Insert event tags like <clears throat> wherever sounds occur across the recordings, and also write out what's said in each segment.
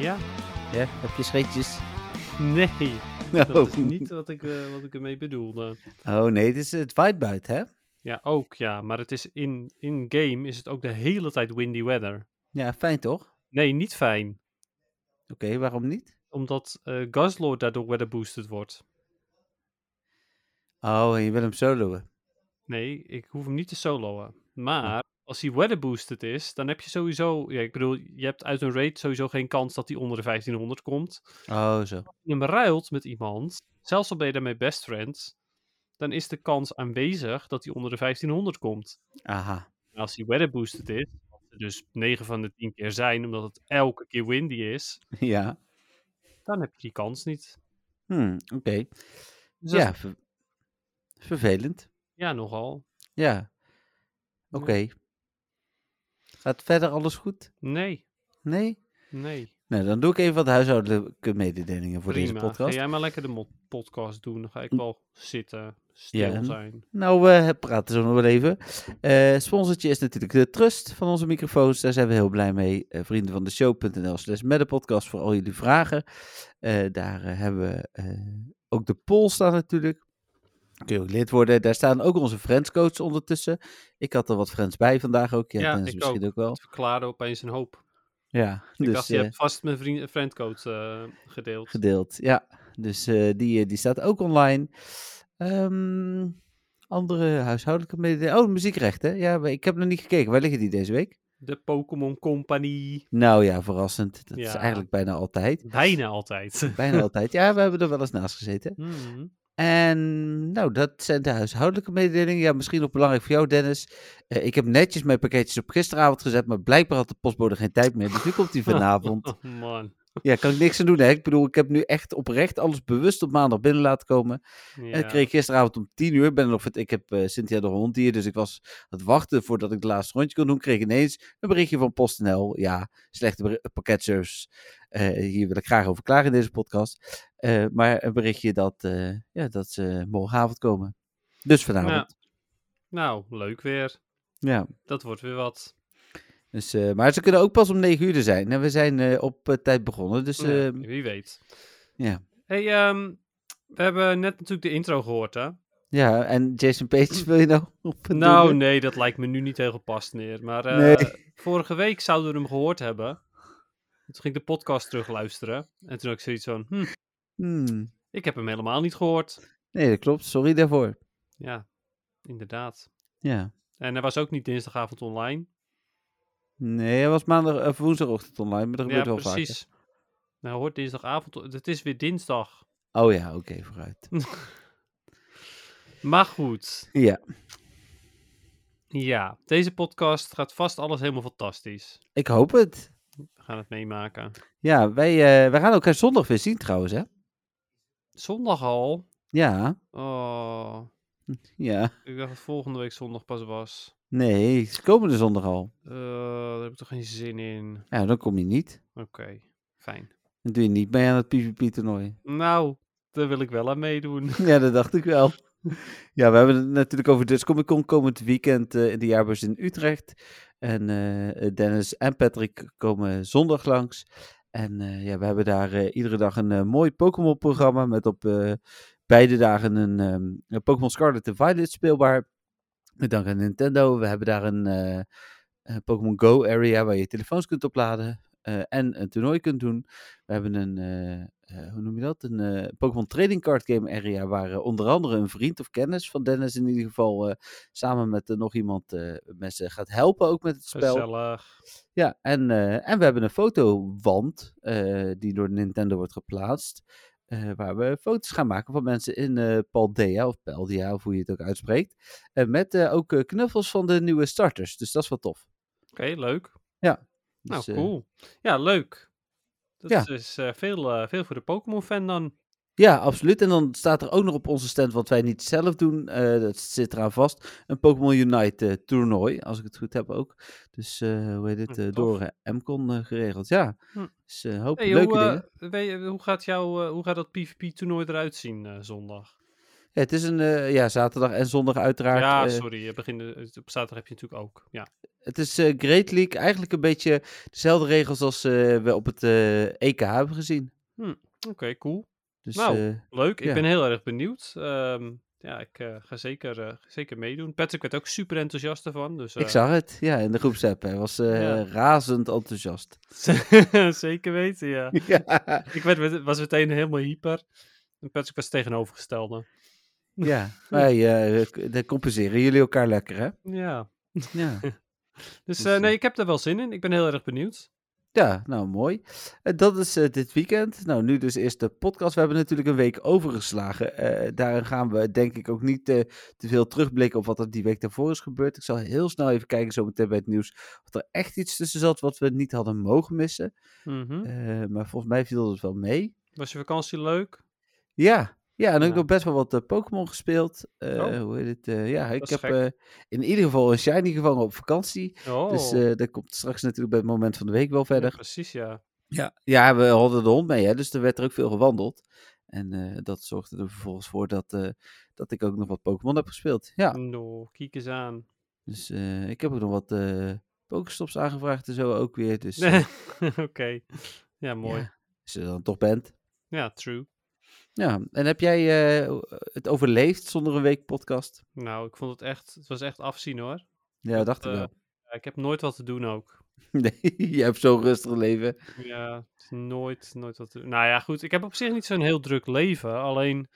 Ja? Ja, heb je scheetjes? Nee. <laughs> Oh. Dat is niet wat ik, eh, wat ik ermee bedoelde. Oh nee, dit is het whitebuit, hè? Ja, ook ja. Maar het is in, in game is het ook de hele tijd windy weather. Ja, fijn toch? Nee, niet fijn. Oké, waarom niet? Omdat eh Guzzlord daardoor weather boosted wordt. Oh, en je wil hem soloen. Nee, ik hoef hem niet te soloen. Maar als hij weather boosted is, dan heb je sowieso... Ja, ik bedoel, je hebt uit een raid sowieso geen kans dat hij onder de 1500 komt. Oh, zo. Als je hem ruilt met iemand, zelfs al ben je daarmee best friends, dan is de kans aanwezig dat hij onder de 1500 komt. Aha. En als die weather boosted is, er dus 9 van de 10 keer zijn, omdat het elke keer windy is, <laughs> Ja. dan heb je die kans niet. Hm, oké. Dus Ja, ver- vervelend. ja, nogal. Ja. Oké. Gaat verder alles goed? Nee, Nee? nee. Nou, dan doe ik even wat huishoudelijke mededelingen voor deze podcast. Ga jij maar lekker de podcast doen. Dan ga ik wel zitten, stil Ja, zijn. Nou, we praten zo nog wel even. Sponsortje is natuurlijk de Trust van onze microfoons. Daar zijn we heel blij mee. Eh vrienden van de show.nl slash met de podcast voor al jullie vragen. Eh, daar hebben we ook de poll staan natuurlijk. Kun je ook lid worden. Daar staan ook onze friendscodes ondertussen. Ik had er wat friends bij vandaag ook. Ja, Ja, ik misschien ook, wel. Het verklaarde opeens een hoop. Ja, Ik dus dacht, je eh, hebt vast mijn vriend, friendcode eh, gedeeld. gedeeld. Ja, dus eh, die, die staat ook online. Ehm, andere huishoudelijke mededelingen. Oh, muziekrechten. Ja, maar ik heb nog niet gekeken. Waar liggen die deze week? De Pokémon Company. Nou ja, verrassend. Dat is Ja. eigenlijk bijna altijd. Bijna altijd. Bijna altijd. Ja, we hebben er wel eens naast gezeten. Mhm. <laughs> En nou, dat zijn de huishoudelijke mededelingen. Ja, misschien nog belangrijk voor jou, Dennis. Eh, ik heb netjes mijn pakketjes op gisteravond gezet, maar blijkbaar had de postbode geen tijd meer. Dus nu komt die vanavond. Oh, <laughs> man. Ja, kan ik niks aan doen. Hè? Ik bedoel, ik heb nu echt oprecht alles bewust op maandag binnen laten komen. En ik kreeg gisteravond om tien uur. Ben nog, ik heb eh, Cynthia de hond hier, dus ik was aan het wachten voordat ik het laatste rondje kon doen. Kreeg ineens een berichtje van PostNL. Ja, slechte pakketservice. Eh, hier wil ik graag over klagen in deze podcast. Eh, maar een berichtje dat, eh, ja, dat ze morgenavond komen. Dus vanavond. Ja. Nou, leuk weer. Ja. Dat wordt weer wat. Dus, eh, maar ze kunnen ook pas om negen uur er zijn. En we zijn op tijd begonnen. Dus Ja, wie weet. ja. Hey, ehm, we hebben net natuurlijk de intro gehoord, hè? Ja, en Jason Page wil je nou <laughs> op Nou, doen? nee, dat lijkt me nu niet heel gepast neer. Maar Nee. <laughs> vorige week zouden we hem gehoord hebben. Toen ging ik de podcast terugluisteren. En toen had ik zoiets van, hm, Hmm. ik heb hem helemaal niet gehoord. Nee, dat klopt. Sorry daarvoor. Ja, inderdaad. Ja. En hij was ook niet dinsdagavond online. Nee, hij was maandag of woensdagochtend online, maar dat Ja, gebeurt wel precies. Nou, hoort dinsdagavond. Het is weer dinsdag. Oh ja, oké, vooruit. <laughs> Maar goed. Ja, Ja, deze podcast gaat vast alles helemaal fantastisch. ik hoop het. We gaan het meemaken. Ja, wij, eh, wij gaan elkaar zondag weer zien trouwens, hè? Zondag al. Ja, Oh, ja. ik dacht dat volgende week zondag pas was. Nee, ze komen de zondag al. Eh, daar heb ik toch geen zin in. Ja, dan kom je niet. Oké, fijn. Dan doe je niet mee aan het PvP-toernooi. Nou, daar wil ik wel aan meedoen. <laughs> Ja, dat dacht ik wel. <laughs> Ja, we hebben het natuurlijk over Dutch Comic Con komend weekend eh, in de jaarbeurs in Utrecht. En eh, Dennis en Patrick komen zondag langs. En eh, ja, we hebben daar eh, iedere dag een eh, mooi Pokémon-programma met op beide dagen een, ehm, Pokémon Scarlet en Violet speelbaar. Met dank aan Nintendo. We hebben daar een, een Pokémon Go area waar je telefoons kunt opladen. Eh, en een toernooi kunt doen. We hebben een, eh, eh, hoe noem je dat? Een Pokémon Trading Card Game area waar onder andere een vriend of kennis van Dennis in ieder geval samen met nog iemand mensen gaat helpen ook met het spel. Gezellig. Ja, en, en we hebben een fotowand die door Nintendo wordt geplaatst. waar we foto's gaan maken van mensen in eh Paldea of Paldea, of hoe je het ook uitspreekt. En met ook knuffels van de nieuwe starters. Dus dat is wel tof. Oké, leuk. Ja. Nou, Dus, eh, cool. Ja, leuk. Dat Ja. is eh, veel, eh, veel voor de Pokémon-fan dan. Ja, absoluut. En dan staat er ook nog op onze stand, wat wij niet zelf doen, dat zit eraan vast, een Pokémon Unite toernooi, als ik het goed heb ook. Dus, hoe heet het, Hm, door Mcon geregeld. Ja, Hm. dus een hoop Hey, leuke hoe, dingen. weet je, hoe, gaat jouw, hoe gaat dat PvP-toernooi eruit zien zondag? Ja, het is een, eh, ja, zaterdag en zondag uiteraard. ja, eh, sorry. Je begint, eh, op zaterdag heb je natuurlijk ook. Ja. Het is Great League, eigenlijk een beetje dezelfde regels als we op het EK hebben gezien. Oké, cool. Dus, Nou, Leuk. Ik Ja. ben heel erg benieuwd. Ehm, ja, ik ga zeker, zeker meedoen. Patrick werd ook super enthousiast ervan. Dus, ik zag het, ja, in de <laughs> groepsapp. Hij was Ja. razend enthousiast. <laughs> zeker weten, ja. <laughs> ja, Ik werd, was meteen helemaal hyper. En Patrick was het tegenovergestelde. Ja. Wij, <laughs> eh, dan compenseren jullie elkaar lekker, hè? Ja. Ja. <laughs> Dus Dus, eh, eh, nee, ik heb er wel zin in. Ik ben heel erg benieuwd. Ja, nou mooi. Eh, dat is eh, dit weekend. Nou, nu dus eerst de podcast. We hebben natuurlijk een week overgeslagen. Eh daarin gaan we denk ik ook niet eh, te veel terugblikken op wat er die week daarvoor is gebeurd. Ik zal heel snel even kijken zo meteen bij het nieuws of er echt iets tussen zat wat we niet hadden mogen missen. Mhm. Eh, maar volgens mij viel het wel mee. Was je vakantie leuk? Ja, ja en ook Ja. nog best wel wat eh, Pokémon gespeeld. Eh, Oh. Hoe heet het? Eh, ja, ik heb in ieder geval een shiny gevangen op vakantie. Oh, Dus eh dat komt straks natuurlijk bij het moment van de week wel verder. precies, ja. Ja, ja, we hadden de hond mee, hè, dus er werd er ook veel gewandeld. En dat zorgde er vervolgens voor dat, dat ik ook nog wat Pokémon heb gespeeld. Ja, No, kijk eens aan. dus ik heb ook nog wat Pokestops aangevraagd en zo ook weer. Dus <laughs> Oké. Ja, mooi. ja, als je er dan toch bent. Ja, true. Ja, en heb jij eh, het overleefd zonder een week podcast? Nou, ik vond het echt, het was echt afzien hoor. Ja, Dat, dacht ik eh, wel. Ik heb nooit wat te doen ook. <laughs> Nee, jij hebt zo'n rustig leven. Ja, nooit, nooit wat te doen. Nou ja, goed. Ik heb op zich niet zo'n heel druk leven. Alleen,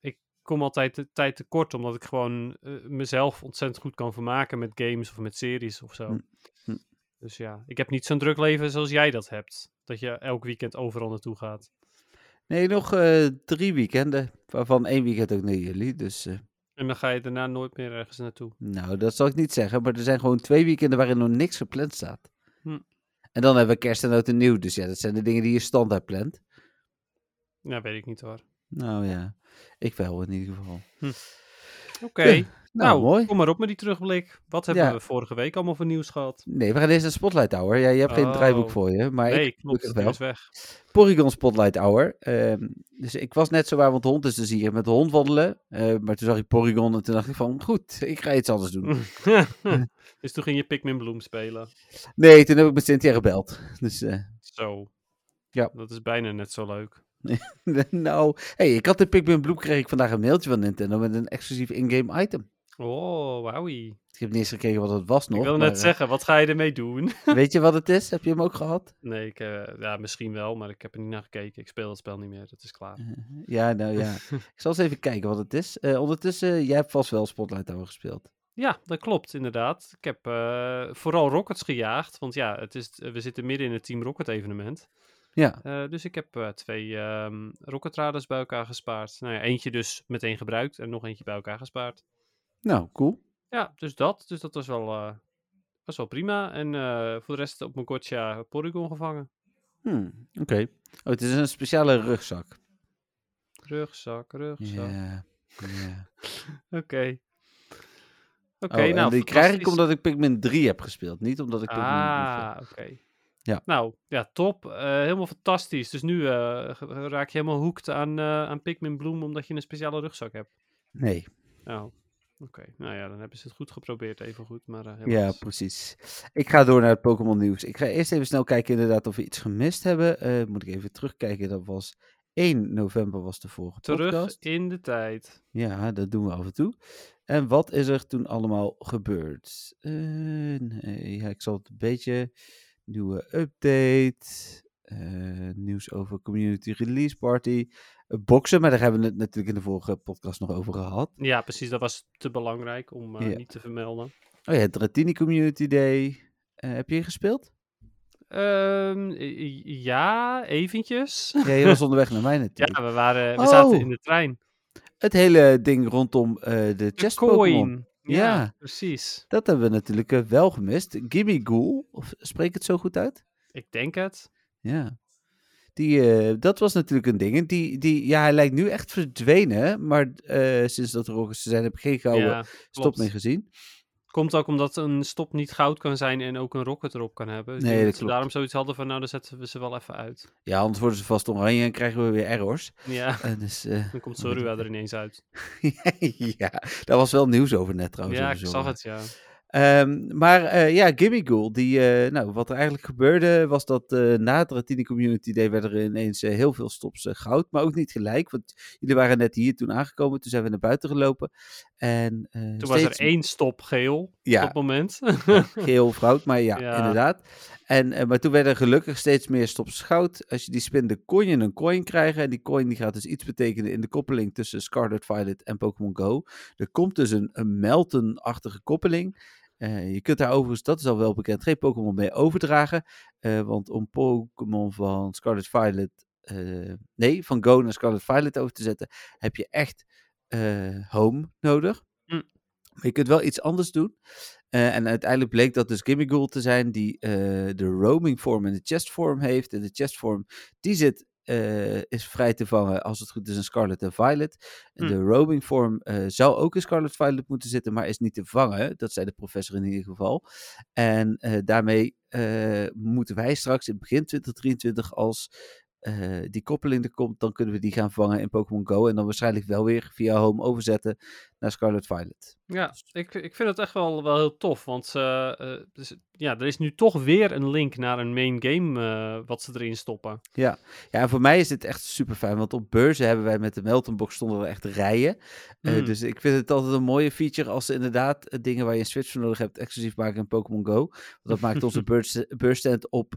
ik kom altijd de tijd tekort omdat ik gewoon eh, mezelf ontzettend goed kan vermaken met games of met series of zo. Hm, hm. Dus ja, ik heb niet zo'n druk leven zoals jij dat hebt. Dat je elk weekend overal naartoe gaat. Nee, nog eh, drie weekenden, waarvan één weekend ook naar jullie. Dus eh, En dan ga je daarna nooit meer ergens naartoe. Nou, dat zal ik niet zeggen, maar er zijn gewoon twee weekenden waarin nog niks gepland staat. Hm. En dan hebben we kerst en oud en nieuw, dus ja, dat zijn de dingen die je standaard plant. Ja, weet ik niet hoor. Nou ja, ik wel in ieder geval. Oké. Ja, Nou, Nou, mooi. kom maar op met die terugblik. Wat hebben Ja. we vorige week allemaal voor nieuws gehad? Nee, we gaan eerst naar Spotlight Hour. Ja, je hebt geen Oh. draaiboek voor je, maar nee, ik klopt. Die wel. is weg. Porygon Spotlight Hour. Ehm, dus ik was net zo waar, want de hond is dus hier met de hond wandelen. Eh, maar toen zag ik Porygon en toen dacht ik van, goed, ik ga iets anders doen. <laughs> <laughs> dus toen ging je Pikmin Bloom spelen. Nee, toen heb ik met Cynthia gebeld. Dus eh, Zo. Ja. Dat is bijna net zo leuk. <laughs> nou, hey, ik had de Pikmin Bloem, kreeg ik vandaag een mailtje van Nintendo met een exclusief in-game item. Oh, wauwie. Ik heb niet eens gekeken wat het was nog. ik maar, net eh, zeggen, wat ga je ermee doen? <laughs> Weet je wat het is? Heb je hem ook gehad? nee, ik, eh, ja, misschien wel, maar ik heb er niet naar gekeken. Ik speel het spel niet meer, dat is klaar. Ja, nou ja. <laughs> ik zal eens even kijken wat het is. Eh, ondertussen, jij hebt vast wel Spotlight Hour gespeeld. Ja, dat klopt, inderdaad. Ik heb eh, vooral Rockets gejaagd, want ja, het is, we zitten midden in het Team Rocket evenement. Ja, Eh, dus ik heb eh, twee ehm Rocket Radars bij elkaar gespaard. Nou ja, eentje dus meteen gebruikt en nog eentje bij elkaar gespaard. Nou, cool. Ja, dus dat. Dus dat was wel, eh, was wel prima. En eh, voor de rest op mijn Gotcha Porygon gevangen. Hmm, Oké. Oh, het is een speciale rugzak. Rugzak, rugzak. Ja, ja. <laughs> Oké. Oké, Oh, nou. die krijg ik omdat ik Pikmin 3 heb gespeeld, niet omdat ik Pikmin Ah, oké. Ja. Nou, ja, top. Eh, helemaal fantastisch. Dus nu eh, raak je helemaal hoekt aan, eh aan Pikmin Bloom omdat je een speciale rugzak hebt. Nee, Oh, oké. Nou ja, dan hebben ze het goed geprobeerd, even goed. Maar eh, ja, precies. Ik ga door naar het Pokémon nieuws. Ik ga eerst even snel kijken inderdaad of we iets gemist hebben. Eh, moet ik even terugkijken, dat was 1 november was de vorige Terug podcast. in de tijd. Ja, dat doen we af en toe. En wat is er toen allemaal gebeurd? Eh, nee, ja, ik zal het een beetje. Nieuwe update. nieuws over Community Release Party. Boksen, maar daar hebben we het natuurlijk in de vorige podcast nog over gehad. Ja, precies. Dat was te belangrijk om eh, Ja. niet te vermelden. Oh ja, Dratini Community Day. Eh, heb je gespeeld? Ehm, ja, eventjes. Ja, je was <laughs> onderweg naar mij Ja, natuurlijk. we, waren, we Oh. zaten in de trein. Het hele ding rondom eh, de Pokémon. coin. Ja, Ja. precies. Dat hebben we natuurlijk wel gemist. Gimme Ghoul, of spreek het zo goed uit? Ik denk het. Ja. Die, eh, dat was natuurlijk een ding. Die, die, ja, hij lijkt nu echt verdwenen. Maar eh, sinds dat er ook zijn, heb ik geen gouden ja, stop meer gezien. Komt ook omdat een stop niet goud kan zijn en ook een rocket erop kan hebben. Nee, dat ze klopt. daarom zoiets hadden van, nou, dan zetten we ze wel even uit. Ja, anders worden ze vast oranje en krijgen we weer errors. Ja, <laughs> En dus, eh, dan komt <laughs> Zorua er ineens uit. <laughs> ja, daar was wel nieuws over net trouwens. Ja, ik zag het, ja. Ehm, maar eh, ja, Gimme Ghoul, die, eh, nou, wat er eigenlijk gebeurde was dat eh, na het Ratini Community Day werden er ineens heel veel stops goud, maar ook niet gelijk, want jullie waren net hier toen aangekomen, toen zijn we naar buiten gelopen en Toen was er één stop geel Ja. op dat moment. <laughs> geel of goud, maar ja, Ja. inderdaad. En, eh, maar toen werden er gelukkig steeds meer stops goud. Als je die spinde, kon je een coin krijgen. En die coin die gaat dus iets betekenen in de koppeling tussen Scarlet Violet en Pokémon Go. Er komt dus een, een Melton-achtige koppeling. Eh, je kunt daar overigens, dat is al wel bekend, geen Pokémon mee overdragen. Eh, want om Pokémon van Scarlet Violet, nee, van Go naar Scarlet Violet over te zetten, heb je echt Home nodig. Hm. Maar je kunt wel iets anders doen. Eh, en uiteindelijk bleek dat dus Gimmighoul te zijn die eh, de roaming vorm en de chest vorm heeft. En de chest vorm, die zit, eh, is vrij te vangen als het goed is in Scarlet en Violet. En Hm. de roaming vorm zou ook in Scarlet Violet moeten zitten, maar is niet te vangen. Dat zei de professor in ieder geval. En daarmee moeten wij straks in begin 2023 als eh, die koppeling er komt, dan kunnen we die gaan vangen in Pokémon Go. En dan waarschijnlijk wel weer via Home overzetten naar Scarlet Violet. Ja, ik, ik vind het echt wel, wel heel tof. Want eh, eh, dus, ja, er is nu toch weer een link naar een main game wat ze erin stoppen. Ja. ja, en voor mij is dit echt super fijn. Want op beurzen hebben wij met de Melton Box stonden er echt rijen. Eh, Mm. dus ik vind het altijd een mooie feature als ze inderdaad dingen waar je een Switch voor nodig hebt exclusief maken in Pokémon Go. Want dat maakt onze <laughs> beurs, beursstand op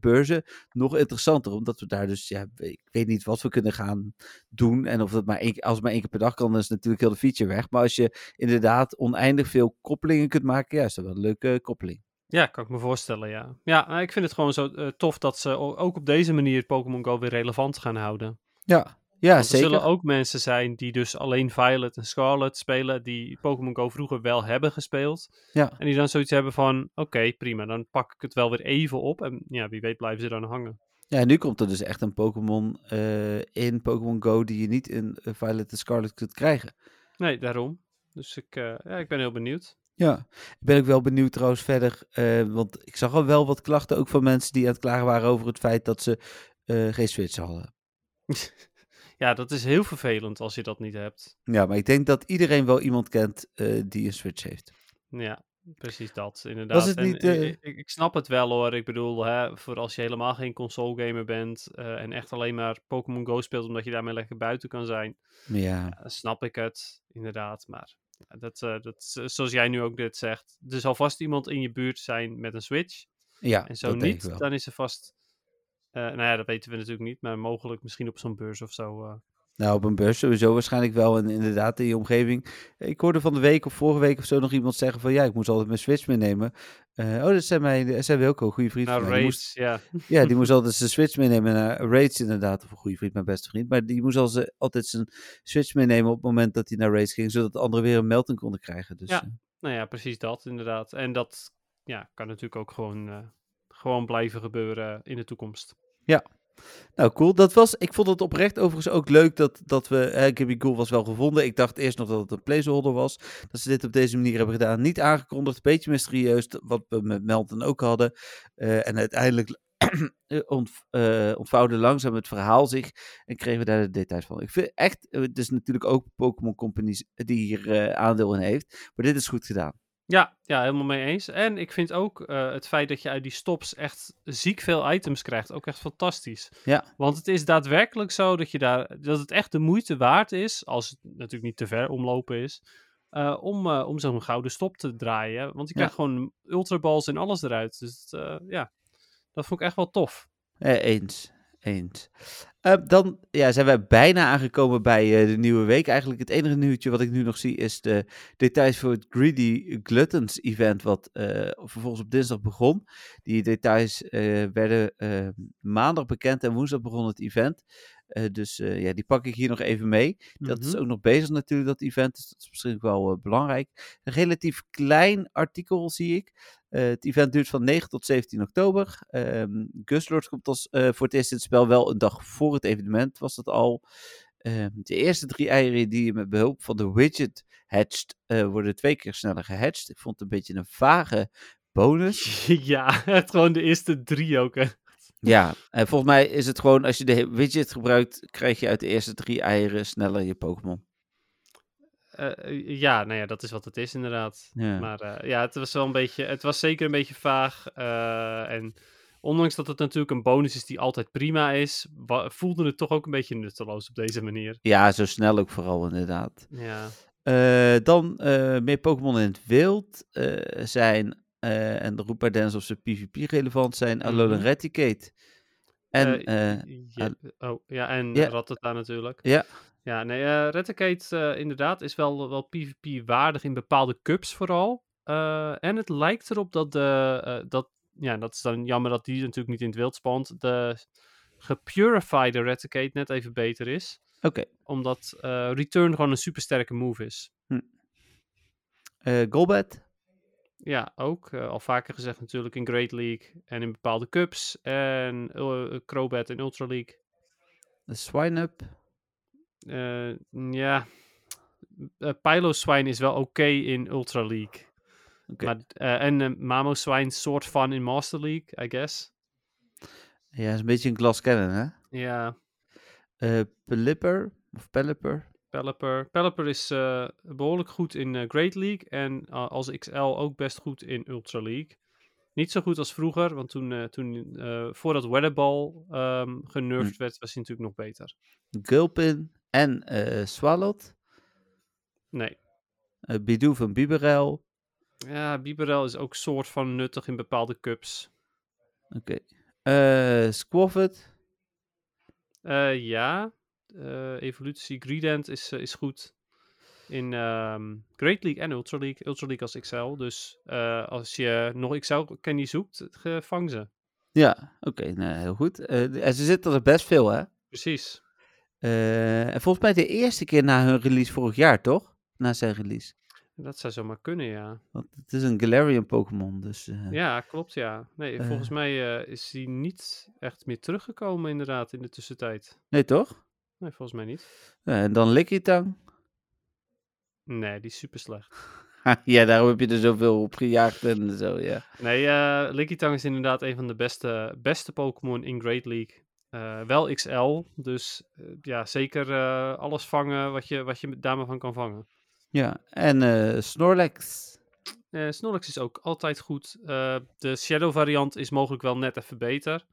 beurzen nog interessanter. Omdat we daar dus, ja, ik weet niet wat we kunnen gaan doen. En of dat maar één, als het maar één keer per dag kan, dan is natuurlijk heel de feature weg. Maar als je inderdaad oneindig veel koppelingen kunt maken, ja, is dat wel een leuke koppeling. Ja, kan ik me voorstellen, ja. Ja, nou, ik vind het gewoon zo eh, tof dat ze ook op deze manier Pokémon Go weer relevant gaan houden. Ja, ja Want er zeker. zullen ook mensen zijn die dus alleen Violet en Scarlet spelen, die Pokémon Go vroeger wel hebben gespeeld. Ja. En die dan zoiets hebben van, oké, prima, dan pak ik het wel weer even op. En ja, wie weet blijven ze dan hangen. Ja, nu komt er dus echt een Pokémon eh, in Pokémon Go die je niet in eh, Violet en Scarlet kunt krijgen. Nee, daarom. Dus ik, eh, ja, ik ben heel benieuwd. Ja, ik ben ook wel benieuwd trouwens verder, want ik zag al wel wat klachten ook van mensen die aan het klagen waren over het feit dat ze geen Switch hadden. <laughs> Ja, dat is heel vervelend als je dat niet hebt. Ja, maar ik denk dat iedereen wel iemand kent die een Switch heeft. Ja, precies dat, inderdaad. het En niet, eh, ik, ik, ik snap het wel hoor. Ik bedoel, hè, voor als je helemaal geen console gamer bent eh, en echt alleen maar Pokémon Go speelt omdat je daarmee lekker buiten kan zijn, ja, ja, dan snap ik het, inderdaad. Maar dat, eh, dat, zoals jij nu ook dit zegt, er zal vast iemand in je buurt zijn met een Switch. ja En zo niet, dan is er vast, eh, nou ja, dat weten we natuurlijk niet, maar mogelijk misschien op zo'n beurs of zo. Nou, op een beurs sowieso waarschijnlijk wel. En inderdaad in je omgeving. Ik hoorde van de week of vorige week of zo nog iemand zeggen van... Ja, ik moest altijd mijn Switch meenemen. Eh, oh, dat zijn mijn, dat zijn Wilco, een goede vriend nou, van mij. Die moest- ja. <laughs> Ja, die moest altijd zijn Switch meenemen naar Raids inderdaad. Of een goede vriend, mijn beste vriend. Maar die moest altijd zijn Switch meenemen op het moment dat hij naar Raids ging. Zodat de anderen weer een melding konden krijgen. Dus, Ja. eh, Nou ja, precies dat, inderdaad. En dat ja, kan natuurlijk ook gewoon, eh, gewoon blijven gebeuren in de toekomst. Nou, cool. Dat was, ik vond het oprecht overigens ook leuk dat, dat we... Uh, Gibby was wel gevonden. Ik dacht eerst nog dat het een placeholder was. Dat ze dit op deze manier hebben gedaan. Niet aangekondigd. Beetje mysterieus. Wat we met Melton ook hadden. Eh, en uiteindelijk <clears throat> eh, ontvouwde langzaam het verhaal zich. En kregen we daar de details van. Ik vind echt... Het is natuurlijk ook Pokémon Company die hier aandeel in heeft. Maar dit is goed gedaan. Ja, ja, helemaal mee eens. En ik vind ook eh, het feit dat je uit die stops echt ziek veel items krijgt, ook echt fantastisch. Ja. Want het is daadwerkelijk zo dat, je daar, dat het echt de moeite waard is, als het natuurlijk niet te ver omlopen is, eh, om, eh, om zo'n gouden stop te draaien. Want je Ja. krijgt gewoon ultraballs en alles eruit. Dus het, ja, dat vond ik echt wel tof. Eh, eens. Eens. Eh, dan ja, zijn wij bijna aangekomen bij eh, de nieuwe week. Eigenlijk het enige nieuwtje wat ik nu nog zie is de details voor het Greedy Gluttons event, wat eh, vervolgens op dinsdag begon. Die details eh, werden eh, maandag bekend en woensdag begon het event. Eh, dus eh, ja, die pak ik hier nog even mee. Dat is Mhm. ook nog bezig natuurlijk, dat event. Dus dat is misschien wel eh, belangrijk. Een relatief klein artikel zie ik. Het event duurt van 9 tot 17 oktober. Guslord komt als, eh, voor het eerst in het spel wel een dag voor het evenement, was dat al. Ehm, de eerste drie eieren die je met behulp van de widget hatcht, worden twee keer sneller gehatcht. Ik vond het een beetje een vage bonus. <laughs> ja, <laughs> gewoon de eerste drie ook. Hè. Ja, en volgens mij is het gewoon, als je de widget gebruikt, krijg je uit de eerste drie eieren sneller je Pokémon. Eh, ja, nou ja, dat is wat het is inderdaad. Ja. Maar eh, ja, het was wel een beetje, het was zeker een beetje vaag. eh, en ondanks dat het natuurlijk een bonus is die altijd prima is, voelde het toch ook een beetje nutteloos op deze manier. Ja, zo snel ook vooral inderdaad. Ja, Eh, dan eh, meer Pokémon in het wild eh, zijn, eh, en de bij Dance of ze PvP relevant zijn, Alolan Mhm. Reticate. En Eh, eh, ja, oh, ja, en ja. Rattata natuurlijk. ja, Ja, nee, eh Reticate eh, inderdaad is wel, wel PvP waardig in bepaalde cups vooral. Eh, en het lijkt erop dat de, eh, dat, ja, dat is dan jammer dat die natuurlijk niet in het wild spant, de gepurified Reticate net even beter is. oké. Omdat eh, Return gewoon een supersterke move is. Eh, Golbat, Ja, ook. eh, al vaker gezegd natuurlijk in Great League en in bepaalde cups. En uh, Crobat in Ultra League. de Swineup, Eh, ja, uh, Piloswine is wel oké in Ultra League. Oké. Maar, en uh, Mamoswine soort van in Master League, I guess. ja, is een beetje een glas cannon, hè? Ja, Pelipper, of Pelipper, Pelipper. Pelipper is eh, behoorlijk goed in eh, Great League. En uh, als XL ook best goed in Ultra League. Niet zo goed als vroeger, want toen, toen voordat Weatherball um, genervd Hm. werd, was hij natuurlijk nog beter. Gulpin en eh Swalot, Nee. Bidoof en Biberel. Ja, Biberel is ook soort van nuttig in bepaalde cups. Oké. Okay. Squaffet. Uh, ja. Uh, evolutie Greedent is, is goed. In um, Great League en Ultra League. Ultra League als XL. Dus uh, als je nog XL candy zoekt, vang ze. Ja, oké. Okay, nou, heel goed. en ze zitten er best veel, hè? Precies. En volgens mij de eerste keer na hun release vorig jaar, toch? Na zijn release. Dat zou zomaar kunnen, ja. Want het is een Galarian Pokémon, dus... Uh... Ja, klopt, ja. Nee, Eh. volgens mij uh, is hij niet echt meer teruggekomen inderdaad in de tussentijd. Nee, toch? Nee, volgens mij niet. en dan Lickitung. Nee, die is super slecht. <laughs> ja, daarom heb je er zoveel op gejaagd en zo, ja. Nee, uh, Lickitung is inderdaad een van de beste, beste Pokémon in Great League. Uh, wel XL, dus uh, ja, zeker uh, alles vangen wat je, wat je daarmee van kan vangen. Ja, en Snorlax. Snorlax is ook altijd goed. De Shadow variant is mogelijk wel net even beter.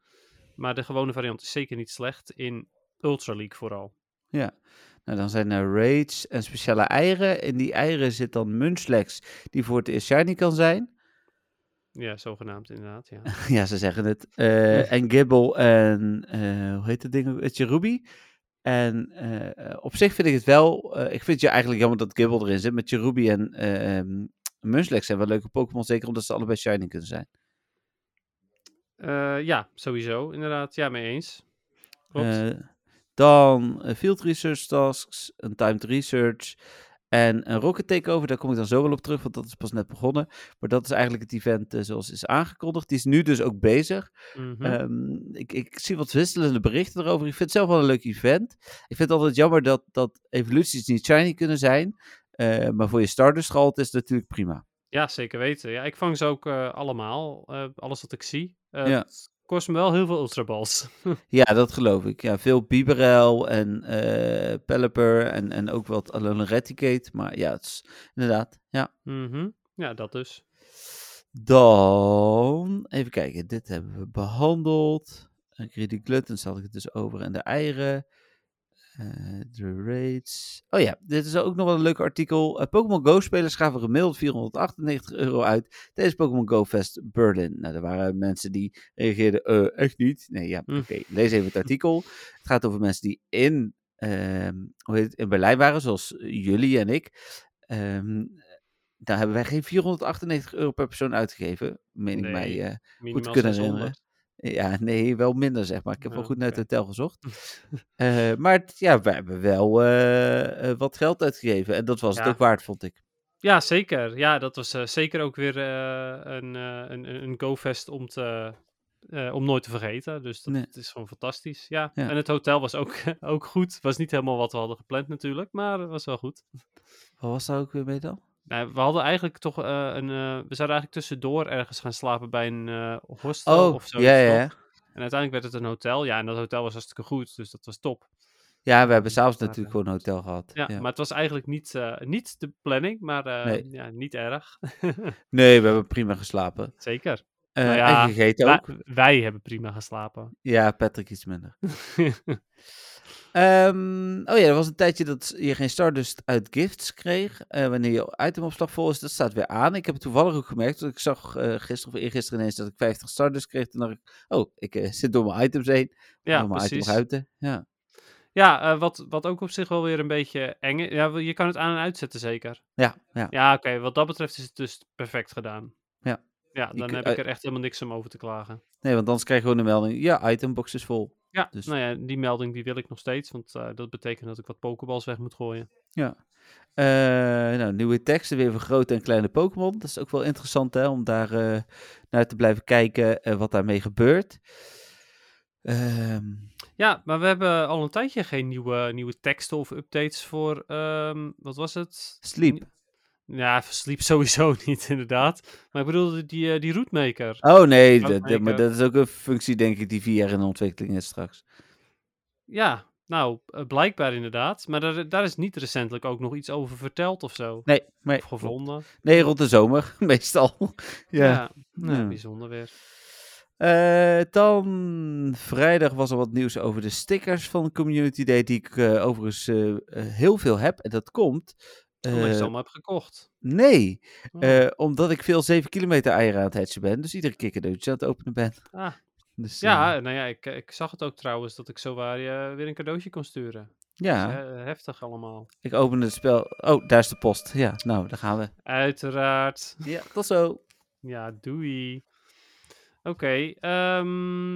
Maar de gewone variant is zeker niet slecht. In Ultra League vooral. Ja, nou, dan zijn er raids en speciale eieren. In die eieren zit dan Munchlax, die voor het eerst shiny kan zijn. Ja, zogenaamd inderdaad, ja. <laughs> ja, ze zeggen het. Uh, en Gibble en, uh, hoe heet dat ding? Het Ruby. En uh, op zich vind ik het wel, ik vind het je eigenlijk jammer dat Gibble erin zit. Met Ruby en um, Munchlax zijn wel leuke Pokémon, zeker omdat ze allebei shiny kunnen zijn. Ja, sowieso, inderdaad. Ja, mee eens. Klopt. Dan uh, Field Research Tasks, een Timed Research en een Rocket Takeover. Daar kom ik dan zo wel op terug, want dat is pas net begonnen. Maar dat is eigenlijk het event uh, zoals is aangekondigd. Die is nu dus ook bezig. Mm -hmm. um, ik, ik, zie wat wisselende berichten erover. Ik vind het zelf wel een leuk event. Ik vind het altijd jammer dat, dat evoluties niet shiny kunnen zijn. Uh, maar voor je starterschalt is het natuurlijk prima. Ja, zeker weten. Ja, ik vang ze ook uh, allemaal. Alles wat ik zie. Uh, Ja. Kost me wel heel veel ultraballs. <laughs> Ja, dat geloof ik. Ja, veel Biberel en eh Pelipper en, en ook wat Alolan Reticate. Maar ja, het is inderdaad, ja. Mhm. Ja, dat dus. Dan, even kijken, dit hebben we behandeld. Uh, Greedy Gluttons had ik het dus over en de eieren. Eh, de raids. Oh ja, dit is ook nog wel een leuk artikel. Uh, Pokémon Go-spelers gaven gemiddeld 498 euro uit tijdens Pokémon Go Fest Berlin. Nou, er waren mensen die reageerden, uh, echt niet. Nee, ja, Hm. oké, okay. lees even het artikel. Het gaat over mensen die in, ehm, hoe heet het, in Berlijn waren, zoals jullie en ik. Ehm, daar hebben wij geen 498 euro per persoon uitgegeven, meen ik mij uh, goed kunnen 600. herinneren. Ja, nee, wel minder zeg maar. Ik heb wel Oh, goed naar het hotel gezocht. <laughs> Eh, maar ja, we hebben wel eh, eh, wat geld uitgegeven. En dat was het ook waard, vond ik. Ja, zeker. Ja, dat was zeker ook weer een, een, een go-fest om, te, om nooit te vergeten. Dus dat Nee. is gewoon fantastisch. Ja. Ja. en het hotel was ook, <laughs> ook goed. Was niet helemaal wat we hadden gepland natuurlijk, maar het was wel goed. Wat was daar ook weer mee dan? Nou, we hadden eigenlijk toch eh, een. eh, we zouden eigenlijk tussendoor ergens gaan slapen bij een eh, hostel Oh, of zo. ja, ja. En uiteindelijk werd het een hotel. Ja, en dat hotel was hartstikke goed, dus dat was top. Ja, we hebben s'avonds natuurlijk gewoon een hotel gehad. Ja, Ja. maar het was eigenlijk niet, niet de planning, maar Nee. ja, niet erg. <laughs> Nee, we hebben prima geslapen. Zeker. Nou ja, en gegeten Wij, ook. wij hebben prima geslapen. Ja, Patrick iets minder. <laughs> Ehm, oh ja, er was een tijdje dat je geen Stardust uit gifts kreeg. eh, wanneer je itemopslag vol is. Dat staat weer aan. Ik heb het toevallig ook gemerkt. Want ik zag eh, gisteren of eergisteren ineens dat ik 50 Stardust kreeg. Toen dacht ik, oh, ik eh, zit door mijn items heen. ja, door mijn precies. items ruiten. Ja. Ja, wat, wat ook op zich wel weer een beetje eng is. Ja, je kan het aan en uitzetten zeker. Ja, ja. Ja, oké. wat dat betreft is het dus perfect gedaan. Ja. Ja, dan heb ik er echt helemaal niks om over te klagen. Nee, want anders krijg je gewoon een melding. Ja, itembox is vol. Ja, Dus- nou ja, die melding die wil ik nog steeds. Want eh, dat betekent dat ik wat pokeballs weg moet gooien. Ja. Eh, nou, nieuwe teksten weer voor grote en kleine Pokémon. Dat is ook wel interessant hè, om daar eh, naar te blijven kijken wat daarmee gebeurt. Ehm, Ja, maar we hebben al een tijdje geen nieuwe, nieuwe teksten of updates voor, ehm, wat was het? sleep. Ja, voor Sleep <laughs> sowieso niet, inderdaad. Maar ik bedoelde die, eh, die routemaker. Oh nee, dat, maar dat is ook een functie denk ik die vier jaar in ontwikkeling is straks. Ja, nou, eh, blijkbaar inderdaad. Maar daar, daar is niet recentelijk ook nog iets over verteld of zo. Nee, nee, of gevonden. nee rond de zomer <laughs> meestal. ja. Ja, nou, Ja. bijzonder weer. Eh, dan vrijdag was er wat nieuws over de stickers van Community Day, die ik overigens heel veel heb. En dat komt. Omdat je eh, ze allemaal hebt gekocht. nee, Oh. eh, omdat ik veel 7 kilometer eieren aan het hatchen ben. Dus iedere keer cadeautje aan het openen ben. Ah. <laughs> Dus, ja, eh, nou ja, ik, ik zag het ook trouwens dat ik zo waar je weer een cadeautje kon sturen. ja, Dus, eh, heftig allemaal. ik opende het spel. Oh, daar is de post. Ja, nou, daar gaan we. Uiteraard. Ja, tot zo. Ja, doei. Oké, ehm,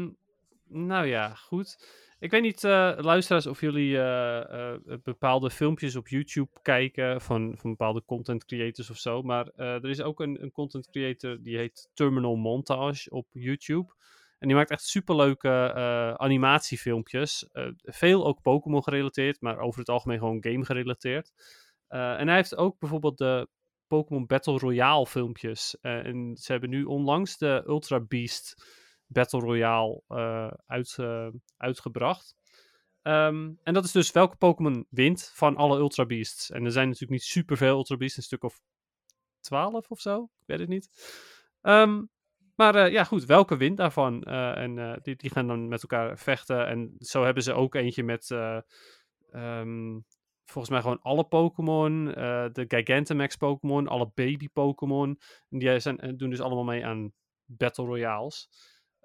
nou ja, goed. Ik weet niet, eh, luisteraars, of jullie eh, eh, bepaalde filmpjes op YouTube kijken van, van bepaalde content creators of zo. Maar er is ook een, een content creator die heet Terminal Montage op YouTube. En die maakt echt superleuke animatiefilmpjes. Veel ook Pokémon gerelateerd, maar over het algemeen gewoon game gerelateerd. En hij heeft ook bijvoorbeeld de Pokémon Battle Royale filmpjes. En ze hebben nu onlangs de Ultra Beast Battle Royale eh, uit, eh, uitgebracht. Ehm, en dat is dus welke Pokémon wint van alle Ultra Beasts. En er zijn natuurlijk niet superveel Ultra Beasts, een stuk of 12 of zo. Ik weet het niet. Ehm, maar eh, ja, goed, welke wint daarvan? En die, die gaan dan met elkaar vechten. En zo hebben ze ook eentje met eh, ehm, volgens mij gewoon alle Pokémon. de Gigantamax Pokémon, alle baby Pokémon. En die zijn, doen dus allemaal mee aan Battle Royales.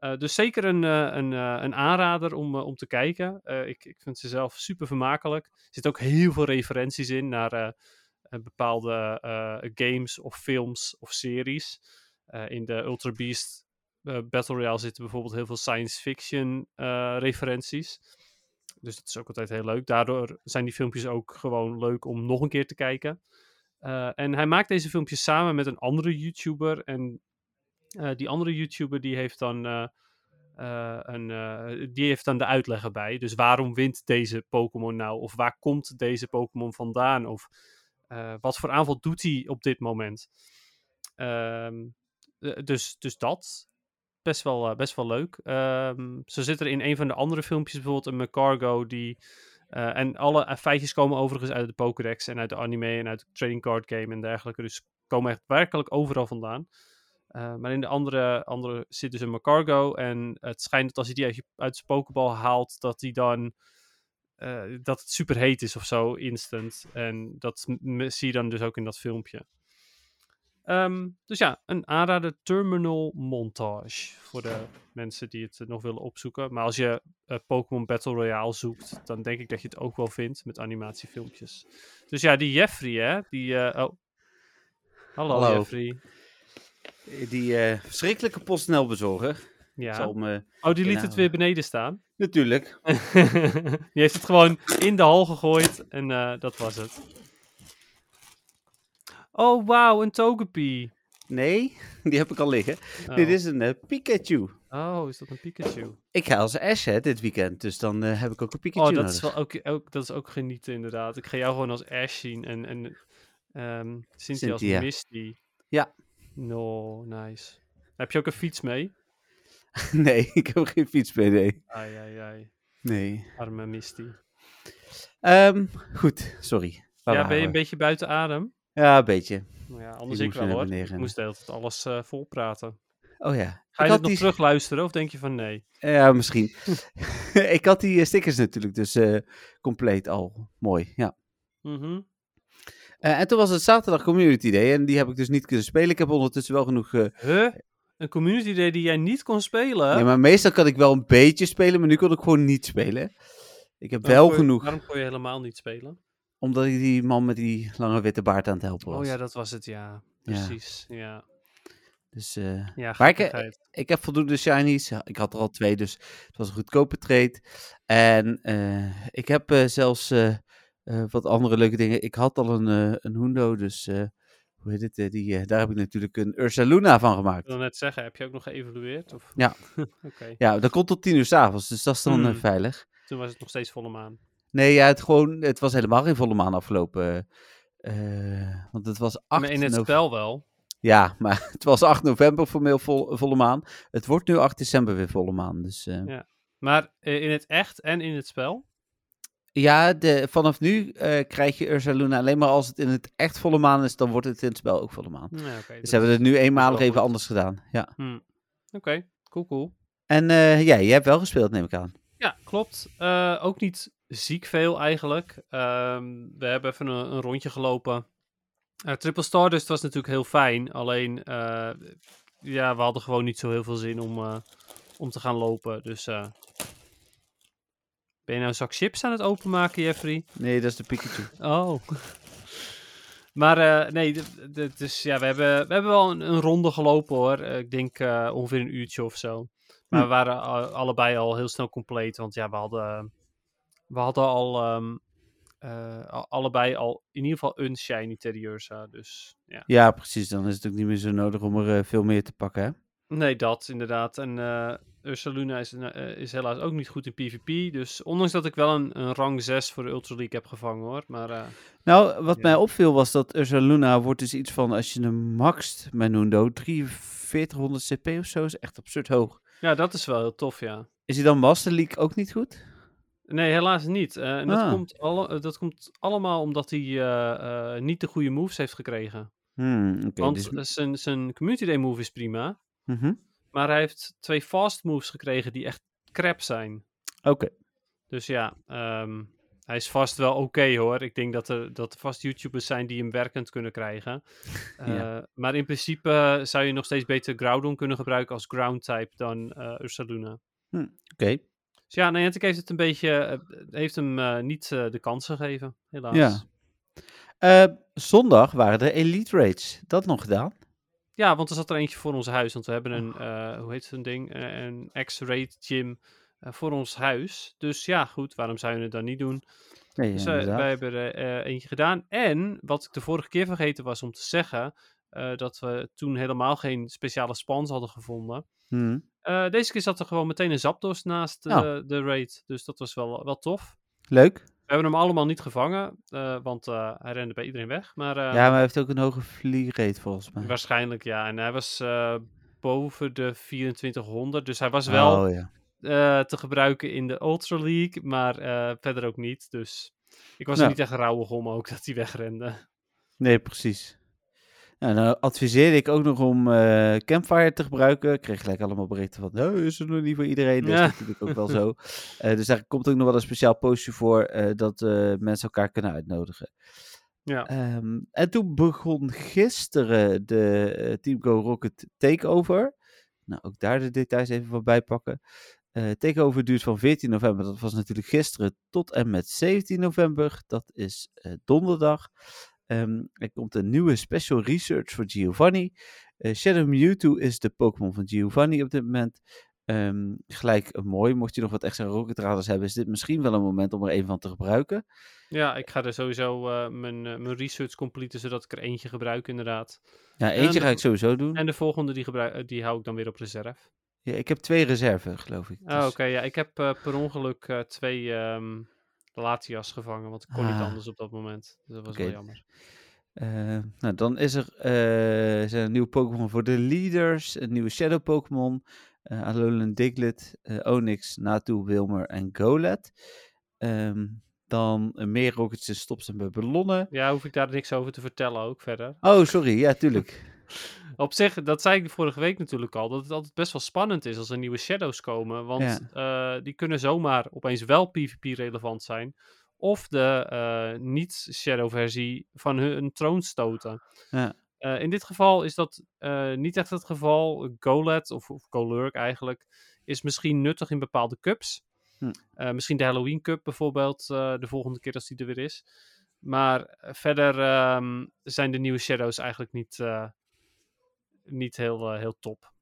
Eh, dus zeker een, eh, een, eh, een aanrader om, om te kijken. Ik, ik vind ze zelf super vermakelijk. Er zitten ook heel veel referenties in naar bepaalde games of films of series. In de Ultra Beast Battle Royale zitten bijvoorbeeld heel veel science fiction referenties. Dus dat is ook altijd heel leuk. Daardoor zijn die filmpjes ook gewoon leuk om nog een keer te kijken. En hij maakt deze filmpjes samen met een andere YouTuber. En die andere YouTuber die heeft dan. eh, eh, een, eh, die heeft dan de uitleg erbij. Dus waarom wint deze Pokémon nou? Of waar komt deze Pokémon vandaan? Of eh, wat voor aanval doet hij op dit moment? Ehm, eh, dus, dus dat. Best wel, eh, best wel leuk. Zo zit er in een van de andere filmpjes bijvoorbeeld een McCargo die. eh, en alle eh, feitjes komen overigens uit de Pokédex en uit de anime en uit de trading card game en dergelijke. Dus komen echt werkelijk overal vandaan. Uh, maar in de andere, andere zit dus een Macargo. En het schijnt dat als hij die uit, je, uit zijn pokebal haalt, dat hij dan. Uh, dat het super heet is of zo, instant. En dat zie je dan dus ook in dat filmpje. Um, dus ja, een aanrader Terminal Montage. Voor de mensen die het nog willen opzoeken. Maar als je uh, Pokémon Battle Royale zoekt, dan denk ik dat je het ook wel vindt met animatiefilmpjes. Dus ja, die Jeffrey, hè? Die. Oh. Hallo, Hallo. Jeffrey. Die uh, verschrikkelijke postnelbezorger. Ja. Zal me... Oh, die liet het weer beneden staan. Natuurlijk. <laughs> die heeft het gewoon in de hal gegooid en eh, dat was het. Oh, wauw, een Togepi. Nee, <laughs> die heb ik al liggen. Oh. Dit is een eh, Pikachu. oh, is dat een Pikachu? Ik ga als Ash hè, dit weekend, dus dan eh, heb ik ook een Pikachu Oh, dat nodig. is, wel ook, ook, dat is ook genieten inderdaad. Ik ga jou gewoon als Ash zien en, en ehm Cynthia als Cynthia. Misty. Ja. No, nice. Heb je ook een fiets mee? <laughs> nee, ik heb geen fiets mee, nee. Ai, ai, ai. Nee. Arme Misty. Ehm, goed, sorry. Waar ja, ben je een beetje buiten adem? Ja, een beetje. Ja, anders Ik wel hoor. Ik moest de hele tijd alles eh vol praten. Oh ja. Ga je had nog die... terug luisteren of denk je van nee? Ja, misschien. <laughs> ik had die eh, stickers natuurlijk, dus eh, compleet al. Mooi, ja. Mhm. Eh, en toen was het zaterdag Community Day en die heb ik dus niet kunnen spelen. Ik heb ondertussen wel genoeg... Huh? Een community day die jij niet kon spelen? Ja, maar meestal kan ik wel een beetje spelen, maar nu kon ik gewoon niet spelen. Ik heb Waarom wel je- genoeg, Waarom kon je helemaal niet spelen? omdat ik die man met die lange witte baard aan het helpen was. Oh ja, dat was het, ja. Precies, ja. Dus eh, Ja, Maar ik- ik heb voldoende shinies. Ik had er al twee, dus het was een goedkope trade. En ik heb zelfs eh, wat andere leuke dingen. Ik had al een, eh, een Hundo, dus eh, hoe heet het? die, daar heb ik natuurlijk een Ursaluna van Ik gemaakt. wil net zeggen, heb je ook nog geëvalueerd? Of? Ja. <laughs> Oké, Ja, dat komt tot tien uur s'avonds, dus dat is dan Hmm. veilig. toen was het nog steeds volle maan. Nee, ja, het, gewoon, het was helemaal geen volle maan afgelopen. want het was 8 Maar in het spel wel. Ja, maar <laughs> het was 8 november formeel vol, volle maan. Het wordt nu 8 december weer volle maan. Dus Ja. Maar in het echt en in het spel? Ja, de, vanaf nu eh, krijg je Ursaluna alleen maar als het in het echt volle maan is, dan wordt het in het spel ook volle maan. Oké. Dus hebben we het nu eenmalig even goed. anders gedaan. Ja. Hmm. Oké, cool, cool. En eh ja, jij hebt wel gespeeld, neem ik aan. Ja, klopt. Eh, ook niet ziek veel eigenlijk. Ehm, we hebben even een, een rondje gelopen. Triple Stardust was natuurlijk heel fijn. Alleen, ja, we hadden gewoon niet zo heel veel zin om, om te gaan lopen. Dus, ben je nou een zak chips aan het openmaken, Jeffrey? Nee, dat is de Pikachu. Oh. <laughs> Maar eh, nee, dus ja, we hebben, we hebben wel een, een ronde gelopen hoor. Eh, ik denk eh, ongeveer een uurtje of zo. Maar Hm. we waren allebei al heel snel compleet. Want ja, we hadden, we hadden al ehm, eh, allebei al in ieder geval een shiny Teddy Ursa. Dus ja. Ja, precies. Dan is het ook niet meer zo nodig om er veel meer te pakken, hè? Nee, dat inderdaad. En eh Ursa Luna is, eh, is helaas ook niet goed in PvP. Dus ondanks dat ik wel een, een rang 6 voor de Ultra League heb gevangen hoor. Maar eh, Nou, wat Ja. mij opviel was dat Ursaluna wordt dus iets van, als je hem maxt met Nundo, 4300 CP of zo, is echt absurd hoog. ja, dat is wel heel tof ja. Is hij dan Master League ook niet goed? Nee, helaas niet. Eh, en dat, Ah. komt alle, dat komt allemaal omdat hij niet de goede moves heeft gekregen. Hmm. Want dus- zijn, zijn Community Day move is prima. Mhm. Maar hij heeft twee fast moves gekregen die echt crap zijn. Oké. Dus ja, ehm, hij is vast wel oké hoor. Ik denk dat er, dat er vast YouTubers zijn die hem werkend kunnen krijgen. <laughs> Ja. Eh, Maar in principe eh, zou je nog steeds beter Groudon kunnen gebruiken als ground type dan eh Ursaluna. Oké. Dus ja, Niantic heeft het een beetje, heeft hem eh, niet de kans gegeven, helaas. Ja. Eh, zondag waren de Elite Raids. Dat nog gedaan? Ja, want er zat er eentje voor ons huis. Want we hebben een, eh, hoe heet zo'n ding? Eh, een X-Raid gym eh, voor ons huis. Dus ja, goed, waarom zou je het dan niet doen? Nee, Dus wij hebben er eentje gedaan. En, wat ik de vorige keer vergeten was om te zeggen, dat we toen helemaal geen speciale spans hadden gevonden. Hmm. Deze keer zat er gewoon meteen een Zapdos naast Oh. de raid. Dus dat was wel, wel tof. Leuk. We hebben hem allemaal niet gevangen, eh, want eh, hij rende bij iedereen weg. Maar, eh, ja, maar hij heeft ook een hoge vliegrate volgens mij. Waarschijnlijk ja. En hij was boven de 2400. Dus hij was wel Oh ja. te gebruiken in de Ultra League. Maar verder ook niet. Dus ik was er Nou. niet echt rouwig om ook dat hij wegrende. Nee, precies. Nou, dan adviseerde ik ook nog om eh, Campfire te gebruiken. Ik kreeg gelijk allemaal berichten van, nou, is het nog niet voor iedereen? Dat Ja. is natuurlijk ook wel zo. Eh, dus daar komt ook nog wel een speciaal postje voor eh, dat mensen elkaar kunnen uitnodigen. Ja. Ehm, en toen begon gisteren de Team Go Rocket Takeover. Nou, ook daar de details even van bijpakken. Eh takeover duurt van 14 november, dat was natuurlijk gisteren, tot en met 17 november. Dat is donderdag. Ehm, er komt een nieuwe special research voor Giovanni. Eh, Shadow Mewtwo is de Pokémon van Giovanni op dit moment. ehm, gelijk mooi. Mocht je nog wat extra rocket radars hebben, is dit misschien wel een moment om er een van te gebruiken. Ja, ik ga er sowieso eh, mijn, eh, mijn research completen, zodat ik er eentje gebruik inderdaad. Ja, En eentje ga ik sowieso doen. En de volgende die, gebruik, die hou ik dan weer op reserve. Ja, ik heb twee reserve, geloof ik. Oh, Dus- Oké, ja, ik heb per ongeluk twee ehm Latias gevangen, want ik kon niet Ah. anders op dat moment. Dus dat was wel jammer. Eh, nou, dan is er, eh, zijn er nieuwe Pokémon voor de leaders. Een nieuwe Shadow Pokémon. eh Alolan Diglett, Onyx, Natu, Wilmer en Golett. Ehm, dan eh, meer rockets en stops en bij ballonnen. Ja, hoef ik daar niks over te vertellen ook verder. Oh, sorry. Ja, tuurlijk. <laughs> Op zich, dat zei ik vorige week natuurlijk al, dat het altijd best wel spannend is als er nieuwe shadows komen. Want eh, die kunnen zomaar opeens wel PvP-relevant zijn. Of de eh, niet-shadow-versie van hun troon stoten. Ja. Eh, in dit geval is dat niet echt het geval. Golett, of, of Golurk eigenlijk, is misschien nuttig in bepaalde cups. Hm. Misschien de Halloween Cup bijvoorbeeld, de volgende keer als die er weer is. Maar verder ehm, zijn de nieuwe shadows eigenlijk niet, niet heel, eh, heel top.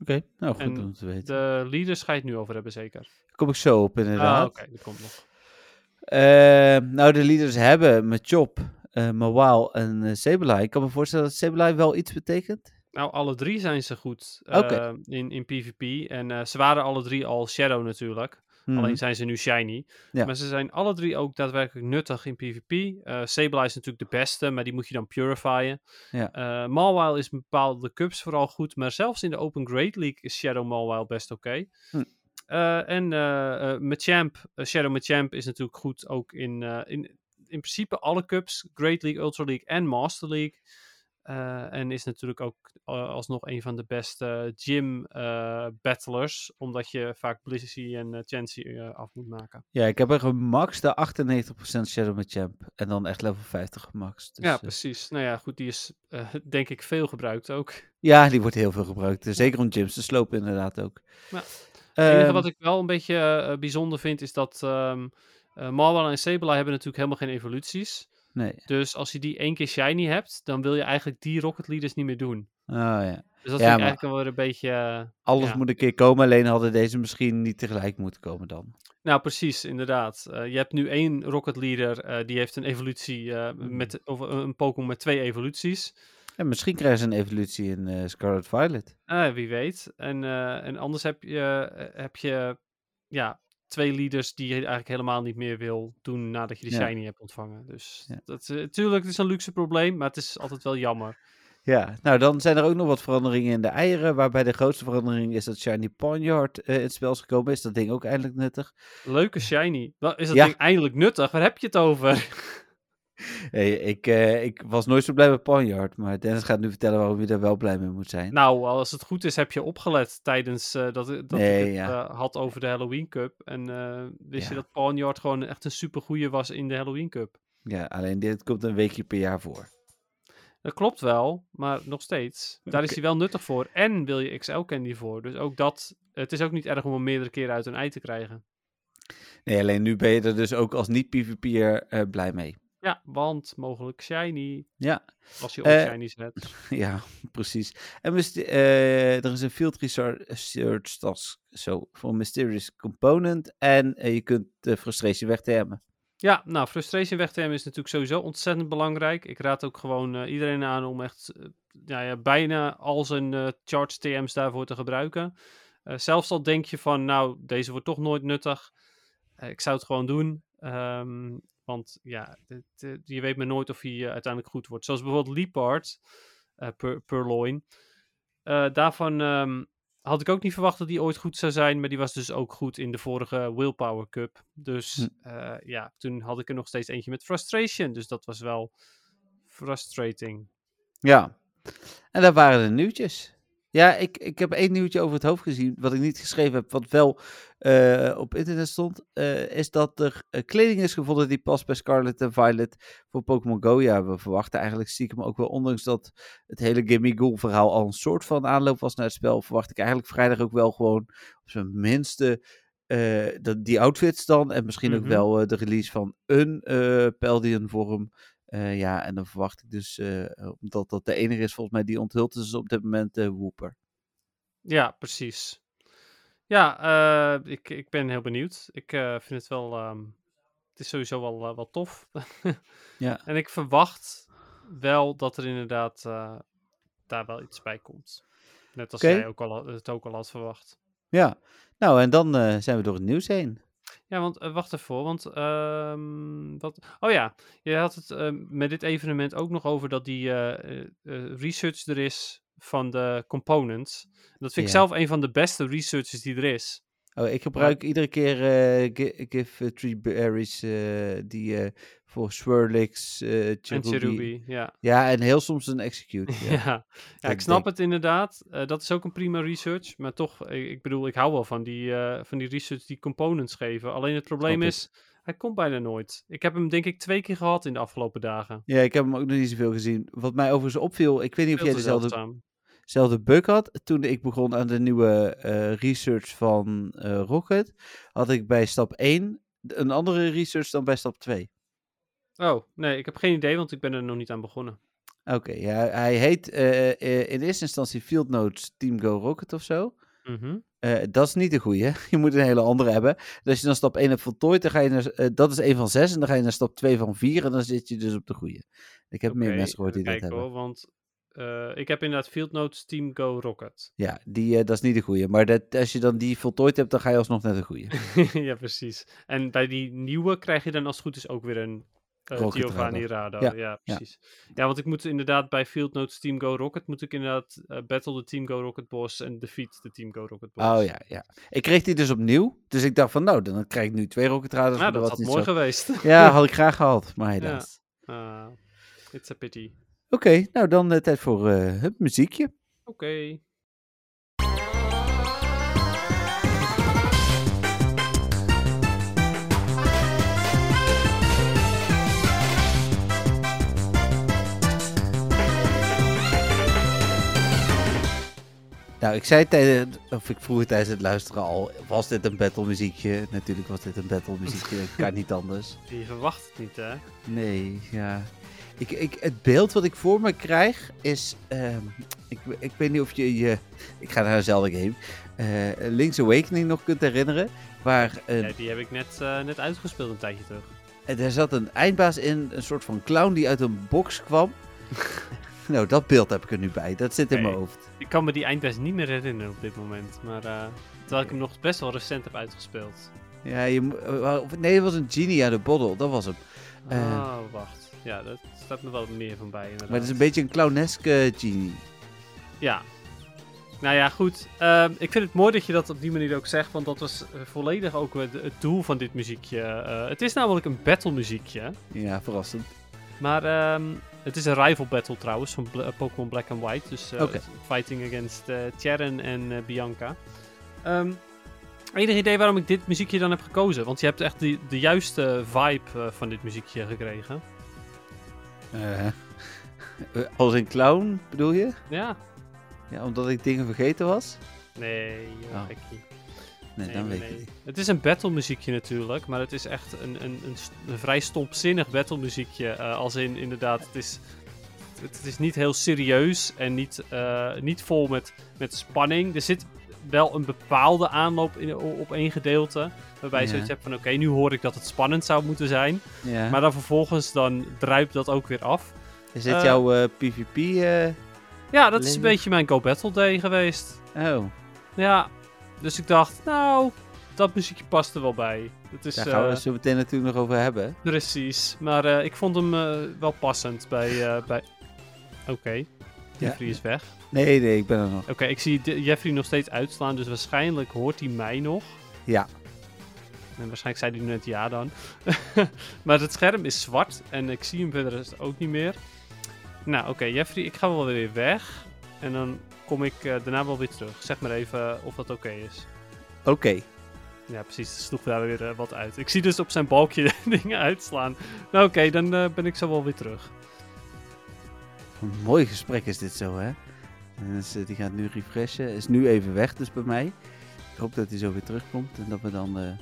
Oké, nou goed om te weten. De leaders ga je het nu over hebben, zeker. Daar kom ik zo op, inderdaad. Ah, oké, dat komt nog. Eh, nou, de leaders hebben met Chop, eh Mawile en Sableye. Ik kan me voorstellen dat Sableye wel iets betekent. Nou, alle drie zijn ze goed in, in PvP. En ze waren alle drie al Shadow natuurlijk. Alleen zijn ze nu shiny. Ja. Maar ze zijn alle drie ook daadwerkelijk nuttig in PvP. Eh Sableye is natuurlijk de beste, maar die moet je dan purifyen. Ja. Eh Mawile is in bepaalde cups vooral goed, maar zelfs in de Open Great League is Shadow Mawile best oké. Hm. Eh, en Machamp, Shadow Machamp is natuurlijk goed ook in, in, in principe alle cups. Great League, Ultra League en Master League. Eh, en is natuurlijk ook eh, alsnog een van de beste gym eh, battlers. Omdat je vaak Blissey en Chansey eh, af moet maken. Ja, ik heb er gemaxt de 98% Shadow Machamp. En dan echt level 50 gemaxt. Dus, ja, precies. Nou ja, goed, die is denk ik veel gebruikt ook. ja, die wordt heel veel gebruikt. Zeker om gyms te slopen inderdaad ook. Ja. Het enige Ehm, wat ik wel een beetje bijzonder vind, is dat um, Marwell en Sableye hebben natuurlijk helemaal geen evoluties. Nee. Dus als je die één keer shiny hebt, dan wil je eigenlijk die Rocket Leaders niet meer doen. Oh ja. Dus dat Ja, vind ik maar- eigenlijk wel weer een beetje... eh, Alles Ja. moet een keer komen, alleen hadden deze misschien niet tegelijk moeten komen dan. Nou, precies, inderdaad. Eh, je hebt nu één Rocket Leader, eh, die heeft een evolutie, Hmm. met, of een Pokémon met twee evoluties. En misschien krijgen ze een evolutie in Scarlet Violet. Wie weet. En, en anders heb je, heb je ja, twee leaders die je eigenlijk helemaal niet meer wil doen nadat je de Ja. shiny hebt ontvangen. Dus Ja. dat, eh, tuurlijk, het is een luxe probleem, maar het is altijd wel jammer. Ja, nou dan zijn er ook nog wat veranderingen in de eieren. Waarbij de grootste verandering is dat Shiny Ponyard eh in het spel is gekomen. Is dat ding ook eindelijk nuttig? Leuke shiny. Is dat Ja. ding eindelijk nuttig? Waar heb je het over? <laughs> Hey, ik, eh, ik was nooit zo blij met Ponyard. Maar Dennis gaat nu vertellen waarom je er wel blij mee moet zijn. nou, als het goed is, heb je opgelet tijdens eh, dat, dat Nee, ik het ja. eh, had over de Halloween Cup. En eh, wist je dat Ponyard gewoon echt een supergoeie was in de Halloween Cup? Ja, alleen dit komt een weekje per jaar voor. Dat klopt wel, maar nog steeds. Daar is hij wel nuttig voor. En wil je XL candy voor. Dus ook dat. Het is ook niet erg om hem meerdere keren uit een ei te krijgen. Nee, alleen nu ben je er dus ook als niet-PvP'er eh blij mee. Ja, want mogelijk shiny. Ja, Als je ooit Eh, shiny zet. <laughs> ja, precies. En eh, er is een field research task zo, voor mysterious component. En eh, je kunt de frustration wegtemmen. Ja, nou, frustration wegtemmen is natuurlijk sowieso ontzettend belangrijk. Ik raad ook gewoon eh, iedereen aan om echt eh, ja, ja, bijna al zijn eh charge TM's daarvoor te gebruiken. Eh, zelfs al denk je van, nou, deze wordt toch nooit nuttig. Eh, ik zou het gewoon doen. Ehm, want ja, het, je weet maar nooit of hij eh, uiteindelijk goed wordt. Zoals bijvoorbeeld Leapard, eh Pur- Purloin. Eh, daarvan ehm, had ik ook niet verwacht dat die ooit goed zou zijn. Maar die was dus ook goed in de vorige Willpower Cup. Dus Hm. ja, toen had ik er nog steeds eentje met Frustration. Dus dat was wel frustrating. Ja, en daar waren de nieuwtjes. Ja, ik, ik heb één nieuwtje over het hoofd gezien, wat ik niet geschreven heb, wat wel eh, op internet stond. eh, is dat er eh, kleding is gevonden die past bij Scarlet en Violet voor Pokémon Go. Ja, we verwachten eigenlijk stiekem ook wel, ondanks dat het hele Gimme Ghoul verhaal al een soort van aanloop was naar het spel, verwacht ik eigenlijk vrijdag ook wel gewoon op zijn minste dat, die outfits dan. En misschien ook Mhm. wel de release van een Paldeon vorm. Eh, ja, en dan verwacht ik dus, eh, omdat dat de enige is volgens mij die onthuld is op dit moment, eh Wooper. Ja, precies. Ja, eh, ik, ik ben heel benieuwd. Ik eh, vind het wel. ehm, het is sowieso wel, eh, wel tof. <laughs> Ja. En ik verwacht wel dat er inderdaad eh, daar wel iets bij komt. Net als jij ook al, het ook al had verwacht. Ja, nou en dan eh, zijn we door het nieuws heen. Ja, want eh, wacht even, want ehm, wat? Oh ja, je had het eh, met dit evenement ook nog over dat die eh, eh, research er is van de components. Dat vind ik zelf een van de beste researches die er is. Oh, ik gebruik iedere keer eh, gi- Give eh, Three Berries eh, die eh, voor Swirlix, eh En Cherubi. Ja. Ja, en heel soms een Execute. <laughs> Ja, Ja. ja. ik snap denk- het inderdaad. Eh, dat is ook een prima research. Maar toch, ik, ik bedoel, ik hou wel van die, eh, van die research die components geven. Alleen het probleem Snap ik. is, hij komt bijna nooit. Ik heb hem denk ik twee keer gehad in de afgelopen dagen. ja, ik heb hem ook nog niet zoveel gezien. Wat mij overigens opviel, ik weet niet of jij dezelfde, dezelfde bug had. Toen ik begon aan de nieuwe eh, research van eh, Rocket, had ik bij stap 1 een andere research dan bij stap 2. Oh, nee, ik heb geen idee, want ik ben er nog niet aan begonnen. Oké, ja, hij heet eh, in eerste instantie Field Notes Team Go Rocket of zo. Mhm. Dat is niet de goede. <laughs> Je moet een hele andere hebben. Dus als je dan stap 1 hebt voltooid, dan ga je naar, eh, dat is een van 6 en dan ga je naar stap 2 van 4 en dan zit je dus op de goede. Ik heb meer mensen gehoord die dat hebben. hoor, want eh, ik heb inderdaad Field Notes Team Go Rocket. <laughs> Ja, die, eh, dat is niet de goede. Maar dat, als je dan die voltooid hebt, dan ga je alsnog naar de goede. ja, precies. En bij die nieuwe krijg je dan als het goed is ook weer een Rocket Giovanni Radar. Radar. Ja, Ja, ja. precies. Ja. want ik moet inderdaad bij Field Notes Team Go Rocket, moet ik inderdaad battle de Team Go Rocket boss en defeat de Team Go Rocket boss. Oh ja, ja. Ik kreeg die dus opnieuw. Dus ik dacht van, nou, dan krijg ik nu twee Rocket Radars. Nou, maar dat had mooi zo. geweest. Ja, had ik <laughs> graag gehad, maar helaas. Ah, it's a pity. Oké, nou dan eh, tijd voor eh, het muziekje. Oké. Nou, ik zei tijdens, of ik vroeg tijdens het luisteren al, was dit een battle muziekje? Natuurlijk was dit een battle muziekje, <laughs> kan niet anders. Je verwacht het niet, hè? Nee, ja. Ik, ik, het beeld wat ik voor me krijg is, ehm, ik, ik weet niet of je je, ik ga naar dezelfde game, eh, Link's Awakening nog kunt herinneren, waar een, Ja, die heb ik net, eh, net uitgespeeld een tijdje terug. en er zat een eindbaas in, een soort van clown die uit een box kwam. <laughs> nou, dat beeld heb ik er nu bij, dat zit in mijn hoofd. Ik kan me die eindbest niet meer herinneren op dit moment. Maar eh, terwijl ik hem nog best wel recent heb uitgespeeld. Ja, je, eh, nee, het was een genie uit de bottle, dat was hem. Oh, wacht. Ja, dat staat me wel meer van bij inderdaad. Maar het is een beetje een clowneske genie. Ja. Nou ja, goed. Ehm, ik vind het mooi dat je dat op die manier ook zegt, want dat was eh, volledig ook het, het doel van dit muziekje. Eh, het is namelijk een battle muziekje, Ja, verrassend. maar ehm, het is een rival battle trouwens van Bla- Pokémon Black and White. Dus eh, fighting against eh Cheren en eh, Bianca. Enig idee waarom ik dit muziekje dan heb gekozen? Want je hebt echt de, de juiste vibe eh, van dit muziekje gekregen. Eh, <laughs> als een clown, bedoel je? Ja? Ja, omdat ik dingen vergeten was? Nee, joh, Oh. gekkie. Nee, dan weet ik het niet. Het is een battle muziekje natuurlijk, maar het is echt een, een, een, vrij stompzinnig battle muziekje. eh, als in inderdaad, het is, het, het is niet heel serieus en niet, eh, niet vol met, met spanning. Er zit wel een bepaalde aanloop in, op één gedeelte. Waarbij je Ja. zoiets hebt van oké, nu hoor ik dat het spannend zou moeten zijn. Ja. Maar dan vervolgens dan druipt dat ook weer af. is dit eh, jouw eh, PvP? eh, Ja, dat is een beetje mijn Go Battle Day geweest. Oh, Ja, dus ik dacht, nou, dat muziekje past er wel bij. Het is, daar gaan we eh, het zo meteen natuurlijk nog over hebben. Precies, maar eh, ik vond hem eh, wel passend bij... eh, bij... Oké, Jeffrey is weg. Nee, nee, ik ben er nog. Oké, ik zie Jeffrey nog steeds uitslaan, dus waarschijnlijk hoort hij mij nog. Ja. En waarschijnlijk zei hij nu net ja dan. <laughs> maar het scherm is zwart en ik zie hem verder rest ook niet meer. Nou, oké, Jeffrey, ik ga wel weer weg. En dan kom ik eh, daarna wel weer terug. Zeg maar even of dat oké is. Oké. Ja, precies. Het sloeg daar weer eh, wat uit. Ik zie dus op zijn balkje <laughs> dingen uitslaan. Nou, oké, dan eh, ben ik zo wel weer terug. Een mooi gesprek is dit zo, hè? Dus, eh, die gaat nu refreshen. Is nu even weg, dus bij mij. Ik hoop dat hij zo weer terugkomt en dat we dan eh,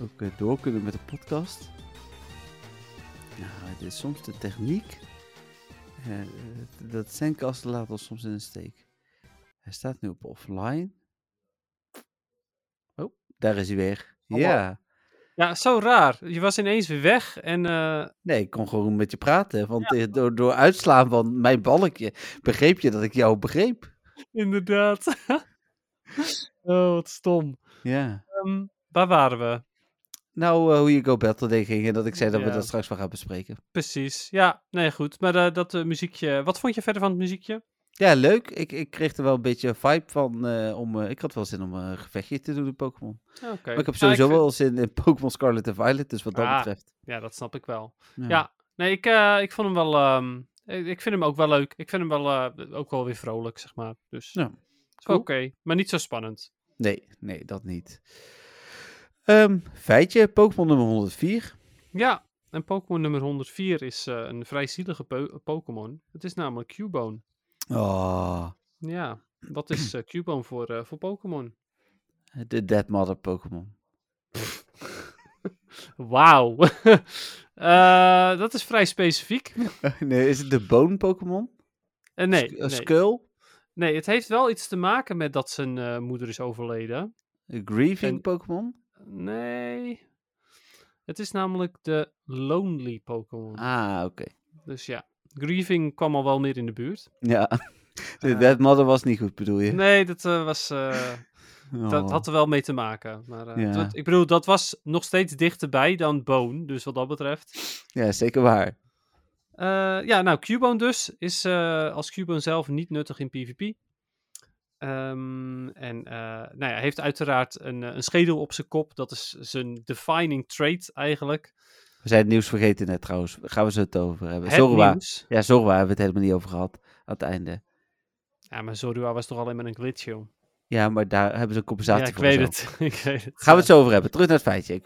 ook eh, door kunnen met de podcast. Nou, het is soms de techniek. Eh, dat Zencaster laat ons soms in de steek. Hij staat nu op offline. daar is hij weer. Hallo. Ja. Ja, zo raar. Je was ineens weer weg en eh, Nee, ik kon gewoon met je praten. Want eh, door, door uitslaan van mijn balkje begreep je dat ik jou begreep. inderdaad. <laughs> oh, wat stom. Ja. Ehm, waar waren we? Nou, eh, hoe je Go Battle ging en dat ik zei dat we dat straks wel gaan bespreken. Precies. Ja, nee, goed. Maar dat muziekje. Wat vond je verder van het muziekje? Ja, leuk. Ik, ik kreeg er wel een beetje vibe van. eh, om, eh, ik had wel zin om een gevechtje te doen in Pokémon. Oké. Maar ik heb Ja, sowieso wel zin in Pokémon Scarlet en Violet, dus wat dat Ah. betreft. Ja, dat snap ik wel. Ja. Ja, nee, ik, eh, ik vond hem wel. ehm, ik ik vind hem ook wel leuk. Ik vind hem wel ook wel weer vrolijk, zeg maar. Dus Ja, cool. oké, maar niet zo spannend. Nee, nee, dat niet. Ehm, feitje, Pokémon nummer 104. Ja, en Pokémon nummer 104 is een vrij zielige po- Pokémon. Het is namelijk Cubone. Oh, Ja, wat is eh, Cubone voor, eh, voor Pokémon? de Dead Mother Pokémon. <laughs> Wauw. <laughs> Eh, dat is vrij specifiek. <laughs> nee, is het de Bone Pokémon? Eh, nee, Sk- nee. Skull? nee, het heeft wel iets te maken met dat zijn eh, moeder is overleden. Een Grieving En- Pokémon? Nee. Het is namelijk de Lonely Pokémon. Ah, oké. Dus ja, Grieving kwam al wel meer in de buurt. Ja, <laughs> de Eh, Dead Mother was niet goed, bedoel je? Nee, dat eh, was. eh, <laughs> Dat Oh. had er wel mee te maken. Maar Ja. dat- ik bedoel, dat was nog steeds dichterbij dan Bone. Dus wat dat betreft. Ja, zeker waar. Ja, nou, Cubone dus is eh, als Cubone zelf niet nuttig in PvP. Ehm, en nou ja, heeft uiteraard een, een schedel op zijn kop. Dat is zijn defining trait eigenlijk. We zijn het nieuws vergeten net trouwens. Gaan we zo het over hebben. Het Zorwa. nieuws. Ja, Zorwa hebben we het helemaal niet over gehad. Aan het einde. Ja, maar Zorua was toch alleen maar een glitch, joh. Ja, maar daar hebben ze een compensatie Ja, ik voor. weet het. <laughs> ik weet het. Gaan we het zo over hebben. Terug naar het feitje.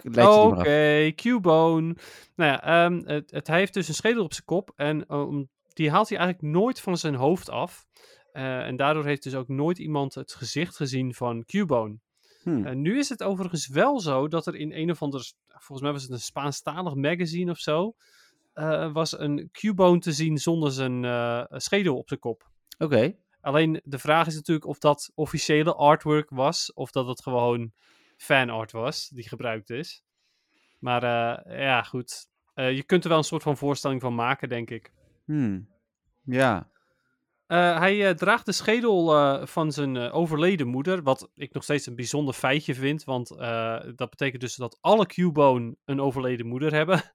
Oké. Cubone. Nou ja, ehm, het, het, hij heeft dus een schedel op zijn kop. En ehm, die haalt hij eigenlijk nooit van zijn hoofd af. Eh, en daardoor heeft dus ook nooit iemand het gezicht gezien van Cubone. Hm. Eh, nu is het overigens wel zo dat er in een of ander, volgens mij was het een Spaanstalig magazine of zo, eh, was een Cubone te zien zonder zijn eh, schedel op zijn kop. Oké. Alleen de vraag is natuurlijk of dat officiële artwork was, of dat het gewoon fanart was die gebruikt is. Maar ja, goed. Je kunt er wel een soort van voorstelling van maken, denk ik. Hm. Ja. Eh, hij eh, draagt de schedel eh, van zijn overleden moeder, wat ik nog steeds een bijzonder feitje vind, want dat betekent dus dat alle Cubone een overleden moeder hebben.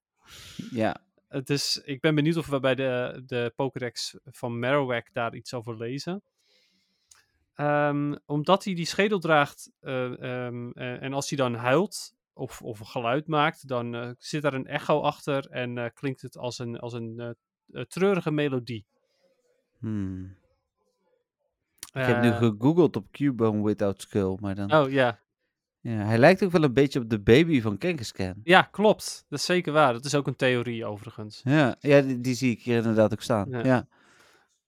Ja. Het is, <laughs> ik ben benieuwd of we bij de, de Pokédex van Marowak daar iets over lezen. Ehm, omdat hij die schedel draagt eh, ehm, eh, en als hij dan huilt of, of een geluid maakt, dan zit daar een echo achter en klinkt het als een, als een treurige melodie. Hm. Ik heb nu Eh, gegoogeld op Cubone Without Skull, maar dan... Oh ja. Ja, hij lijkt ook wel een beetje op de baby van Kangaskhan. ja, klopt. Dat is zeker waar. Dat is ook een theorie overigens. Ja, ja die, die zie ik hier inderdaad ook staan. Ja. Ja.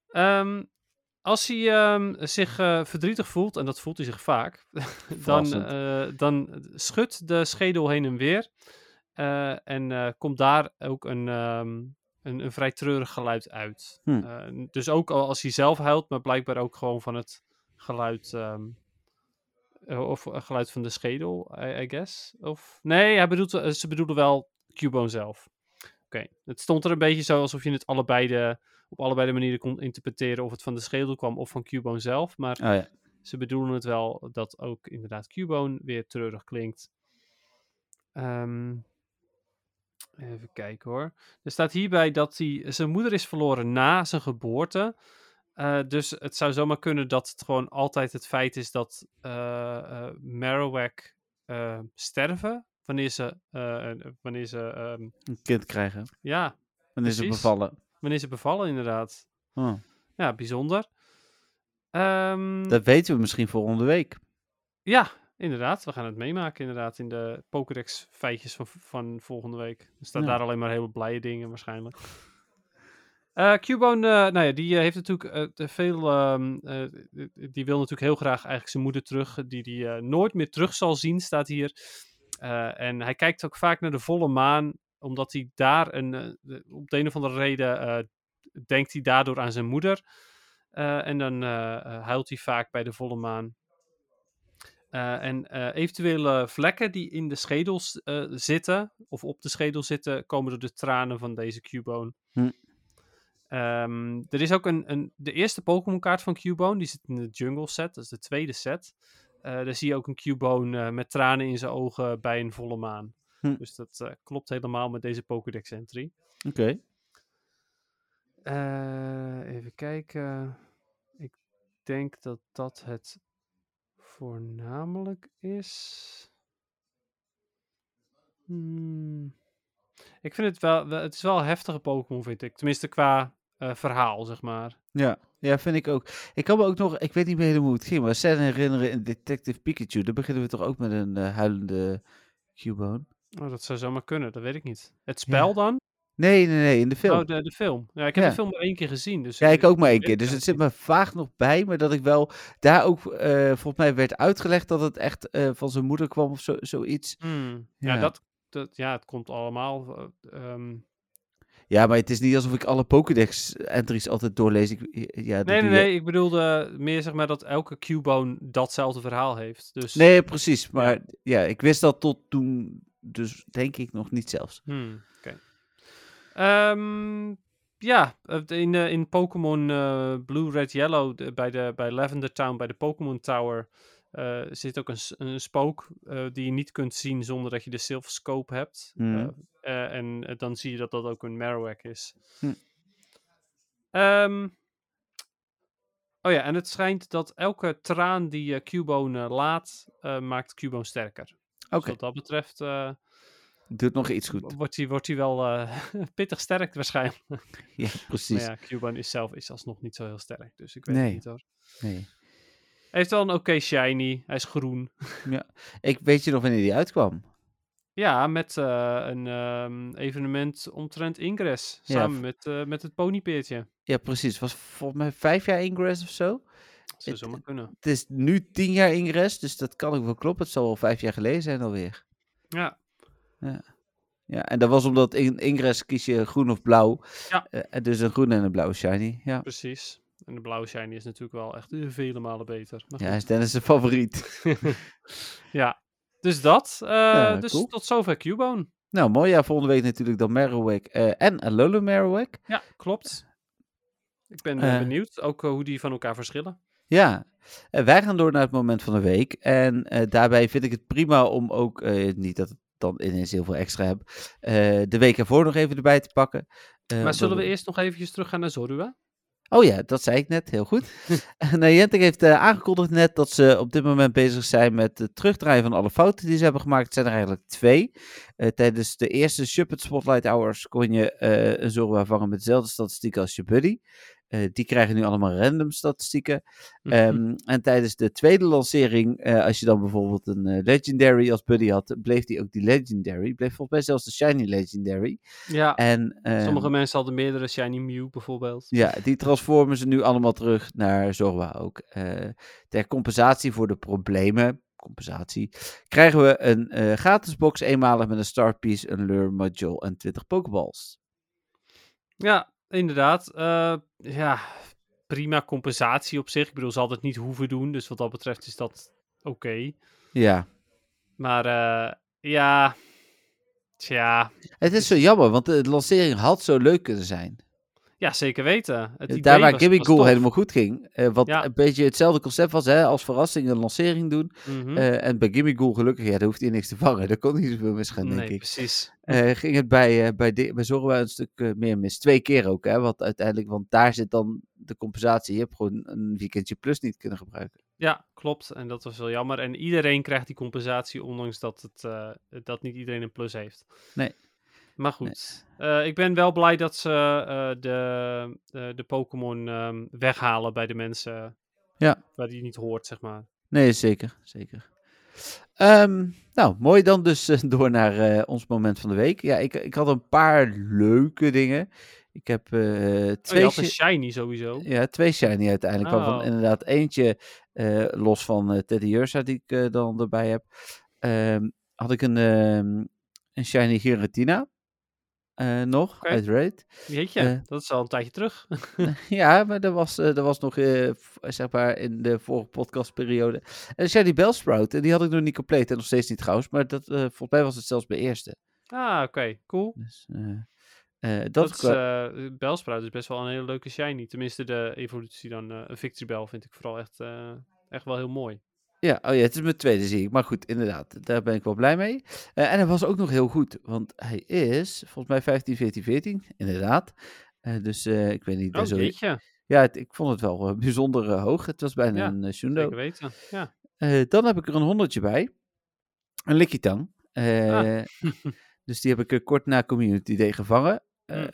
Ehm, als hij ehm, zich eh, verdrietig voelt, en dat voelt hij zich vaak, <laughs> dan, eh, dan schudt de schedel heen en weer. en komt daar ook een, ehm, een, een vrij treurig geluid uit. Hm. Eh, dus ook al als hij zelf huilt, maar blijkbaar ook gewoon van het geluid. eh, of het geluid van de schedel, I, I guess. Of, nee, hij bedoelt, eh, ze bedoelen wel Cubone zelf. Oké, het stond er een beetje zo alsof je het allebei de, op allebei de manieren kon interpreteren of het van de schedel kwam of van Cubone zelf. Maar Oh ja. ze bedoelen het wel dat ook inderdaad Cubone weer treurig klinkt. Ehm, even kijken hoor. Er staat hierbij dat hij, zijn moeder is verloren na zijn geboorte. Eh, dus het zou zomaar kunnen dat het gewoon altijd het feit is dat eh, Marowak sterven. Wanneer ze, wanneer ze, ehm, Een kind krijgen. ja, is ze bevallen. wanneer ze bevallen inderdaad. Oh. Ja, bijzonder. Ehm, Dat weten we misschien volgende week. Ja, inderdaad. We gaan het meemaken inderdaad in de Pokédex feitjes van, van volgende week. Er staan Ja. daar alleen maar hele blije dingen waarschijnlijk. <laughs> Eh Cubone, eh, nou ja, die eh, heeft natuurlijk veel, ehm, eh, die wil natuurlijk heel graag eigenlijk zijn moeder terug, die die eh, nooit meer terug zal zien, staat hier. En hij kijkt ook vaak naar de volle maan, omdat hij daar een, op de een of andere reden denkt hij daardoor aan zijn moeder. En dan huilt hij vaak bij de volle maan. Eh, en eh, eventuele vlekken die in de schedels eh, zitten, of op de schedel zitten, komen door de tranen van deze Cubone. Hm. Ehm, er is ook een, een, de eerste Pokémon kaart van Cubone, die zit in de Jungle set, dat is de tweede set. Daar zie je ook een Cubone met tranen in zijn ogen bij een volle maan. Hm. Dus dat klopt helemaal met deze Pokédex entry. Oké. Even kijken. Ik denk dat dat het voornamelijk is. Hmm. Ik vind het wel, het is wel een heftige Pokémon, vind ik. Tenminste qua eh, verhaal, zeg maar. Ja. ja, vind ik ook. Ik kan me ook nog, ik weet niet meer helemaal hoe het ging, maar scène herinneren in Detective Pikachu. Daar beginnen we toch ook met een eh, huilende Cubone? Oh, dat zou zomaar kunnen, dat weet ik niet. Het spel dan? Nee, nee, nee, in de film. Oh, de, de film. Ja, ik heb Ja. de film maar één keer gezien. Dus Ja, ik ook maar één keer. Dus het zit me vaag nog bij, maar dat ik wel daar ook, eh, volgens mij werd uitgelegd dat het echt eh, van zijn moeder kwam of zo, zoiets. Hmm. Ja, Ja. dat, dat, ja, het komt allemaal. eh, ehm, Ja, maar het is niet alsof ik alle Pokédex-entries altijd doorlees. Ik, ja, Nee, nee, nee. Ik bedoelde meer zeg maar dat elke Cubone datzelfde verhaal heeft. Dus, Nee, precies. Maar ja. ik wist dat tot toen, dus denk ik nog niet zelfs. Hmm, oké. Ehm, ja, in, eh, in Pokémon eh, Blue, Red, Yellow, de- bij, de, bij Lavender Town, bij de Pokémon Tower, eh, zit ook een, een spook die je niet kunt zien zonder dat je de Silver Scope hebt. Eh, en dan zie je dat dat ook een Marowak is. Hm. Ehm, oh ja, en het schijnt dat elke traan die Cubone laat, maakt Cubone sterker. Oké, Dus wat dat betreft doet nog iets goed. wordt hij wordt hij wel eh, <laughs> pittig sterk waarschijnlijk. <laughs> Ja, Maar precies. ja, Cubone is zelf is alsnog niet zo heel sterk, dus ik weet Nee. het niet hoor. Nee. Hij heeft wel een oké shiny, hij is groen. <laughs> Ik weet je nog wanneer die uitkwam? Ja, met eh, een ehm, evenement omtrent Ingress, Ja, samen met, eh, met het ponypeertje. Ja, precies. Was volgens mij vijf jaar ingress of zo. Dat zou zomaar kunnen. Het is nu tien jaar ingress, dus dat kan ook wel kloppen. Het zal wel vijf jaar geleden zijn alweer. Ja, Ja, en dat was omdat in ingress kies je groen of blauw. Ja. En dus een groen en een blauwe shiny. Ja, precies. En de blauwe shiny is natuurlijk wel echt eh, vele malen beter. Maar ja goed. is Dennis zijn favoriet. <laughs> <laughs> Ja, dus dat. eh, Ja, dus cool. tot zover Cubone. nou, mooi. Ja, volgende week natuurlijk dan Marowak eh, en Alola Marowak. Ja, klopt. Ik ben benieuwd ook hoe die van elkaar verschillen. Ja, wij gaan door naar het moment van de week. En daarbij vind ik het prima om ook, niet dat het dan ineens heel veel extra heb, eh, de week ervoor nog even erbij te pakken. Eh, Maar zullen we eerst nog eventjes teruggaan naar Zorua? Oh ja, dat zei ik net, heel goed. <laughs> Niantic heeft eh, aangekondigd net dat ze op dit moment bezig zijn met het terugdraaien van alle fouten die ze hebben gemaakt. Het zijn er eigenlijk twee. Eh, tijdens de eerste Shuppet Spotlight Hours kon je eh, een Zorua vangen met dezelfde statistieken als je buddy. Eh, die krijgen nu allemaal random statistieken. Mhm. Ehm, en tijdens de tweede lancering, eh, als je dan bijvoorbeeld een eh, Legendary als buddy had, bleef die ook die Legendary. Bleef volgens mij zelfs de Shiny Legendary. ja, En, ehm, sommige mensen hadden meerdere Shiny Mew bijvoorbeeld. ja, die transformen ze nu allemaal terug naar Zorba ook. Ter compensatie voor de problemen, compensatie, krijgen we een gratis box eenmalig met een Star Piece, een Lure Module en 20 Pokeballs. Ja, inderdaad. Eh, ja, prima compensatie op zich. Ik bedoel, ze hadden het niet hoeven doen, dus wat dat betreft is dat oké. Ja, Maar eh, ja, tja, het is zo jammer, want de lancering had zo leuk kunnen zijn. Ja, zeker weten. Het idee Daar waar was- Gimme Ghoul tof. helemaal goed ging, eh, wat Ja. een beetje hetzelfde concept was, hè, als verrassing een lancering doen. Mhm. Eh, en bij Gimme Ghoul gelukkig, ja, daar hoeft hij niks te vangen. Daar kon niet zoveel misgaan, denk nee, ik. precies. Eh, ging het bij, eh, bij, de, bij een stuk eh, meer mis. Twee keer ook, hè? Want uiteindelijk, want daar zit dan de compensatie. Je hebt gewoon een weekendje plus niet kunnen gebruiken. Ja, klopt. En dat was wel jammer. En iedereen krijgt die compensatie, ondanks dat, het, eh, dat niet iedereen een plus heeft. Nee. Maar goed, Eh, ik ben wel blij dat ze eh, de, de, de Pokémon ehm, weghalen bij de mensen Ja. waar die niet hoort, zeg maar. Nee, zeker. zeker. Ehm, nou, mooi dan dus eh, <laughs> door naar eh, ons moment van de week. Ja, ik, ik had een paar leuke dingen. Ik heb eh, Oh, je twee, had een shi- shiny sowieso. ja, twee shiny uiteindelijk. Waarvan Oh. inderdaad eentje, eh, los van eh Teddy Ursa die ik eh, dan erbij heb, ehm, had ik een, een shiny Giratina. Eh, nog Oké. uit Raid. Jeetje, Eh. dat is al een tijdje terug. <laughs> ja, maar dat was, eh, dat was nog zeg maar in de vorige podcastperiode. En Shady Bellsprout, en die had ik nog niet compleet en nog steeds niet trouwens. Maar dat, volgens mij was het zelfs bij eerste. ah, oké, cool. Dus, dat, Dat is, Belsprout is best wel een hele leuke shiny. Tenminste, de evolutie dan. een Victory Bell vind ik vooral echt, echt wel heel mooi. Ja, oh ja, het is mijn tweede zie ik. Maar goed, inderdaad, daar ben ik wel blij mee. Eh, en hij was ook nog heel goed, want hij is volgens mij 15, 14, 14, inderdaad. Eh, dus eh, ik weet niet. Oh, zo, ja, het- ik vond het wel bijzonder hoog. Het was bijna Ja, een Shundo. Zeker weten. Ja. Dan heb ik er een honderdje bij. Een Likitang. Ah. <laughs> dus die heb ik kort na Community Day gevangen. Mm.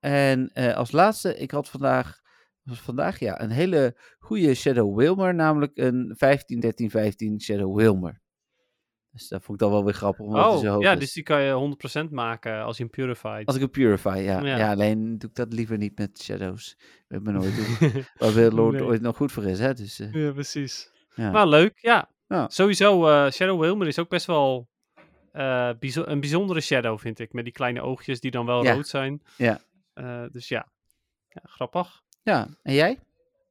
En als laatste, ik had vandaag, was vandaag ja, een hele goede Shadow Wilmer, namelijk een 15, 13, 15 Shadow Wilmer. Dus dat vond ik dan wel weer grappig, omdat hij zo Oh, ja, is. dus die kan je 100% maken als je hem purified. Als ik een Purify, ja. Ja. ja. alleen doe ik dat liever niet met Shadows. Ik weet maar nooit <laughs> waar wil Lord Nee. ooit nog goed voor is, hè. Dus, eh, Ja, precies. ja. Maar leuk, ja. Ja. Sowieso, eh, Shadow Wilmer is ook best wel eh, bijzo- een bijzondere Shadow, vind ik. Met die kleine oogjes die dan wel rood zijn. Ja. Dus ja. ja, grappig. Ja, en jij?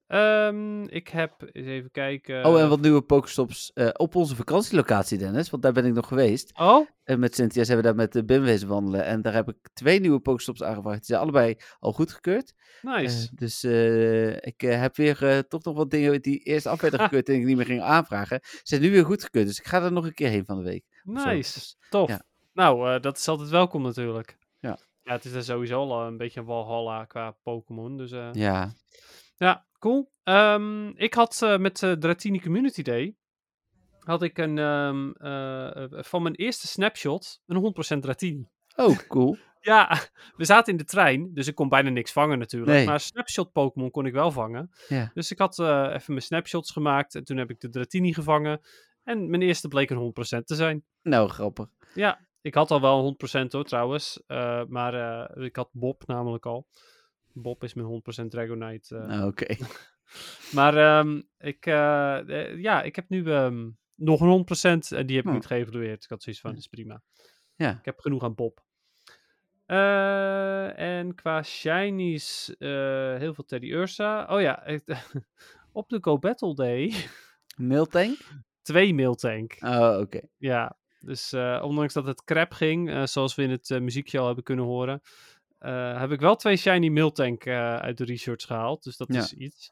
Ehm, ik heb, eens even kijken. oh, en wat nieuwe Pokestops eh, op onze vakantielocatie, Dennis. Want daar ben ik nog geweest. Oh, En met Cynthia zijn we daar met de BIM wezen wandelen. En daar heb ik twee nieuwe Pokestops aangevraagd. Die zijn allebei al goedgekeurd. nice. Eh, dus eh, ik eh, heb weer eh, toch nog wat dingen die eerst af werden <laughs> gekeurd en ik niet meer ging aanvragen. Zijn nu weer goedgekeurd. Dus ik ga er nog een keer heen van de week. nice. Dus, Tof. ja. Nou, eh, dat is altijd welkom natuurlijk. Ja. Het is er sowieso al een beetje een walhalla qua Pokémon. Dus eh, ja. Ja, cool. Ehm, ik had eh, met de Dratini Community Day had ik een ehm, eh, eh, van mijn eerste snapshot een 100% Dratini. Oh, cool. <laughs> Ja, we zaten in de trein, dus ik kon bijna niks vangen natuurlijk. Nee. Maar snapshot Pokémon kon ik wel vangen. Ja. Dus ik had eh, even mijn snapshots gemaakt en toen heb ik de Dratini gevangen. En mijn eerste bleek een 100% te zijn. Nou, grappig. Ja, ik had al wel een 100% hoor trouwens. eh, maar eh, ik had Bob namelijk al. Bob is mijn 100% Dragonite. eh, Nou, oké. <laughs> maar ehm, ik, ja, ik heb nu ehm, nog een 100% en die heb ik Oh. niet geëvalueerd. Ik had zoiets van, dat is prima. Ja. Ik heb genoeg aan Bob. En qua shinies, heel veel Teddy Ursa. Oh ja, <laughs> op de Go Battle Day, Mailtank? <laughs> twee Miltank. Oh, oké. Ja, dus eh, ondanks dat het crap ging, eh, zoals we in het eh, muziekje al hebben kunnen horen, heb ik wel twee shiny Miltank uit de research gehaald. Dus dat Ja. is iets.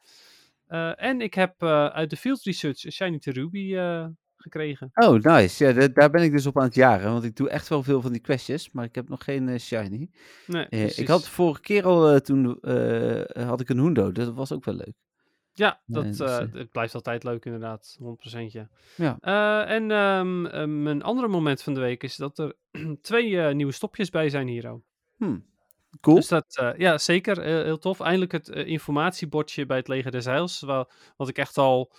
En ik heb uit de field research een shiny Terubi eh gekregen. Oh, nice. Ja, da- daar ben ik dus op aan het jaren. Want ik doe echt wel veel van die questjes, maar ik heb nog geen shiny. Nee, ik had vorige keer al, toen had ik een Hundo. Dat was ook wel leuk. Ja, Nee, dat, eh, het blijft altijd leuk inderdaad, 100%. Ja. Eh, en eh, mijn andere moment van de week is dat er <clears throat> twee eh, nieuwe stopjes bij zijn hier. ook. Hm. Cool. Dus dat, ja, zeker. heel tof. Eindelijk het informatiebordje bij het Leger des Heils. wa- Wat ik echt al,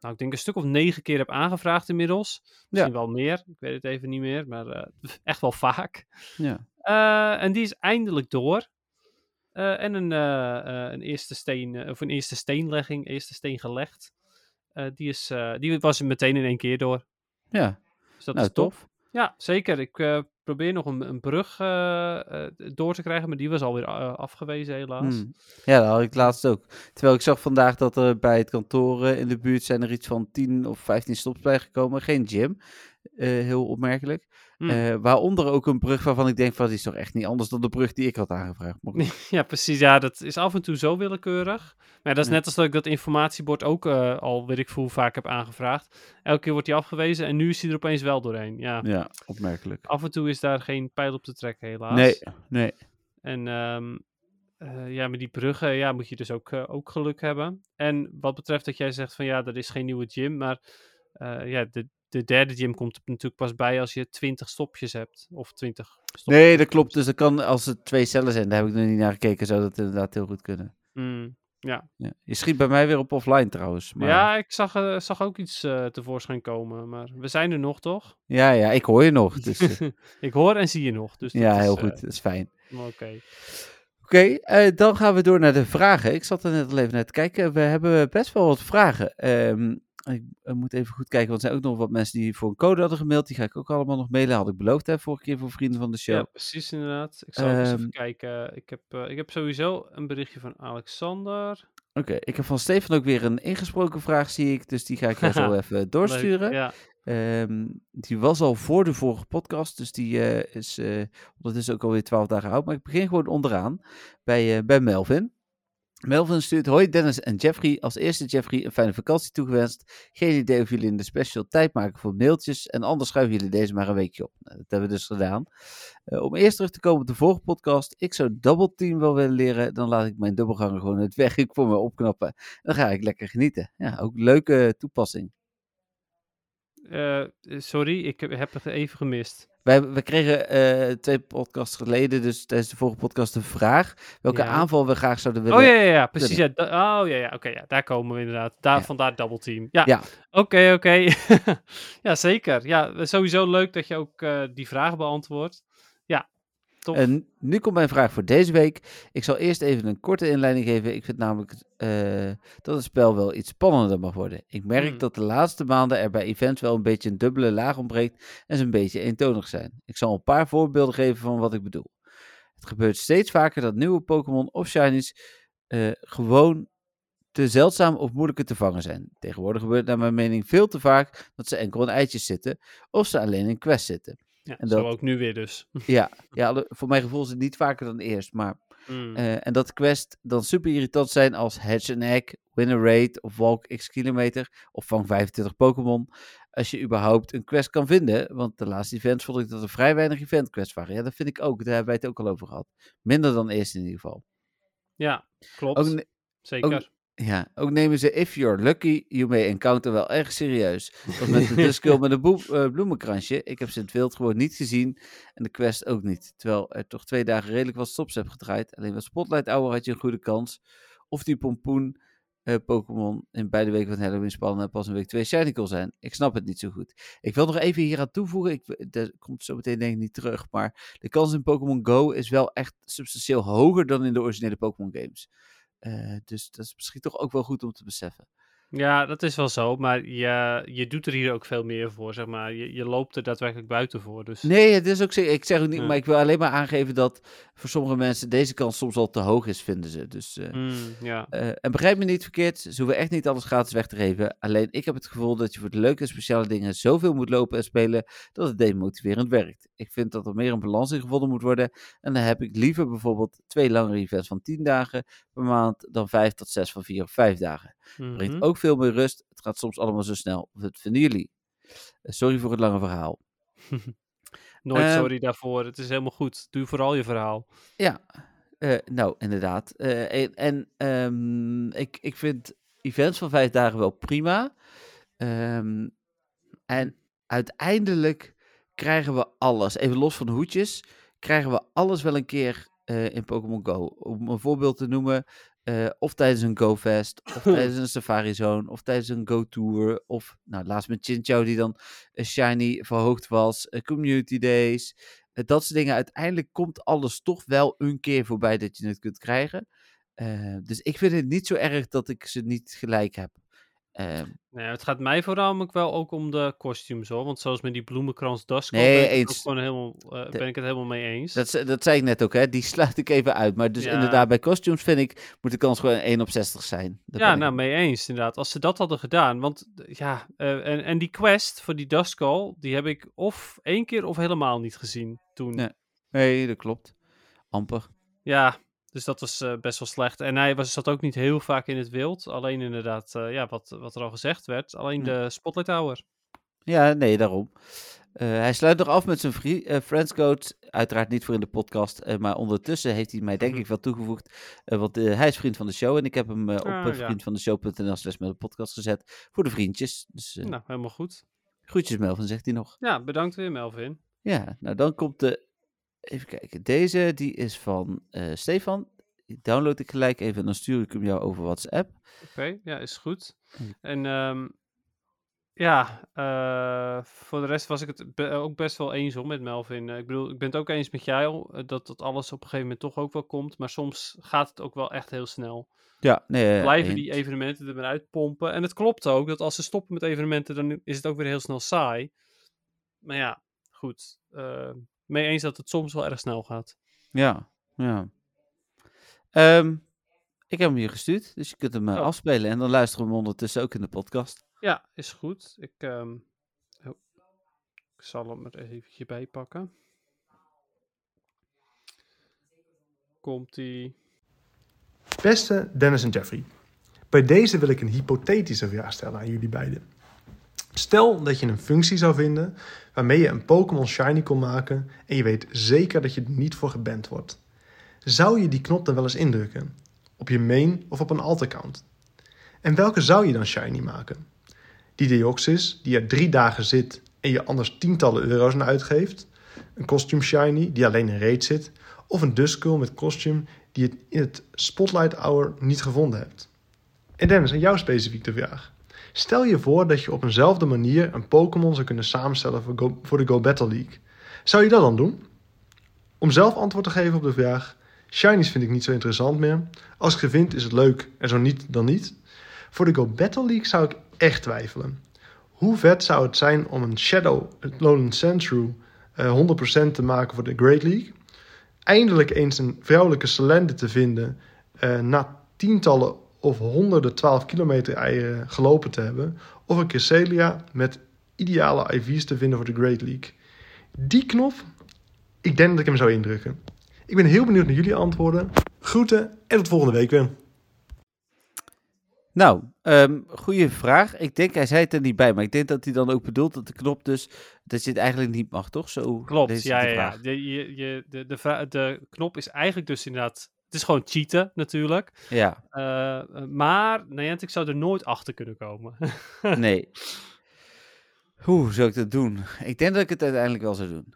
nou, ik denk een stuk of negen keer heb aangevraagd inmiddels. Misschien wel meer. Ik weet het even niet meer. Maar <laughs> echt wel vaak. ja. En die is eindelijk door. Eh, en een, eh, eh, een eerste steen, of een eerste steenlegging, eerste steen gelegd. Die, is, die was meteen in één keer door. ja. Dus dat nou, is tof. Ja, zeker. Ik probeer nog een, een brug door te krijgen, maar die was alweer afgewezen helaas. Hmm. Ja, dat had ik laatst ook. Terwijl ik zag vandaag dat er bij het kantoor in de buurt zijn er iets van 10 of 15 stops bijgekomen. Geen gym. Heel opmerkelijk. Hmm. Eh, waaronder ook een brug waarvan ik denk van, die is toch echt niet anders dan de brug die ik had aangevraagd. <laughs> Ja, precies. Ja, dat is af en toe zo willekeurig. Maar dat is Ja. net als dat ik dat informatiebord ook eh, al, weet ik veel, vaak heb aangevraagd. Elke keer wordt die afgewezen en nu is die er opeens wel doorheen. Ja. Ja, opmerkelijk. Af en toe is daar geen pijl op te trekken, helaas. Nee, nee. En ehm, eh, ja, met die bruggen ja, moet je dus ook, ook geluk hebben. En wat betreft dat jij zegt van ja, er is geen nieuwe gym. Maar eh, ja, de, de derde gym komt er natuurlijk pas bij als je 20 stopjes hebt. Of 20 stopjes. Nee, dat klopt. Dus dat kan, als het twee cellen zijn, daar heb ik nog niet naar gekeken, zou dat inderdaad heel goed kunnen. Mm, ja. Ja. Je schiet bij mij weer op offline trouwens. Maar... ja, ik zag, eh, zag ook iets eh, tevoorschijn komen. Maar we zijn er nog, toch? ja, ja, ik hoor je nog. Dus, eh, <laughs> ik hoor en zie je nog. Dus ja, is, heel goed. Dat is fijn. Oké. Oké, dan gaan we door naar de vragen. Ik zat er net al even naar te kijken. We hebben best wel wat vragen. Ehm, ik eh, moet even goed kijken, want er zijn ook nog wat mensen die voor een code hadden gemaild. Die ga ik ook allemaal nog mailen. Had ik beloofd, hè, vorige keer voor vrienden van de show. Ja, precies inderdaad. Ik zal eens even Ehm, kijken. Ik heb, eh, ik heb sowieso een berichtje van Alexander. Oké, ik heb van Stefan ook weer een ingesproken vraag, zie ik. Dus die ga ik zo <laughs> even Leuk, doorsturen. Ja. Ehm, die was al voor de vorige podcast, dus die eh, is eh ondertussen ook alweer 12 dagen oud. Maar ik begin gewoon onderaan bij, bij Melvin. Melvin stuurt, hoi Dennis en Jeffrey. Als eerste Jeffrey een fijne vakantie toegewenst. Geen idee of jullie in de special tijd maken voor mailtjes. En anders schuiven jullie deze maar een weekje op. Nou, dat hebben we dus gedaan. Eh, om eerst terug te komen op de vorige podcast. Ik zou double team wel willen leren. Dan laat ik mijn dubbelganger gewoon het werk voor me opknappen. En dan ga ik lekker genieten. Ja, ook leuke toepassing. Eh, sorry, ik heb het even gemist. Wij, we kregen eh, twee podcasts geleden, dus tijdens de vorige podcast, een vraag. Welke Ja. aanval we graag zouden willen. Oh ja, ja, ja precies. Ja, oh ja, ja, oké, ja, daar komen we inderdaad. Daar. Vandaar double team. Ja, oké, oké. <laughs> ja, zeker. Ja, sowieso leuk dat je ook eh, die vragen beantwoordt. Ja, tof. En nu komt mijn vraag voor deze week. Ik zal eerst even een korte inleiding geven. Ik vind namelijk eh, dat het spel wel iets spannender mag worden. Ik merk Hmm. dat de laatste maanden er bij events wel een beetje een dubbele laag ontbreekt en ze een beetje eentonig zijn. Ik zal een paar voorbeelden geven van wat ik bedoel. Het gebeurt steeds vaker dat nieuwe Pokémon of Shinies eh, gewoon te zeldzaam of moeilijker te vangen zijn. Tegenwoordig gebeurt het naar mijn mening veel te vaak dat ze enkel in eitjes zitten of ze alleen in quest zitten. Ja, en zo ook nu weer dus. <laughs> Ja, ja voor mijn gevoel is het niet vaker dan eerst, maar Hmm. eh, en dat quest dan super irritant zijn als Hedge and Egg, Win a Raid of Walk x kilometer of vang 25 Pokémon. Als je überhaupt een quest kan vinden, want de laatste events vond ik dat er vrij weinig event quests waren. Ja, dat vind ik ook, daar hebben wij het ook al over gehad. Minder dan eerst in ieder geval. ja, klopt. Ook, zeker. Ja, ook nemen ze If You're Lucky, You May Encounter wel erg serieus. Zoals met de <laughs> Duskull met een boe- eh, bloemenkransje. Ik heb ze in het wild gewoon niet gezien en de quest ook niet. Terwijl er toch twee dagen redelijk wat stops heb gedraaid. Alleen met Spotlight Hour had je een goede kans. Of die pompoen eh, Pokémon in beide weken van Halloween spannen en pas een week twee shiny kon zijn. Ik snap het niet zo goed. Ik wil nog even hier aan toevoegen. Ik, dat komt zo meteen denk ik niet terug. Maar de kans in Pokémon Go is wel echt substantieel hoger dan in de originele Pokémon games. Eh, dus dat is misschien toch ook wel goed om te beseffen. Ja, dat is wel zo, maar je, je doet er hier ook veel meer voor, zeg maar. Je, je loopt er daadwerkelijk buiten voor, dus... Nee, het is ook zeker. Ik zeg ook niet, Ja. maar ik wil alleen maar aangeven dat voor sommige mensen deze kans soms al te hoog is, vinden ze. Dus, eh, Hmm, ja. eh, en begrijp me niet verkeerd, ze hoeven echt niet alles gratis weg te geven. Alleen ik heb het gevoel dat je voor de leuke en speciale dingen zoveel moet lopen en spelen dat het demotiverend werkt. Ik vind dat er meer een balans in gevonden moet worden. En dan heb ik liever bijvoorbeeld twee langere events van 10 dagen per maand dan vijf tot zes van vier of vijf dagen. Mhm. brengt ook veel meer rust. Het gaat soms allemaal zo snel. Wat vinden jullie? Eh, sorry voor het lange verhaal. <laughs> Nooit Ehm, sorry daarvoor, het is helemaal goed. Doe vooral je verhaal. Ja, eh, nou inderdaad. Eh, en en ehm, ik, ik vind events van vijf dagen wel prima. Ehm, en uiteindelijk krijgen we alles, even los van hoedjes, krijgen we alles wel een keer in Pokémon Go. Om een voorbeeld te noemen, eh, of tijdens een Go-Fest, of <laughs> tijdens een Safari Zone, of tijdens een Go-Tour, of nou, laatst met Chinchou die dan eh, shiny verhoogd was, eh, Community Days, dat soort dingen. Uiteindelijk komt alles toch wel een keer voorbij dat je het kunt krijgen. Dus ik vind het niet zo erg dat ik ze niet gelijk heb. Ehm, Nee, het gaat mij voornamelijk wel ook om de costumes hoor. Want zoals met die bloemenkrans Dusko Nee, ben, ik eens. gewoon helemaal, eh, ben ik het helemaal mee eens. dat, dat zei ik net ook, hè? die <laughs> sluit ik even uit. Maar dus Ja. inderdaad, bij costumes vind ik, moet de kans gewoon 1 op 60 zijn. Ja, ik nou, mee. eens inderdaad. Als ze dat hadden gedaan. Want ja, eh, en, en die quest voor die Duskull, die heb ik of één keer of helemaal niet gezien toen. Nee. Nee, dat klopt. Amper. Ja, dus dat was eh, best wel slecht. En hij was, zat ook niet heel vaak in het wild. Alleen inderdaad, eh, ja, wat, wat er al gezegd werd. Alleen Ja. de Spotlight Hour. Ja, nee, daarom. Eh, hij sluit nog af met zijn friendscode. Uiteraard niet voor in de podcast. maar ondertussen heeft hij mij denk <laughs> ik wel toegevoegd. want hij is vriend van de show. En ik heb hem op Ah, ja. vriendvandeshow.nl slash met de podcast gezet. Voor de vriendjes. Dus Nou, helemaal goed. groetjes Melvin, zegt hij nog. Ja, bedankt weer Melvin. Ja, nou dan komt de... Even kijken. Deze, die is van eh, Stefan. Die download ik gelijk even en dan stuur ik hem jou over WhatsApp. Oké, ja, is goed. Hm. En ehm, Ja, uh, voor de rest was ik het be ook best wel eens om met Melvin. Uh, ik bedoel, ik ben het ook eens met jou uh, dat dat alles op een gegeven moment toch ook wel komt. Maar soms gaat het ook wel echt heel snel. Ja, nee. Blijven die evenementen er maar uitpompen. En het klopt ook dat als ze stoppen met evenementen, dan is het ook weer heel snel saai. Maar ja, goed. Mee eens dat het soms wel erg snel gaat. Ja, ja. Um, ik heb hem hier gestuurd, dus je kunt hem oh. afspelen. En dan luisteren we hem ondertussen ook in de podcast. Ja, is goed. Ik, um... oh. ik zal hem er even bij pakken. Komt-ie. Beste Dennis en Jeffrey. Bij deze wil ik een hypothetische vraag stellen aan jullie beiden. Stel dat je een functie zou vinden waarmee je een Pokémon Shiny kon maken en je weet zeker dat je er niet voor geband wordt. Zou je die knop dan wel eens indrukken? Op je main of op een alt-account? En welke zou je dan Shiny maken? Die Deoxys, die er drie dagen zit en je anders tientallen euro's aan uitgeeft? Een Costume Shiny die alleen in raid zit? Of een Duskull met Costume die je in het Spotlight Hour niet gevonden hebt? En Dennis, aan jou specifiek de vraag. Stel je voor dat je op eenzelfde manier een Pokémon zou kunnen samenstellen voor, de Go Battle League. Zou je dat dan doen? Om zelf antwoord te geven op de vraag: Shinies vind ik niet zo interessant meer. Als ik ze vind is het leuk en zo niet dan niet. Voor de Go Battle League zou ik echt twijfelen. Hoe vet zou het zijn om een Shadow Lowland Sandshrew uh, 100% te maken voor de Great League? Eindelijk eens een vrouwelijke Salende te vinden uh, na tientallen of honderden 12 kilometer eieren gelopen te hebben. Of een Cresselia met ideale IV's te vinden voor de Great League. Die knop, ik denk dat ik hem zou indrukken. Ik ben heel benieuwd naar jullie antwoorden. Groeten en tot volgende week weer. Nou, um, goede vraag. Ik denk, hij zei het er niet bij, maar ik denk dat hij dan ook bedoelt dat de knop dus, dat je het eigenlijk niet mag, toch? Zo Klopt, ja, ja. De, je, je, de, de, de knop is eigenlijk dus inderdaad, het is gewoon cheaten natuurlijk. Ja. Uh, maar ik zou er nooit achter kunnen komen. <laughs> nee. Hoe zou ik dat doen? Ik denk dat ik het uiteindelijk wel zou doen.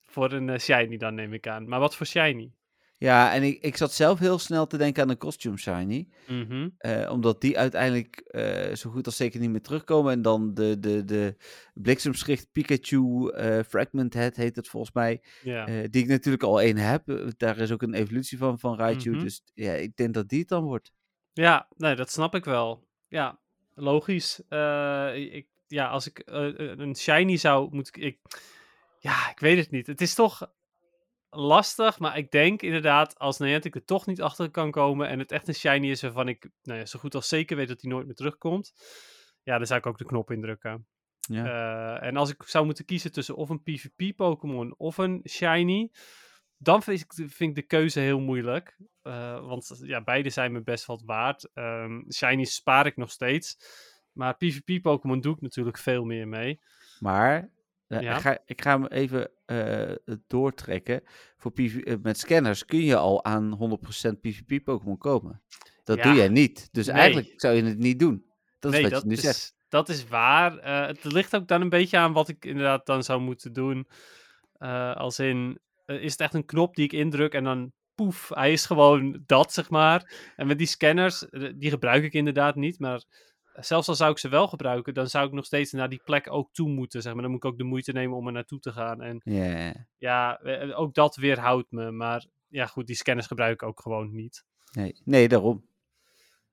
Voor een uh, shiny dan neem ik aan. Maar wat voor shiny? Ja, en ik, ik zat zelf heel snel te denken aan een costume shiny. Mhm. Eh, omdat die uiteindelijk uh, zo goed als zeker niet meer terugkomen. En dan de, de, de bliksemschicht Pikachu Fragment Head heet het volgens mij. die ik natuurlijk al één heb. Daar is ook een evolutie van, van Raichu. Mhm. Dus ja, ik denk dat die het dan wordt. Ja, nee, dat snap ik wel. Ja, logisch. ik, ja, als ik een shiny zou moeten... Ik, ja, ik weet het niet. Het is toch lastig, maar ik denk inderdaad, als Niantic er toch niet achter kan komen en het echt een shiny is waarvan ik nou ja, zo goed als zeker weet dat hij nooit meer terugkomt, ja, dan zou ik ook de knop indrukken. Ja. Uh, en als ik zou moeten kiezen tussen of een PvP-Pokémon of een shiny, dan vind ik, vind ik de keuze heel moeilijk. Uh, want ja, beide zijn me best wat waard. Um, shiny spaar ik nog steeds. Maar PvP-Pokémon doe ik natuurlijk veel meer mee. Maar ja. ik, ga, ik ga hem even uh, doortrekken. Voor PV, uh, met scanners kun je al aan 100% PvP Pokémon komen. Dat ja. doe jij niet. Dus nee. eigenlijk zou je het niet doen. Dat nee, is wat dat je nu is, zegt. Dat is waar. Uh, het ligt ook dan een beetje aan wat ik inderdaad dan zou moeten doen. als in, is het echt een knop die ik indruk en dan poef, hij is gewoon dat, zeg maar. En met die scanners, die gebruik ik inderdaad niet, maar zelfs al zou ik ze wel gebruiken, dan zou ik nog steeds naar die plek ook toe moeten. Zeg maar. Dan moet ik ook de moeite nemen om er naartoe te gaan. En yeah. ja, eh, ook dat weerhoudt me. Maar ja, goed, die scanners gebruik ik ook gewoon niet. Nee, nee daarom.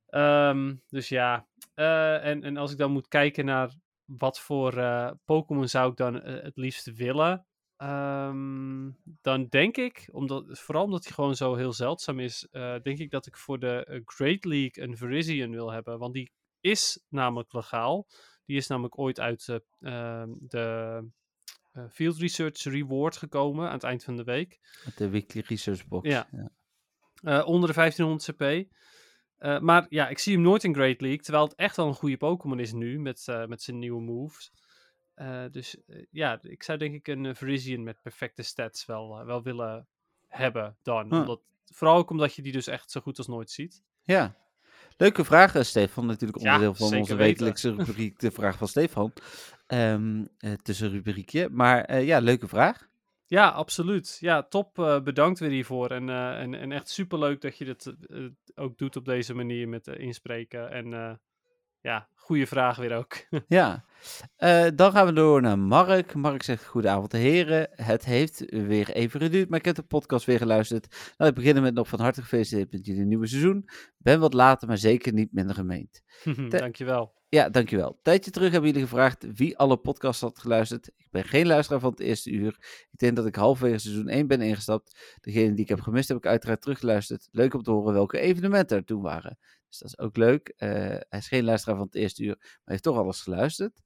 Um, dus ja, uh, en, en als ik dan moet kijken naar wat voor uh, Pokémon zou ik dan uh, het liefst willen, um, dan denk ik, omdat, vooral omdat hij gewoon zo heel zeldzaam is, denk ik dat ik voor de Great League een Virizion wil hebben. Want die is namelijk legaal. Die is namelijk ooit uit uh, de uh, Field Research Reward gekomen aan het eind van de week. De Weekly Research Box. Ja. ja. Uh, onder de 1500 CP. maar ja, ik zie hem nooit in Great League. Terwijl het echt wel een goede Pokémon is nu met, met zijn nieuwe moves. dus ja, ik zou denk ik een Virizion met perfecte stats wel, wel willen hebben dan. Huh. Omdat, vooral ook omdat je die dus echt zo goed als nooit ziet. Ja, Leuke vragen, Stefan. Natuurlijk onderdeel van onze wekelijkse <laughs> rubriek, de vraag van Stefan. Um, uh, tussen rubriekje. Maar uh, ja, leuke vraag. Ja, absoluut. Ja, top. Uh, bedankt weer hiervoor. En, en, en echt superleuk dat je dit ook doet op deze manier met inspreken. En ja, goede vraag weer ook. <laughs> Ja, Eh, dan gaan we door naar Mark. Mark zegt, goedenavond heren. Het heeft weer even geduurd, maar ik heb de podcast weer geluisterd. Laat ik beginnen met nog van harte gefeliciteerd met jullie nieuwe seizoen. Ben wat later, maar zeker niet minder gemeend. <laughs> Dankjewel. Ja, dankjewel. Een tijdje terug hebben jullie gevraagd wie alle podcasts had geluisterd. Ik ben geen luisteraar van het eerste uur. Ik denk dat ik halverwege seizoen 1 ben ingestapt. Degene die ik heb gemist heb ik uiteraard teruggeluisterd. Leuk om te horen welke evenementen er toen waren. Dus dat is ook leuk. Eh, hij is geen luisteraar van het eerste uur, maar heeft toch alles geluisterd.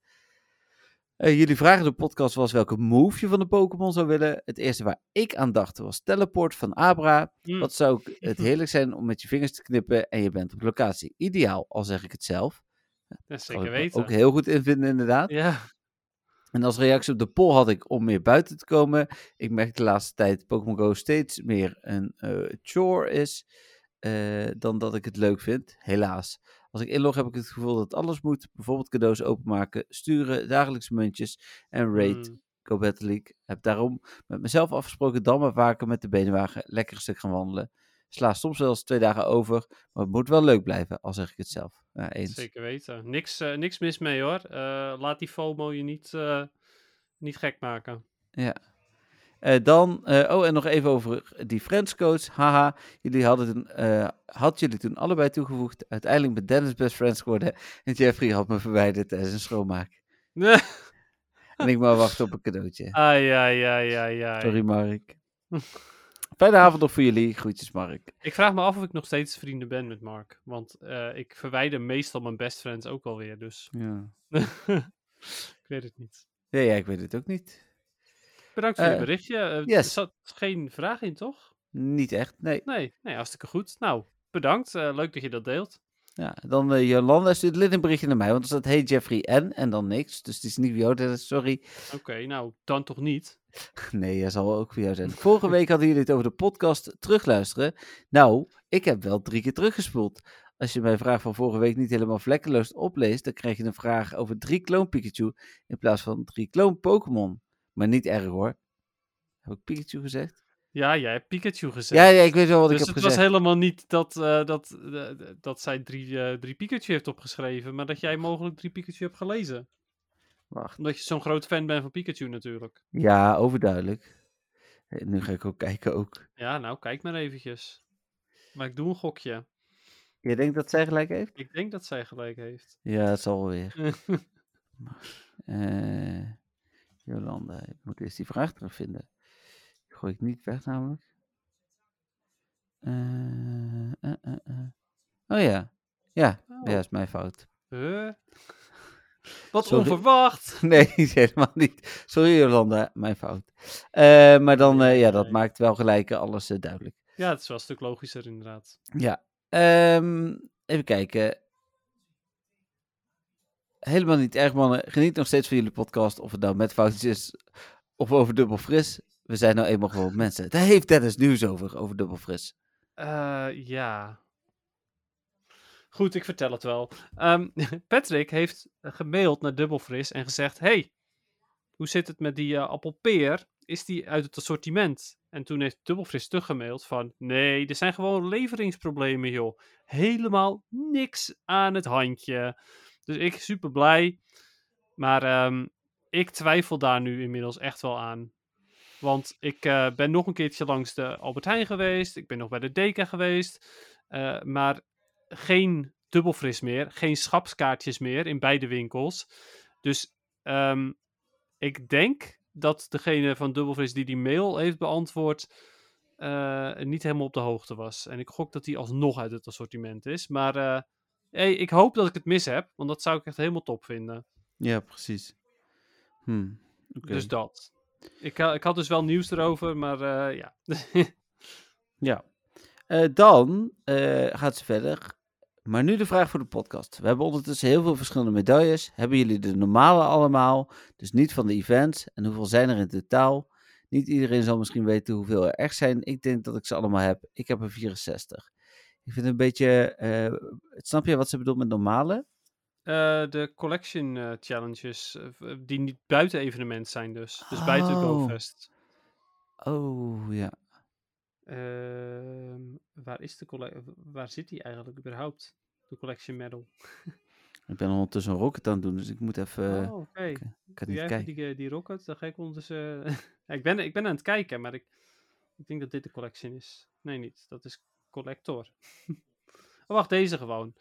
Eh, jullie vragen de podcast was welke move je van de Pokémon zou willen. Het eerste waar ik aan dacht was teleport van Abra. Mm. Wat zou het heerlijk zijn om met je vingers te knippen en je bent op locatie. Ideaal, al zeg ik het zelf. Kan zeker ik weten. Ook heel goed invinden, inderdaad. Ja, En als reactie op de poll had ik om meer buiten te komen. Ik merk de laatste tijd Pokémon Go steeds meer een eh, chore is. eh, dan dat ik het leuk vind, helaas. Als ik inlog heb ik het gevoel dat alles moet. Bijvoorbeeld cadeaus openmaken, sturen, dagelijkse muntjes en raid. Mm. Go Battle League. Heb daarom met mezelf afgesproken dan maar vaker met de benenwagen lekker een stuk gaan wandelen. Sla soms wel eens twee dagen over, maar het moet wel leuk blijven, al zeg ik het zelf. Ja, eens. Zeker weten. Niks, eh, niks mis mee hoor. Eh, laat die FOMO je niet, eh, niet gek maken. Ja. Dan, oh, en nog even over die Friends coach. Haha, jullie hadden toen, had jullie toen allebei toegevoegd. Uiteindelijk ben Dennis best friends geworden. En Jeffrey had me verwijderd tijdens een schoonmaak. <laughs> En ik maar wachten op een cadeautje. ai, ai, ai, ai, ai. Sorry, Mark. <laughs> Fijne avond nog voor jullie. Groetjes, Mark. Ik vraag me af of ik nog steeds vrienden ben met Mark. Want eh, ik verwijder meestal mijn best friends ook alweer. Dus Ja. <laughs> ik weet het niet. Ja, ja, ik weet het ook niet. Bedankt voor je Eh, berichtje. Eh, Er zat geen vraag in, toch? Niet echt, nee. Nee, nee hartstikke goed. Nou, bedankt. Leuk dat je dat deelt. Ja, dan Jolanda stuurt lid een berichtje naar mij, want er staat hey Jeffrey en en dan niks. Dus het is niet Dennis, sorry. Oké, nou, dan toch niet. Nee, hij zal wel ook voor jou zijn. Vorige week hadden jullie het over de podcast terugluisteren. Nou, ik heb wel drie keer teruggespoeld. Als je mijn vraag van vorige week niet helemaal vlekkeloos opleest, dan krijg je een vraag over drie kloon Pikachu in plaats van drie kloon Pokémon. Maar niet erg hoor. Heb ik Pikachu gezegd? Ja, jij hebt Pikachu gezegd. Ja, ja, ik weet wel wat dus ik heb het gezegd. was helemaal niet dat, eh, dat, eh, dat zij drie, eh, drie Pikachu heeft opgeschreven, maar dat jij mogelijk drie Pikachu hebt gelezen. Wacht. Omdat je zo'n groot fan bent van Pikachu natuurlijk. Ja, overduidelijk. Eh, Nu ga ik ook kijken ook. Ja, nou, kijk maar eventjes. Maar ik doe een gokje. Je denkt dat zij gelijk heeft? Ik denk dat zij gelijk heeft. Ja, het zal wel weer. <laughs> Eh Jolanda, ik moet eerst die vraag terugvinden. Die gooi ik niet weg namelijk. Eh, eh. Oh ja. Ja, Oh. ja, is mijn fout. Huh? Wat Sorry. onverwacht! <laughs> Nee, <laughs> helemaal niet. Sorry Jolanda, mijn fout. Eh, maar dan, eh, ja, dat Nee. maakt wel gelijk alles eh, duidelijk. Ja, het is wel een stuk logischer inderdaad. Ja, ehm, even kijken. Helemaal niet erg, mannen. Geniet nog steeds van jullie podcast. Of het nou met foutjes is of over dubbel fris. We zijn nou eenmaal gewoon mensen. Daar heeft Dennis nieuws over, over dubbel fris. Ja. Goed, ik vertel het wel. Ehm, <laughs> Patrick heeft eh, gemaild naar Dubbelfris en gezegd: Hey, hoe zit het met die eh, appelpeer? Is die uit het assortiment? En toen heeft Dubbelfris teruggemaild van: Nee, er zijn gewoon leveringsproblemen, joh. Helemaal niks aan het handje. Dus ik super blij. Maar ehm, ik twijfel daar nu inmiddels echt wel aan. Want ik eh, ben nog een keertje langs de Albert Heijn geweest. Ik ben nog bij de Deka geweest. maar geen dubbelfris meer. Geen schapskaartjes meer in beide winkels. Dus ehm, ik denk dat degene van dubbelfris die die mail heeft beantwoord... eh, niet helemaal op de hoogte was. En ik gok dat die alsnog uit het assortiment is. Maar eh, hey, ik hoop dat ik het mis heb. Want dat zou ik echt helemaal top vinden. Ja, precies. Hm, oké. Dus dat. Ik, ha- ik had dus wel nieuws erover, maar eh, ja. <laughs> Ja. Eh, dan eh, gaat ze verder. Maar nu de vraag voor de podcast. We hebben ondertussen heel veel verschillende medailles. Hebben jullie de normale allemaal? Dus niet van de events. En hoeveel zijn er in totaal? Niet iedereen zal misschien weten hoeveel er echt zijn. Ik denk dat ik ze allemaal heb. Ik heb er 64. Ik vind het een beetje. eh, snap je wat ze bedoelt met normale? Eh, de collection eh, challenges, die niet buiten evenement zijn dus. Dus buiten Oh. GoFest. Oh ja. Ehm, waar is de Waar zit die eigenlijk überhaupt? De collection medal. <laughs> Ik ben ondertussen een rocket aan het doen, dus ik moet even... oh, oké. ik niet jij even kijken. die, eh, die rocket? Dan ga ik ondertussen... ja, <laughs> ik, ben, ik ben aan het kijken, maar ik, ik denk dat dit de collection is. Nee, niet. Dat is collector. <laughs> oh, wacht, deze gewoon.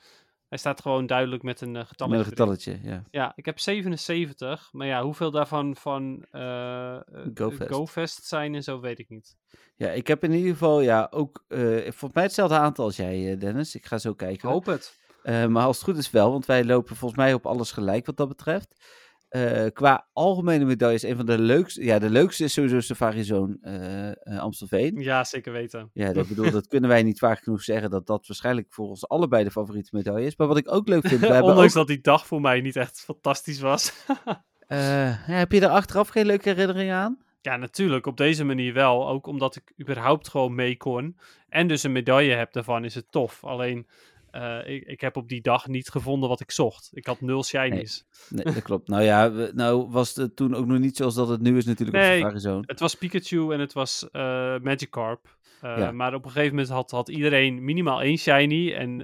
Hij staat gewoon duidelijk met een uh, Met een getalletje, ja. Ja, ik heb 77. Maar ja, hoeveel daarvan van eh eh, GoFest. GoFest zijn en zo, weet ik niet. Ja, ik heb in ieder geval, ja, ook eh, volgens mij hetzelfde aantal als jij, eh, Dennis. Ik ga zo Ik kijken. hoop het. Eh, maar als het goed is wel, want wij lopen volgens mij op alles gelijk wat dat betreft. Eh, qua algemene medailles, een van de leukste, ja, de leukste is sowieso Safari Zone eh, eh, Amstelveen. Ja, zeker weten. Ja, dat, <laughs> bedoel, dat kunnen wij niet vaak genoeg zeggen dat dat waarschijnlijk voor ons allebei de favoriete medaille is. Maar wat ik ook leuk vind, <laughs> Ondanks ook, dat die dag voor mij niet echt fantastisch was. <laughs> ja, heb je er achteraf geen leuke herinneringen aan? Ja, natuurlijk. Op deze manier wel. Ook omdat ik überhaupt gewoon mee kon. En dus een medaille heb daarvan, is het tof. Alleen, eh, ik, ik heb op die dag niet gevonden wat ik zocht. Ik had nul shinies. Nee, dat klopt. Nou ja, we- nou was het toen ook nog niet zoals dat het nu is natuurlijk Nee. op Safari Zone. Het was Pikachu en het was eh Magikarp. Eh, Ja. Maar op een gegeven moment had, had iedereen minimaal één shiny. En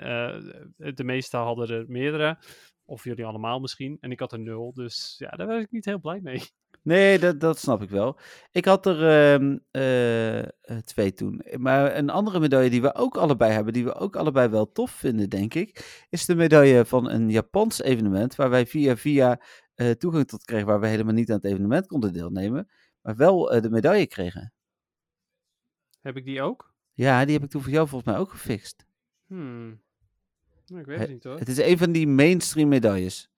de meesten hadden er meerdere. Of jullie allemaal misschien. En ik had er nul. Dus ja, daar was ik niet heel blij mee. Nee, dat, dat snap ik wel. Ik had er ehm, eh, eh, twee toen. Maar een andere medaille die we ook allebei hebben, die we ook allebei wel tof vinden, denk ik, is de medaille van een Japans evenement, waar wij via via eh, toegang tot kregen, waar we helemaal niet aan het evenement konden deelnemen, maar wel de medaille kregen. Heb ik die ook? Ja, die heb ik toen voor jou volgens mij ook gefixt. Hmm. Nou, ik weet He- het niet hoor. Het is een van die mainstream medailles.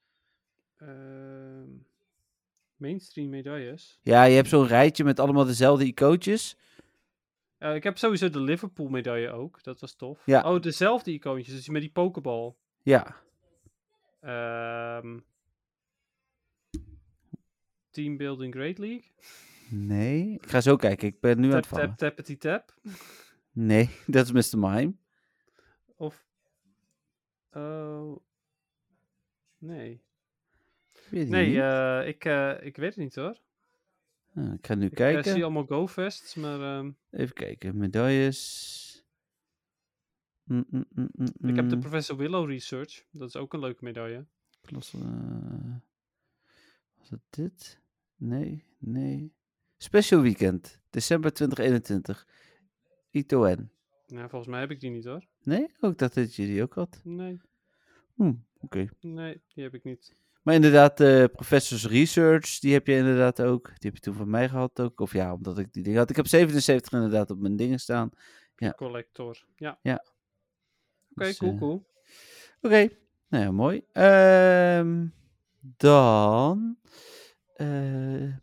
Ehm, mainstream medailles. Ja, je hebt zo'n rijtje met allemaal dezelfde icoontjes. Eh, ik heb sowieso de Liverpool medaille ook. Dat was tof. Ja. Oh, dezelfde icoontjes. Dus met die pokeball. Ja, Ehm Team Building Great League. nee. Ik ga zo kijken, ik ben nu aan Tap, het vallen. tap, tappity tap. Nee, <laughs> dat is Mr. Mime. Of... Oh... Nee. Weet Nee, eh, ik, eh, ik weet het niet hoor. Nou, ik ga nu Ik eh, kijken. zie allemaal GoFests, maar ehm, Even kijken. Medailles. Mm, mm, mm, ik heb de. Professor Willow Research. Dat is ook een leuke medaille. Was het dit? Nee, nee. Special Weekend. December 2021. Ito N. Nou, volgens mij heb ik die niet hoor. Nee? Ook dat dat je die ook had. Nee, Hm, Oké. nee, die heb ik niet. Maar inderdaad, eh Professors Research, die heb je inderdaad ook. Die heb je toen van mij gehad ook. Of ja, omdat ik die ding had. Ik heb 77 inderdaad op mijn dingen staan. Ja. Collector. Ja. Ja. Oké, Dus, cool, eh, cool. Oké, nou ja, mooi. Ehm, dan. eh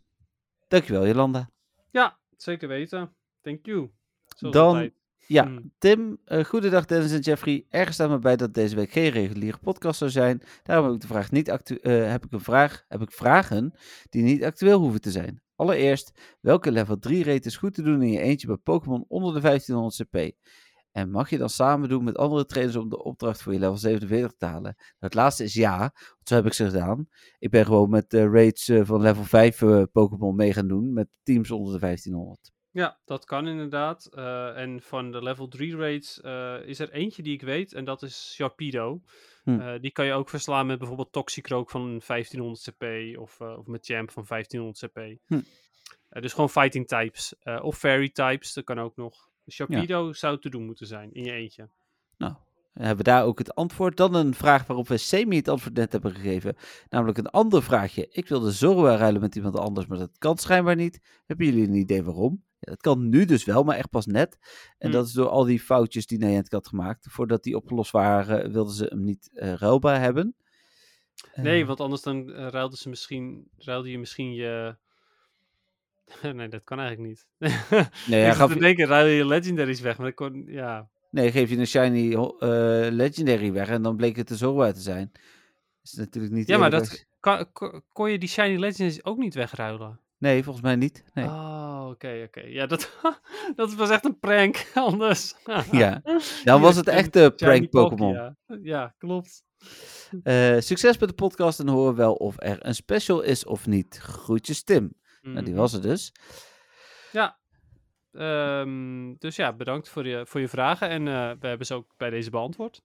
dankjewel, Jolanda. Ja, zeker weten. Thank you. Zoals Dan- altijd. Ja, Hmm. Tim, eh goedendag Dennis en Jeffrey. Ergens staat me bij dat deze week geen reguliere podcast zou zijn. Daarom heb ik de vraag niet actu- eh, heb ik een vraag, heb ik vragen die niet actueel hoeven te zijn. Allereerst, welke level 3 rate is goed te doen in je eentje bij Pokémon onder de 1500 CP? En mag je dan samen doen met andere trainers om de opdracht voor je level 47 te halen? Het laatste is ja, want zo heb ik ze gedaan. Ik ben gewoon met de rates eh, van level 5 eh, Pokémon mee gaan doen met teams onder de 1500. Ja, dat kan inderdaad. Eh, en van de level 3 raids eh, is er eentje die ik weet. En dat is Sharpedo. Hm. Eh, die kan je ook verslaan met bijvoorbeeld Toxicroak van 1500 CP. Of, of met Champ van 1500 CP. Hm. Dus gewoon fighting types. Of fairy types, dat kan ook nog. Sharpedo zou te doen moeten zijn in je eentje. Nou, hebben we daar ook het antwoord. Dan een vraag waarop we semi het antwoord net hebben gegeven. Namelijk een ander vraagje. Ik wilde Zorua ruilen met iemand anders, maar dat kan schijnbaar niet. Hebben jullie een idee waarom? Ja, dat kan nu dus wel, maar echt pas net. En Hm. dat is door al die foutjes die Niantic had gemaakt. Voordat die opgelost waren, wilden ze hem niet eh, ruilbaar hebben. Nee, Eh, want anders dan eh, ruilde, ze misschien, ruilde je misschien je... <laughs> nee, dat kan eigenlijk niet. <laughs> nee, zat gaf, te denken, ruil je legendaries weg. Maar dat kon, ja, nee, geef je een shiny eh, legendary weg en dan bleek het de Zorua te zijn. Dat is natuurlijk niet Ja, maar dat kan, kon, kon je die Shiny Legends ook niet wegruilen? Nee, volgens mij niet. Nee. Oh, oké, oké. Ja, dat, <laughs> dat was echt een prank, <laughs> anders. Ja, <laughs> dan was het echt de prank Pokémon. Ja. ja, klopt. Eh, succes met de podcast en horen wel of er een special is of niet. Groetjes Tim. Nou, die Mhm. was er dus. Ja. Ehm, dus ja, bedankt voor je, voor je vragen. En eh, we hebben ze ook bij deze beantwoord.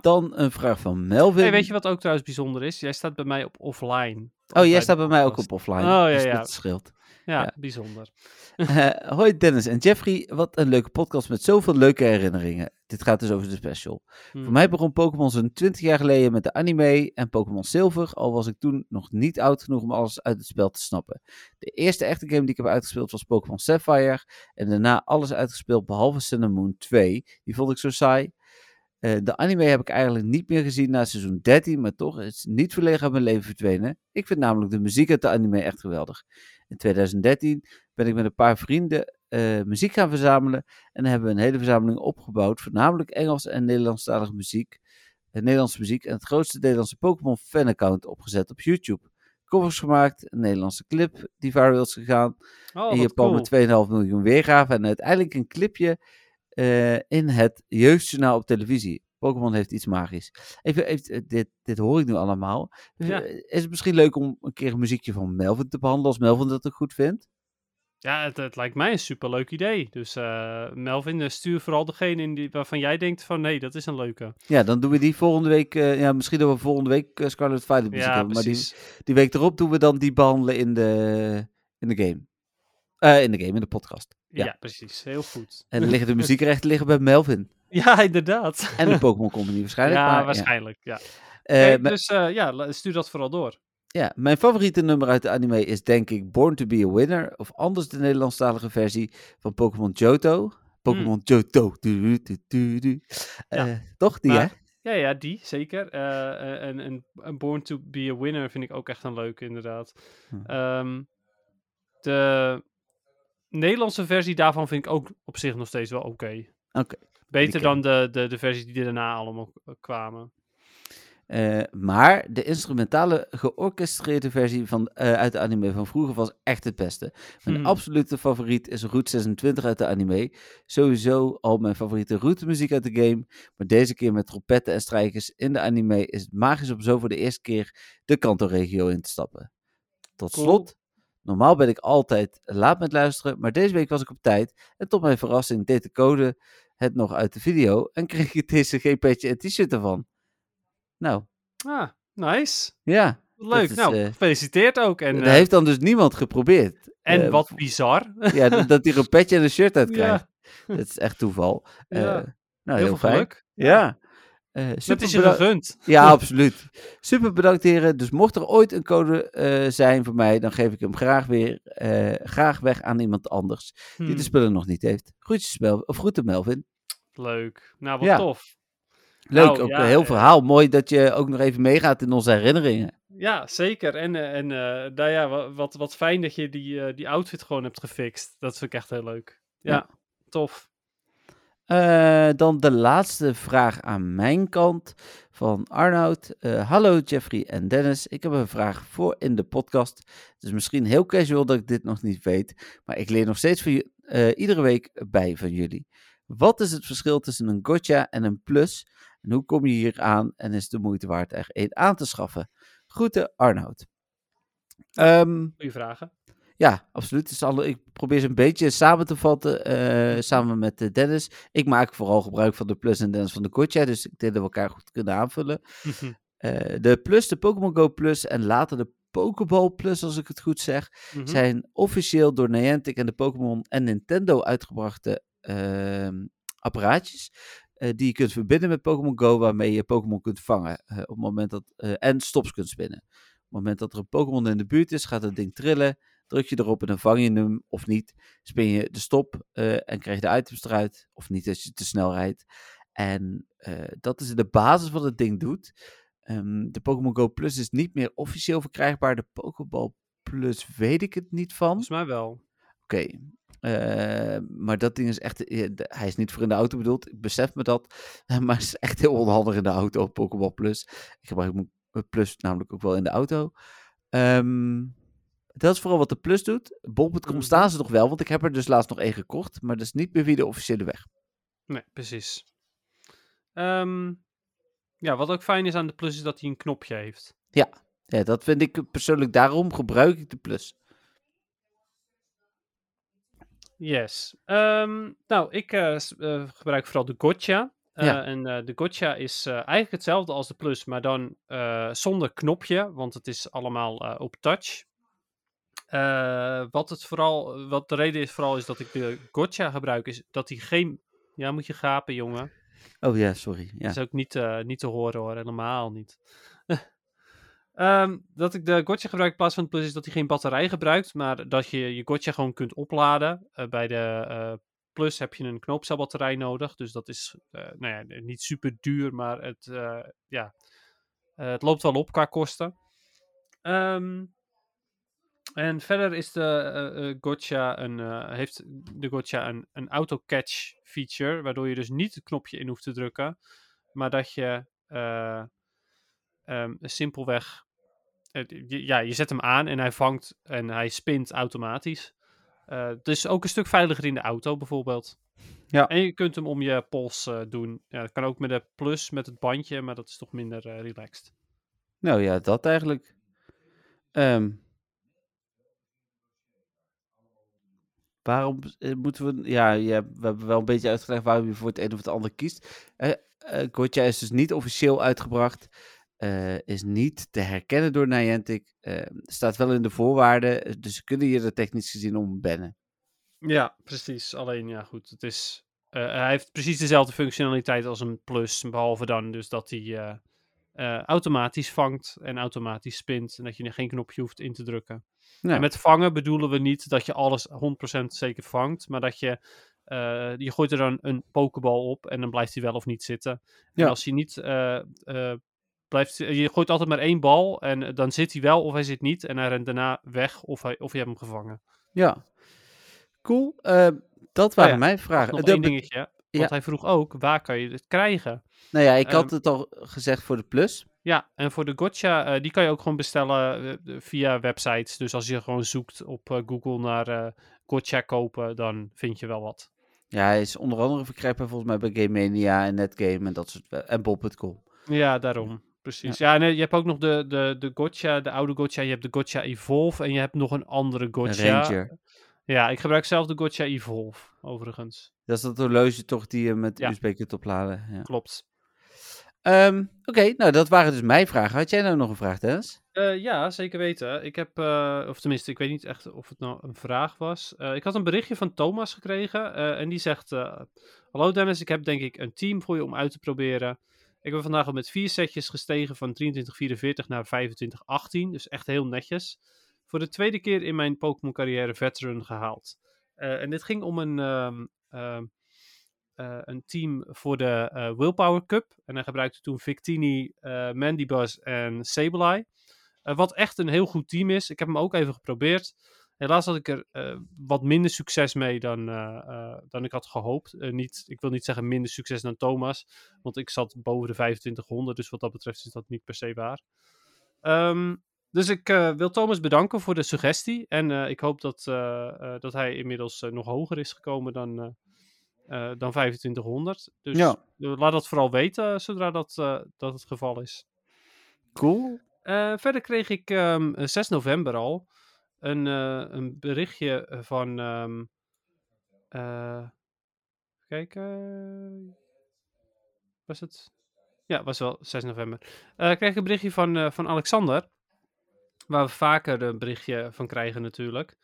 Dan een vraag van Melvin. Hey, weet je wat ook trouwens bijzonder is? Jij staat bij mij op offline. Oh, jij staat bij mij ook op offline. Oh, ja, dus ja. dat scheelt. Ja, ja. bijzonder. <laughs> Eh, hoi Dennis en Jeffrey, wat een leuke podcast met zoveel leuke herinneringen. Dit gaat dus over de special. Voor mij begon Pokémon zo'n 20 jaar geleden met de anime en Pokémon Silver, al was ik toen nog niet oud genoeg om alles uit het spel te snappen. De eerste echte game die ik heb uitgespeeld was Pokémon Sapphire en daarna alles uitgespeeld behalve Sun and Moon 2. Die vond ik zo saai. Eh, de anime heb ik eigenlijk niet meer gezien na seizoen 13, maar toch is het niet volledig uit mijn leven verdwenen. Ik vind namelijk de muziek uit de anime echt geweldig. In 2013 ben ik met een paar vrienden eh, muziek gaan verzamelen en hebben we een hele verzameling opgebouwd, voornamelijk Engels en Nederlandstalige muziek. eh, Nederlandse muziek en het grootste Nederlandse Pokémon fan-account opgezet op YouTube. Covers gemaakt, een Nederlandse clip die viral is gegaan, Oh, in Japan cool. met 2,5 miljoen weergaven en uiteindelijk een clipje eh, in het jeugdjournaal op televisie. Pokémon heeft iets magisch. Even, even, dit, dit hoor ik nu allemaal. Ja. eh, Is het misschien leuk om een keer een muziekje van Melvin te behandelen als Melvin dat ook goed vindt? Ja, het, het lijkt mij een superleuk idee. Dus eh, Melvin, eh, stuur vooral degene in die, waarvan jij denkt van nee, dat is een leuke. Ja, dan doen we die volgende week. eh, ja, misschien dat we volgende week eh, Scarlet Violet muziek Ja, hebben. Maar die, die week erop doen we dan die behandelen in de, in de game. Eh, in de game, in de podcast. Ja. ja. precies. Heel goed. En liggen de <laughs> muziekrechten liggen bij Melvin. Ja, inderdaad. En de Pokémon Company waarschijnlijk. ja, maar, waarschijnlijk. Ja. Eh, dus eh, ja, stuur dat vooral door. Ja, mijn favoriete nummer uit de anime is denk ik Born to be a Winner. Of anders de Nederlandstalige versie van Pokémon Johto. Pokémon Johto. Du, du, du, du. Ja. Toch? Die, Maar- hè? Ja, ja, die, zeker. En, en, en Born to be a Winner vind ik ook echt een leuke, inderdaad. Hm. Ehm, de Nederlandse versie daarvan vind ik ook op zich nog steeds wel oké. Oké. Beter dan de, de, de versies die daarna allemaal k- kwamen. Eh, maar de instrumentale georchestreerde versie van, eh, uit de anime van vroeger was echt het beste. Mijn Mhm. absolute favoriet is Route 26 uit de anime. Sowieso al mijn favoriete routemuziek uit de game. Maar deze keer met trompetten en strijkers in de anime is het magisch om zo voor de eerste keer de Kanto-regio in te stappen. Tot Cool. slot, normaal ben ik altijd laat met luisteren, maar deze week was ik op tijd. En tot mijn verrassing deed de code het nog uit de video en kreeg ik deze G-petje en t-shirt ervan. Nou, Ah, nice. ja. Leuk. is, nou, eh, gefeliciteerd ook. En, dat eh, heeft dan dus niemand geprobeerd. en Eh, wat bizar. Ja, dat, hij er een petje en een shirt uit <laughs> krijgt. ja, Dat is echt toeval. Ja. Nou, heel, heel, veel fijn. geluk. Ja. Eh, Dat super is je gegund. <laughs> Ja, absoluut. Super bedankt heren. Dus mocht er ooit een code eh, zijn voor mij, dan geef ik hem graag weer eh, graag weg aan iemand anders die Hmm, de spullen nog niet heeft. Groetjes Melvin, of groeten Melvin. Leuk. Nou, wat Ja. tof. Leuk, Nou, ook ja, een heel verhaal. Mooi dat je ook nog even meegaat in onze herinneringen. Ja, zeker. En, en nou ja, wa- wat, wat fijn dat je die, die outfit gewoon hebt gefixt. Dat vind ik echt heel leuk. Ja, Ja. tof. Eh, dan de laatste vraag aan mijn kant van Arnoud. Eh, hallo Jeffrey en Dennis. Ik heb een vraag voor in de podcast. Het is misschien heel casual dat ik dit nog niet weet, maar ik leer nog steeds eh, iedere week bij van jullie. Wat is het verschil tussen een gotcha en een plus? En hoe kom je hier aan en is de moeite waard er één aan te schaffen? Groeten Arnoud. Ehm, Goeie vragen. Ja, absoluut. Dus alle, ik probeer ze een beetje samen te vatten, eh, samen met eh, Dennis. Ik maak vooral gebruik van de plus en Dennis van de Gotcha, dus ik denk dat we elkaar goed kunnen aanvullen. Eh, de plus, de Pokémon Go Plus en later de Pokéball Plus, als ik het goed zeg, Mhm. zijn officieel door Niantic en de Pokémon en Nintendo uitgebrachte ehm, apparaatjes. die je kunt verbinden met Pokémon Go, waarmee je Pokémon kunt vangen. op het moment dat, en stops kunt spinnen. Op het moment dat er een Pokémon in de buurt is, gaat het ding trillen. Druk je erop en dan vang je hem of niet. Spin je de stop eh, en krijg je de items eruit. Of niet als je te snel rijdt. En eh, dat is de basis wat het ding doet. Ehm, de Pokémon Go Plus is niet meer officieel verkrijgbaar. De Pokéball Plus weet ik het niet van. Volgens mij wel. Oké. Eh, maar dat ding is echt. Hij is niet voor in de auto bedoeld. Ik besef me dat. <laughs> Maar het is echt heel onhandig in de auto. Pokéball Plus. Ik gebruik mijn Plus namelijk ook wel in de auto. Ehm, dat is vooral wat de Plus doet. Bol.com Mhm. staan ze nog wel. Want ik heb er dus laatst nog één gekocht. Maar dat is niet meer via de officiële weg. Nee, precies. Ehm, ja, wat ook fijn is aan de plus is dat hij een knopje heeft. Ja, dat vind ik persoonlijk. Daarom gebruik ik de Plus. Yes. Ehm, nou, ik eh, eh, gebruik vooral de Gotcha. Eh, Ja. En de Gotcha is eigenlijk hetzelfde als de Plus, maar dan zonder knopje, want het is allemaal op touch. Eh, wat, het vooral, wat de reden is vooral is dat ik de Gotcha gebruik, is dat hij geen... Ja, moet je gapen, jongen. Oh ja, sorry. Ja. Dat is ook niet, eh, niet te horen hoor, helemaal niet. <laughs> Ehm, dat ik de Gotcha gebruik in plaats van de Plus is dat hij geen batterij gebruikt, maar dat je je Gotcha gewoon kunt opladen. Eh, bij de Plus heb je een knoopcelbatterij nodig, dus dat is nou ja, niet super duur, maar het, ja, het loopt wel op qua kosten. Ehm, en verder is de eh, eh, Gotcha een, eh, heeft de Gotcha een, een auto-catch feature, waardoor je dus niet het knopje in hoeft te drukken, maar dat je ehm, simpelweg, ja, je zet hem aan en hij vangt en hij spint automatisch. Eh, dus ook een stuk veiliger in de auto bijvoorbeeld. Ja. En je kunt hem om je pols doen. Ja, dat kan ook met de plus, met het bandje, maar dat is toch minder relaxed. Nou ja, dat eigenlijk. Ehm, waarom eh, moeten we... Ja, we hebben wel een beetje uitgelegd waarom je voor het een of het ander kiest. Gotcha is dus niet officieel uitgebracht. is niet te herkennen door Niantic. eh, staat wel in de voorwaarden. Dus ze kunnen je er technisch gezien om bannen. Ja, precies. Alleen, ja, goed. Het is, hij heeft precies dezelfde functionaliteit als een plus. Behalve dan dus dat hij eh, automatisch vangt en automatisch spint. En dat je er geen knopje hoeft in te drukken. En met vangen bedoelen we niet dat je alles 100% zeker vangt. Maar dat je, eh, je gooit er dan een pokebal op en dan blijft hij wel of niet zitten. Ja. En als hij niet eh, blijft... Je gooit altijd maar één bal en dan zit hij wel of hij zit niet. En hij rent daarna weg of, hij, of je hebt hem gevangen. Ja. Cool. Dat waren ja, mijn vragen. nog De- één dingetje. Want ja. hij vroeg ook, waar kan je het krijgen? Nou ja, ik had Ehm, het al gezegd voor de plus. Ja, en voor de gotcha, eh, die kan je ook gewoon bestellen eh, via websites. Dus als je gewoon zoekt op eh, Google naar eh gotcha kopen, dan vind je wel wat. Ja, hij is onder andere verkrijgbaar volgens mij bij Game Mania en Netgame en dat soort... en Bob.com. Ja, daarom. Precies. Ja, en eh, je hebt ook nog de, de, de gotcha, de oude gotcha. Je hebt de gotcha Evolve en je hebt nog een andere gotcha. Ranger. Ja, ik gebruik zelf de gotcha Evolve, overigens. Dat is dat horloge toch die je met Ja. USB kunt opladen. Ja. Klopt. Ehm, Oké, nou dat waren dus mijn vragen. Had jij nou nog een vraag, Dennis? Eh, ja, zeker weten. Ik heb, eh, of tenminste, ik weet niet echt of het nou een vraag was. Eh, ik had een berichtje van Thomas gekregen eh, en die zegt: eh, Hallo Dennis, ik heb denk ik een team voor je om uit te proberen. Ik ben vandaag al met vier setjes gestegen van 2344 naar 2518, dus echt heel netjes. Voor de tweede keer in mijn Pokémon carrière veteran gehaald. Eh, en dit ging om een, ehm, ehm, eh, een team voor de eh, Willpower Cup. En hij gebruikte toen Victini, Mandibuzz en Sableye. Wat echt een heel goed team is. Ik heb hem ook even geprobeerd. Helaas had ik er wat minder succes mee dan, dan ik had gehoopt. Eh, niet, ik wil niet zeggen minder succes dan Thomas. Want ik zat boven de 2500. Dus wat dat betreft is dat niet per se waar. Ehm, dus ik eh, wil Thomas bedanken voor de suggestie. En eh, ik hoop dat, eh, dat hij inmiddels nog hoger is gekomen dan, dan 2500. Dus Ja. laat dat vooral weten zodra dat, dat het geval is. Cool. Verder kreeg ik ehm, eh, 6 november al een, een berichtje van. ehm eh, kijk, was het? Ja, was wel 6 november. Kreeg ik een berichtje van, van Alexander. Waar we vaker een berichtje van krijgen, natuurlijk.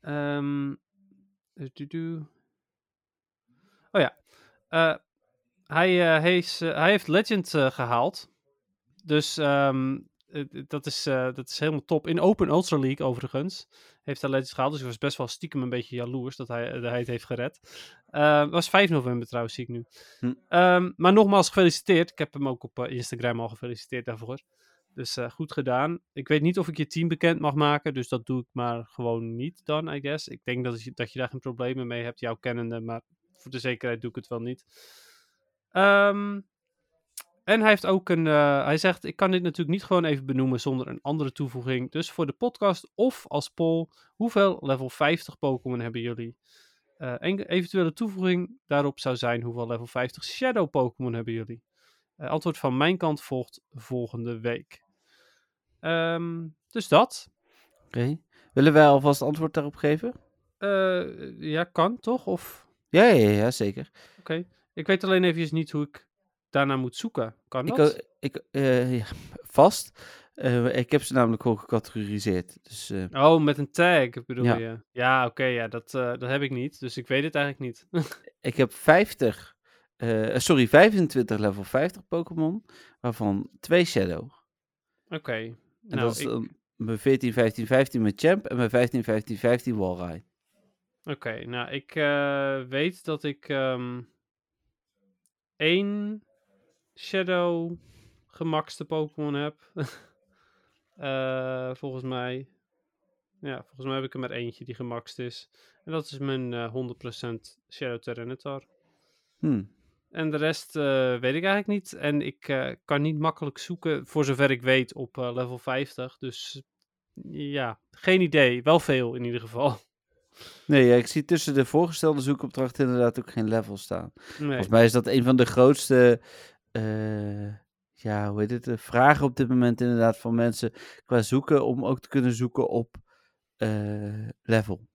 Ehm du-du-du. oh ja. Eh, hij, eh, hij, is, eh, hij heeft Legend eh, gehaald. Dus ehm, eh, dat, is, dat is helemaal top. In Open Ultra League overigens heeft hij Legends gehaald. Dus ik was best wel stiekem een beetje jaloers dat hij, dat hij het heeft gered. Eh, Het was 5 november trouwens, zie ik nu. Hm. Ehm, maar nogmaals gefeliciteerd. Ik heb hem ook op Instagram al gefeliciteerd daarvoor. Dus eh, goed gedaan. Ik weet niet of ik je team bekend mag maken. Dus dat doe ik maar gewoon niet dan, I guess. Ik denk dat je, dat je daar geen problemen mee hebt, jouw kennende. Maar voor de zekerheid doe ik het wel niet. Ehm, en hij heeft ook een. eh, hij zegt: Ik kan dit natuurlijk niet gewoon even benoemen zonder een andere toevoeging. Dus voor de podcast of als poll: hoeveel level 50 Pokémon hebben jullie? En eventuele toevoeging daarop zou zijn: hoeveel level 50 Shadow Pokémon hebben jullie? Eh, antwoord van mijn kant volgt volgende week. Ehm, dus dat. Oké. Willen wij alvast antwoord daarop geven? Eh, ja, kan toch? Of Ja, ja, ja, zeker. oké. Ik weet alleen even niet hoe ik daarna moet zoeken. Kan Ik, dat? o- ik, eh, ja, vast. Ik heb ze namelijk gewoon gecategoriseerd. Dus Oh, met een tag bedoel Ja. je? Ja, oké, ja, dat, dat heb ik niet. Dus ik weet het eigenlijk niet. <laughs> ik heb 50, eh, sorry, 25 level 50 Pokémon, waarvan twee Shadow. Oké. En Nou, dat is ik- mijn 14, 15, 15 met Champ en mijn 15, 15, 15 Walrein. Oké, nou, ik eh, weet dat ik ehm één Shadow gemaxte Pokémon heb. <laughs> Eh, volgens mij. Ja, volgens mij heb ik er maar eentje die gemaxt is. En dat is mijn eh 100% Shadow Tyranitar. Hm. En de rest eh, weet ik eigenlijk niet. En ik eh, kan niet makkelijk zoeken, voor zover ik weet, op eh, level 50. Dus ja, geen idee. Wel veel in ieder geval. <laughs> Nee, ja, ik zie tussen de voorgestelde zoekopdrachten inderdaad ook geen level staan. Nee. Volgens mij is dat een van de grootste, ja, hoe heet het, vragen op dit moment inderdaad van mensen qua zoeken, om ook te kunnen zoeken op level.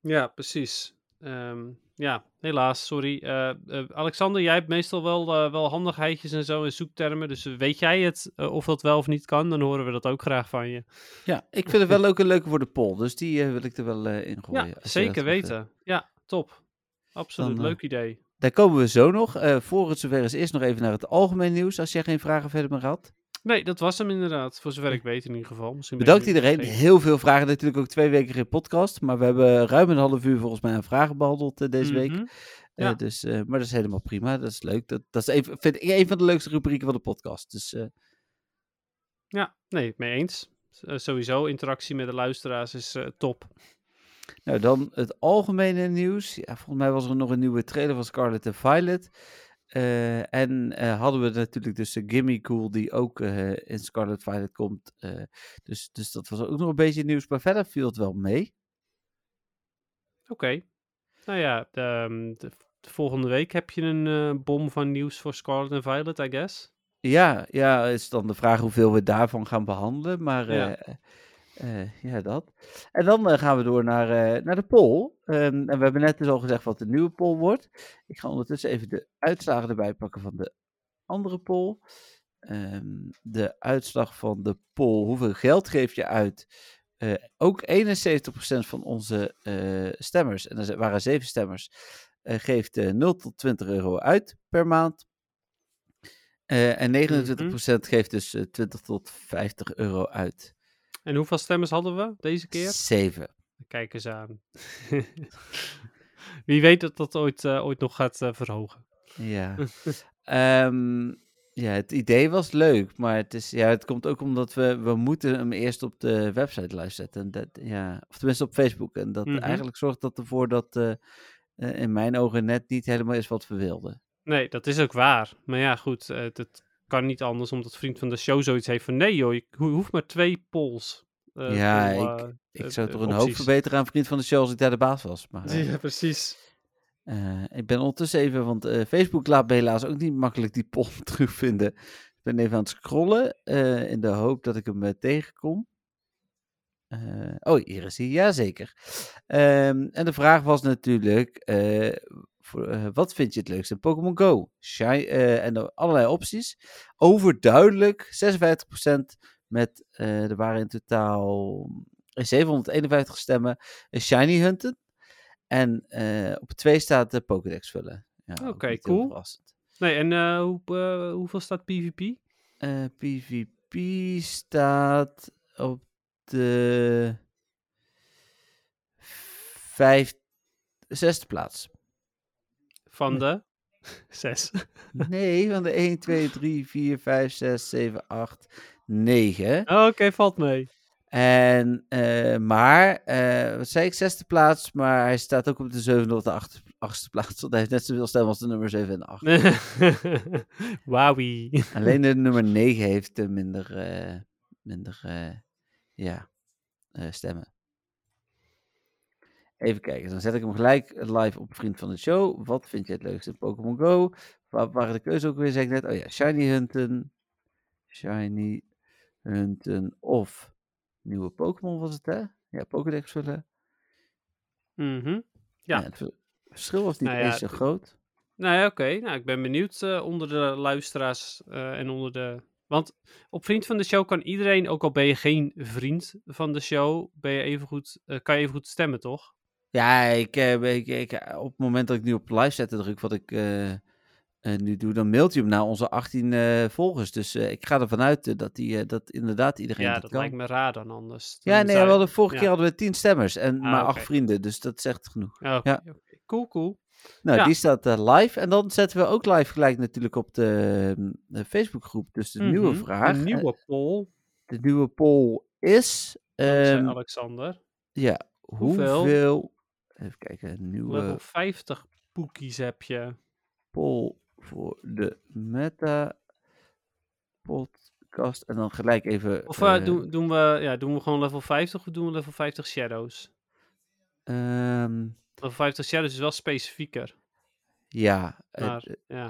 Ja, precies. Ehm, ja, helaas, sorry. Eh, eh, Alexander, jij hebt meestal wel, eh, wel handigheidjes en zo in zoektermen. Dus weet jij het, of dat wel of niet kan, dan horen we dat ook graag van je. Ja, ik vind het wel ook een leuke voor de poll, dus die wil ik er wel in gooien. ja, zeker vindt. weten. Ja, top. Absoluut, Dan, leuk idee. Daar komen we zo nog. Voor het zover is eerst nog even naar het algemeen nieuws, als jij geen vragen verder meer had. Nee, dat was hem inderdaad, voor zover ik weet in ieder geval. Misschien Bedankt iedereen. vergeten. Heel veel vragen. Natuurlijk ook twee weken geen podcast. Maar we hebben ruim een half uur volgens mij aan vragen behandeld eh, deze week. Mhm. Eh, Ja. dus, eh, maar dat is helemaal prima. Dat is leuk. Dat, dat is even, vind ik een van de leukste rubrieken van de podcast. Dus Ja, nee, mee eens. Sowieso, interactie met de luisteraars is top. nou, dan het algemene nieuws. Ja, volgens mij was er nog een nieuwe trailer van Scarlet and Violet. Eh, en eh, hadden we natuurlijk dus de Gimme Cool die ook eh, in Scarlet Violet komt. Dus, dus dat was ook nog een beetje nieuws. Maar verder viel het wel mee. Oké. Nou ja, de, ehm, de, de volgende week heb je een bom van nieuws voor Scarlet and Violet, I guess. Ja, ja, is dan de vraag hoeveel we daarvan gaan behandelen. Maar Ja. Eh, ja, dat. En dan eh, gaan we door naar, eh, naar de poll. Ehm, en we hebben net dus al gezegd wat de nieuwe poll wordt. Ik ga ondertussen even de uitslagen erbij pakken van de andere poll. Ehm, de uitslag van de poll, hoeveel geld geef je uit? Ook 71% van onze stemmers, en er waren zeven stemmers, geeft eh 0 tot 20 euro uit per maand. En 29% geeft dus eh, 20 tot 50 euro uit. En hoeveel stemmers hadden we deze keer? 7. Kijk eens aan. <laughs> Wie weet dat dat ooit, eh, ooit nog gaat eh, verhogen. Ja. <laughs> Ehm, ja, het idee was leuk, maar het, is, ja, het komt ook omdat we, we moeten hem eerst op de website live zetten. En dat, ja, of tenminste op Facebook. En dat Mhm. eigenlijk zorgt dat ervoor dat eh, in mijn ogen net niet helemaal is wat we wilden. Nee, dat is ook waar. Maar ja, goed, het kan niet anders omdat vriend van de show zoiets heeft van... Nee joh, je ho- hoeft maar twee polls. eh, Ja, ik- eh, Ik eh, zou toch een hoop verbeteren aan vriend van de show als ik daar de baas was. Maar <laughs> Ja, precies. ik ben ondertussen even, want Facebook laat me helaas ook niet makkelijk die poll <laughs> terugvinden. Ik ben even aan het scrollen in de hoop dat ik hem tegenkom. Oh, hier is hij, jazeker. Ehm en de vraag was natuurlijk, eh, wat vind je het leukste Pokémon Go? Shy, eh, en er allerlei opties. Overduidelijk, 56% met, eh, er waren in totaal 751 stemmen, Shiny Hunten. En op twee staat de Pokédex vullen. Ja, Oké, cool. Nee, en hoe, hoeveel staat PvP? PvP staat op de vijf, zesde plaats. Van de <laughs> zes. Nee, van de 1, 2, 3, 4, 5, 6, 7, 8, 9. Oh, Oké, valt mee. En, eh, maar, eh, wat zei ik, zesde plaats, maar hij staat ook op de zevende of de achtste, achtste plaats. Want hij heeft net zoveel stemmen als de nummer 7 en 8. <laughs> Wowie. Alleen de nummer 9 heeft minder, eh, minder ja, stemmen. Even kijken, dan zet ik hem gelijk live op Vriend van de Show. Wat vind je het leukste in Pokémon Go? Waar waren de keuze ook weer, zeg ik net? Oh ja, Shiny Hunten, Shiny Hunten of nieuwe Pokémon was het, hè? Ja, Pokédex vullen. Mhm. Ja. het ver- verschil was niet Nou ja, eens zo groot. Nou ja, oké. Nou, ik ben benieuwd eh, onder de luisteraars eh, en onder de... Want op Vriend van de Show kan iedereen, ook al ben je geen vriend van de show, ben je even goed, eh, kan je even goed stemmen, toch? Ja, ik, eh, ik, ik, op het moment dat ik nu op live zetten druk, wat ik eh, eh, nu doe, dan mailt hij hem naar onze 18 eh, volgers. Dus eh, ik ga ervan uit eh, dat, die, eh, dat inderdaad iedereen Ja, dat, dat kan. lijkt me raar dan anders. Ja, nee, je- hadden, vorige ja. keer hadden we 10 stemmers en Ah, maar oké. acht vrienden, dus dat zegt genoeg. Ja. Cool, cool. Nou, Ja. die staat eh, live. En dan zetten we ook live gelijk natuurlijk op de, mm, de Facebookgroep. Dus de nieuwe Mhm. vraag. Een eh, nieuwe poll, de nieuwe poll is... ehm, Alexander. ja, Hoeveel? hoeveel... Even kijken, nieuwe Level 50 poekies heb je. poll voor de meta podcast. En dan gelijk even... Of eh, doen, doen, we, ja, doen we gewoon level 50 of doen we level 50 shadows? ehm, Level 50 shadows is wel specifieker. ja. eh, Maar, ja.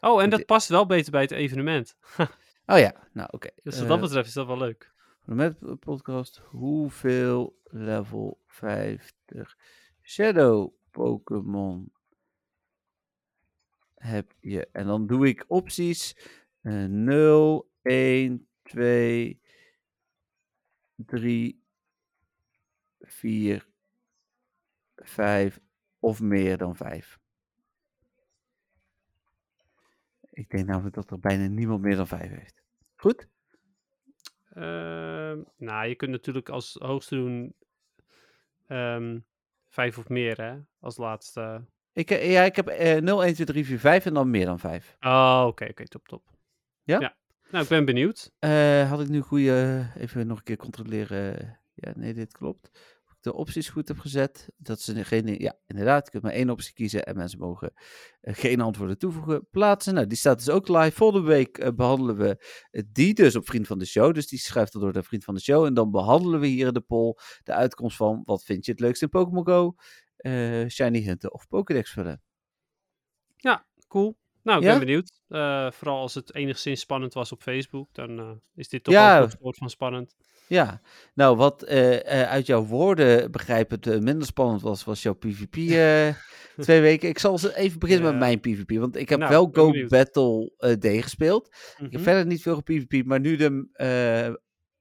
Oh, en dat past wel beter bij het evenement. <laughs> oh ja, nou oké. Dus wat dat betreft is dat wel leuk. Voor de podcast. Hoeveel level 50 Shadow Pokémon heb je? En dan doe ik opties eh 0, 1, 2, 3, 4, 5 of meer dan 5. Ik denk namelijk dat er bijna niemand meer dan 5 heeft. Goed? Ehm, nou, je kunt natuurlijk als hoogste doen ehm, vijf of meer, hè? Als laatste. Ik, eh, ja, ik heb eh 0, 1, 2, 3, 4, 5 en dan meer dan 5. Oh, oké, oké, top, top. Ja? Nou, ik ben benieuwd. Eh, had ik nu goede. Even nog een keer controleren. Ja, nee, dit klopt. De opties goed heb gezet. Dat is degene. Ja, inderdaad. Je kunt maar één optie kiezen en mensen mogen eh, geen antwoorden toevoegen. Plaatsen. Nou, die staat dus ook live. Volgende week eh, behandelen we eh, die dus op Vriend van de Show. Dus die schrijft er door de Vriend van de Show. En dan behandelen we hier in de poll de uitkomst van wat vind je het leukst in Pokémon Go? Eh, Shiny Hunten of Pokédex vullen. Cool. Nou, ik Ja? ben benieuwd. Vooral als het enigszins spannend was op Facebook, dan is dit toch Ja. ook een soort van spannend. Ja, nou wat eh, eh, uit jouw woorden begrijpend eh, minder spannend was, was jouw PvP <laughs> twee weken. Ik zal even beginnen Ja. met mijn PvP, want ik heb Nou, wel Go benieuwd. Battle eh, D gespeeld. Ik heb Mhm. verder niet veel PvP, maar nu de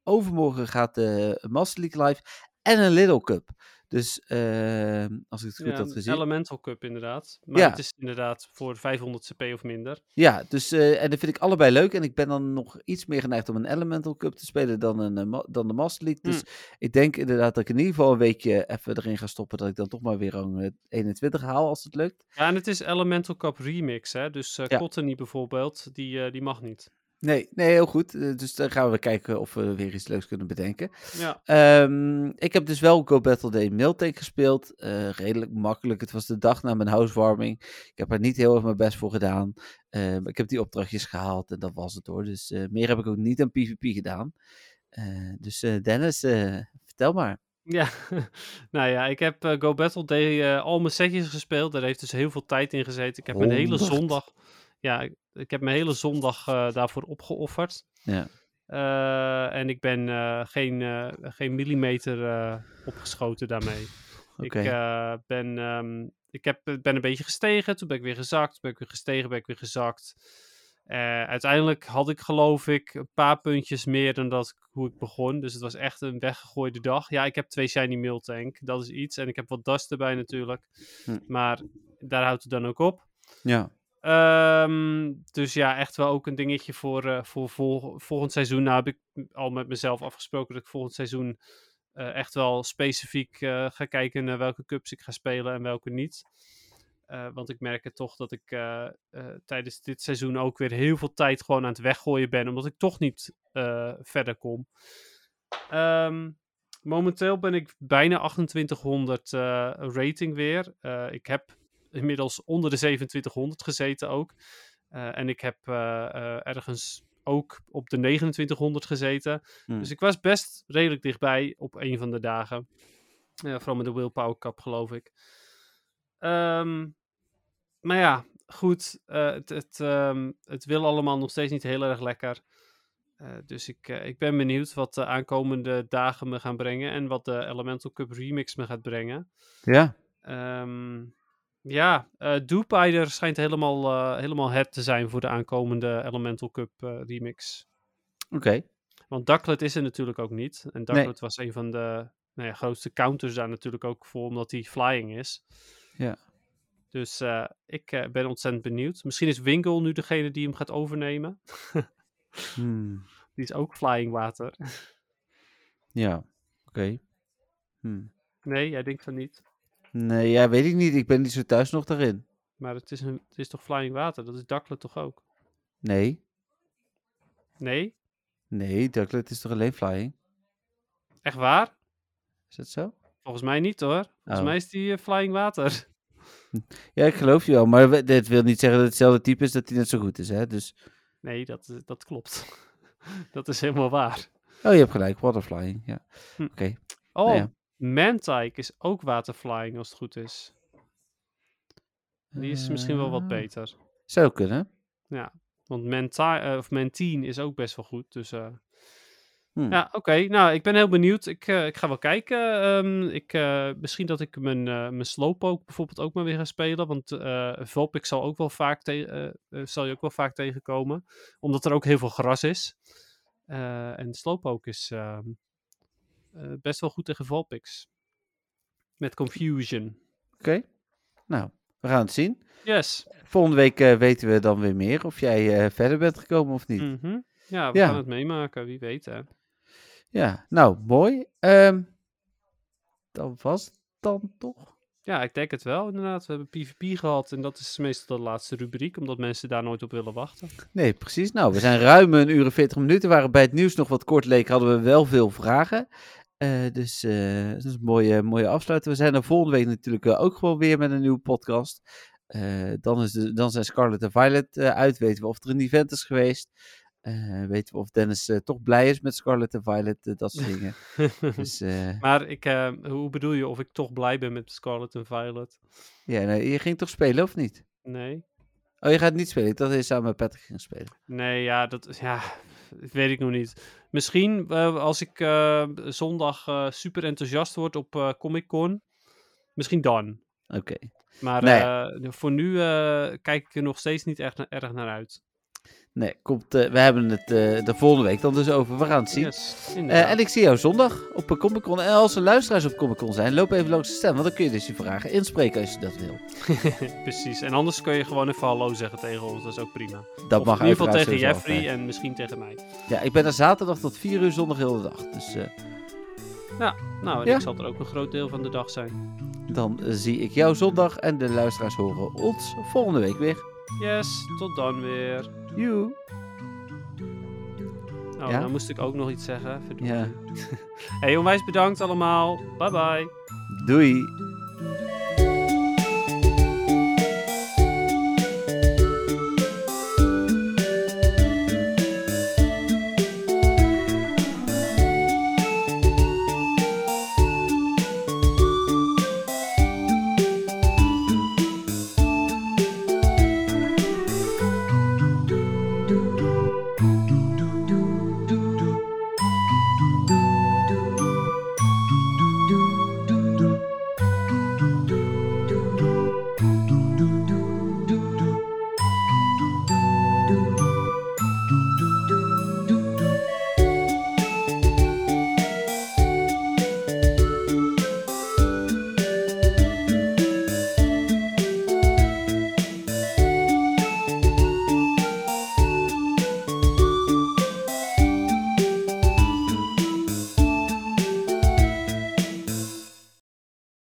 overmorgen gaat de Master League live en een Little Cup. Dus eh, als ik het goed Ja, had een gezien. Elemental Cup inderdaad. Maar Ja. het is inderdaad voor 500 CP of minder. Ja, dus eh, en dat vind ik allebei leuk. En ik ben dan nog iets meer geneigd om een Elemental Cup te spelen dan, een, eh, dan de Master League. Dus ik denk inderdaad dat ik in ieder geval een weekje even erin ga stoppen. Dat ik dan toch maar weer rang eh, 21 haal als het lukt. Ja, en het is Elemental Cup Remix, hè. Dus Ja. Cottony bijvoorbeeld, die, die mag niet. Nee, nee, heel goed. Eh, dus dan gaan we kijken of we weer iets leuks kunnen bedenken. Ja, Ehm, ik heb dus wel Go Battle Day Mailtank gespeeld. Eh, redelijk makkelijk. Het was de dag na mijn housewarming. Ik heb er niet heel erg mijn best voor gedaan. Ehm, ik heb die opdrachtjes gehaald en dat was het hoor. Dus eh, meer heb ik ook niet aan PvP gedaan. Dus Dennis, vertel maar. ja. <laughs> nou ja, ik heb Go Battle Day al mijn setjes gespeeld. Daar heeft dus heel veel tijd in gezeten. Ik heb mijn hele zondag... Ja, ik, heb mijn hele zondag eh, daarvoor opgeofferd. Ja. Eh, en ik ben eh, geen, geen millimeter opgeschoten daarmee. Oké. Ik, ben, ehm, ik heb, ben een beetje gestegen, toen ben ik weer gezakt, toen ben ik weer gestegen, ben ik weer gezakt. Uiteindelijk had ik geloof ik een paar puntjes meer dan dat ik- hoe ik begon. Dus het was echt een weggegooide dag. Ja, ik heb twee shiny mail tank, dat is iets. En ik heb wat dust erbij natuurlijk. Hm. Maar daar houdt het dan ook op. Ja. Ehm, dus ja, echt wel ook een dingetje voor, eh, voor vol- volgend seizoen. Nou heb ik al met mezelf afgesproken dat ik volgend seizoen eh, echt wel specifiek eh, ga kijken naar welke cups ik ga spelen en welke niet. Want ik merk het toch dat ik tijdens dit seizoen ook weer heel veel tijd gewoon aan het weggooien ben. Omdat ik toch niet verder kom. Ehm, momenteel ben ik bijna 2800 eh, rating weer. Ik heb inmiddels onder de 2700 gezeten ook. Eh, en ik heb eh, eh, ergens ook op de 2900 gezeten. Hm. Dus ik was best redelijk dichtbij op een van de dagen. Vooral met de Willpower Cup, geloof ik. Ehm, maar ja, goed. het, het, ehm, het wil allemaal nog steeds niet heel erg lekker. Dus ik, ik ben benieuwd wat de aankomende dagen me gaan brengen en wat de Elemental Cup Remix me gaat brengen. Ja, Ehm, ja, Doopaider schijnt helemaal, eh, helemaal het te zijn voor de aankomende Elemental Cup eh, Remix. oké. Want Ducklet is er natuurlijk ook niet. En Nee. Ducklet was een van de nou ja, grootste counters daar natuurlijk ook voor, omdat hij flying is. Ja. Dus ik ben ontzettend benieuwd. Misschien is Wingle nu degene die hem gaat overnemen. Hmm, <laughs> Die is ook flying water. Ja, oké. Hmm. Nee, jij denkt van niet. Nee, ja, weet ik niet. Ik ben niet zo thuis nog daarin. Maar het is, een, het is toch flying water? Dat is Ducklet toch ook? Nee, Nee? nee, Ducklet is toch alleen flying? Echt waar? Is dat zo? Volgens mij niet hoor. Volgens Oh. mij is die eh, flying water. <laughs> Ja, ik geloof je wel. Maar dit wil niet zeggen dat het hetzelfde type is dat hij net zo goed is, hè? Dus, Nee, dat, is- dat klopt. <laughs> dat is helemaal waar. oh, je hebt gelijk. Waterflying, ja. Hm. Oké. Oh, Nou ja. Mantike is ook waterflying als het goed is. Die is misschien wel wat Eh, beter. Zou kunnen. Ja, want Menti eh, of Mentine is ook best wel goed. Dus eh, Hm. ja, oké. Nou, ik ben heel benieuwd. Ik, ik ga wel kijken. Ehm, ik, misschien dat ik mijn, mijn Slowpoke bijvoorbeeld ook maar weer ga spelen. Want Vulpix zal, ook wel vaak zal je ook wel vaak tegenkomen. Omdat er ook heel veel gras is. En Slowpoke is ehm, eh, best wel goed tegen Vulpix. Met Confusion. Oké. Nou, we gaan het zien. Yes. Volgende week eh, weten we dan weer meer of jij eh, verder bent gekomen of niet. Mhm. Ja, we Ja. gaan het meemaken. Wie weet hè. Ja, nou, mooi. Ehm dan was het dan toch? Ja, ik denk het wel, inderdaad. We hebben PvP gehad en dat is meestal de laatste rubriek, omdat mensen daar nooit op willen wachten. Nee, precies. Nou, we zijn ruim een uur en 40 minuten. Waren bij het nieuws nog wat kort leek, hadden we wel veel vragen. Eh, dus eh, dat is een mooie, mooie afsluiting. We zijn er volgende week natuurlijk eh, ook gewoon weer met een nieuwe podcast. Dan, is de, dan zijn Scarlet en Violet uit. Weten we of er een event is geweest. Weten we of Dennis toch blij is met Scarlet en Violet. dat soort dingen. <laughs> dus maar ik, hoe bedoel je of ik toch blij ben met Scarlet en Violet? ja, nee, je ging toch spelen of niet? Nee. Oh, je gaat niet spelen. Dat is samen met Patrick gaan spelen. Nee, ja, dat ja, dat <laughs> weet ik nog niet. Misschien eh, als ik eh, zondag eh, super enthousiast word op Comic Con. Misschien dan. Oké. Maar Nee. voor nu kijk ik er nog steeds niet echt erg naar uit. Nee, komt, eh, we hebben het eh, de volgende week dan dus over. We gaan het zien. Yes, Eh, en ik zie jou zondag op Comic Con. En als er luisteraars op Comic Con zijn, loop even langs de stand. Want dan kun je dus je vragen inspreken als je dat wil. <laughs> Precies. En anders kun je gewoon even hallo zeggen tegen ons. Dat is ook prima. Dat Of mag in ieder geval tegen Jeffrey altijd. en misschien tegen mij. Ja, ik ben er zaterdag tot 4 uur zondag heel de dag. Dus eh, Nou, en Ja. ik zal er ook een groot deel van de dag zijn. dan zie ik jou zondag. En de luisteraars horen ons volgende week weer. Yes, tot dan weer. Joe. Oh, Ja? nou moest ik ook nog iets zeggen. Ja. <laughs> Hey, onwijs bedankt allemaal. Bye bye. Doei.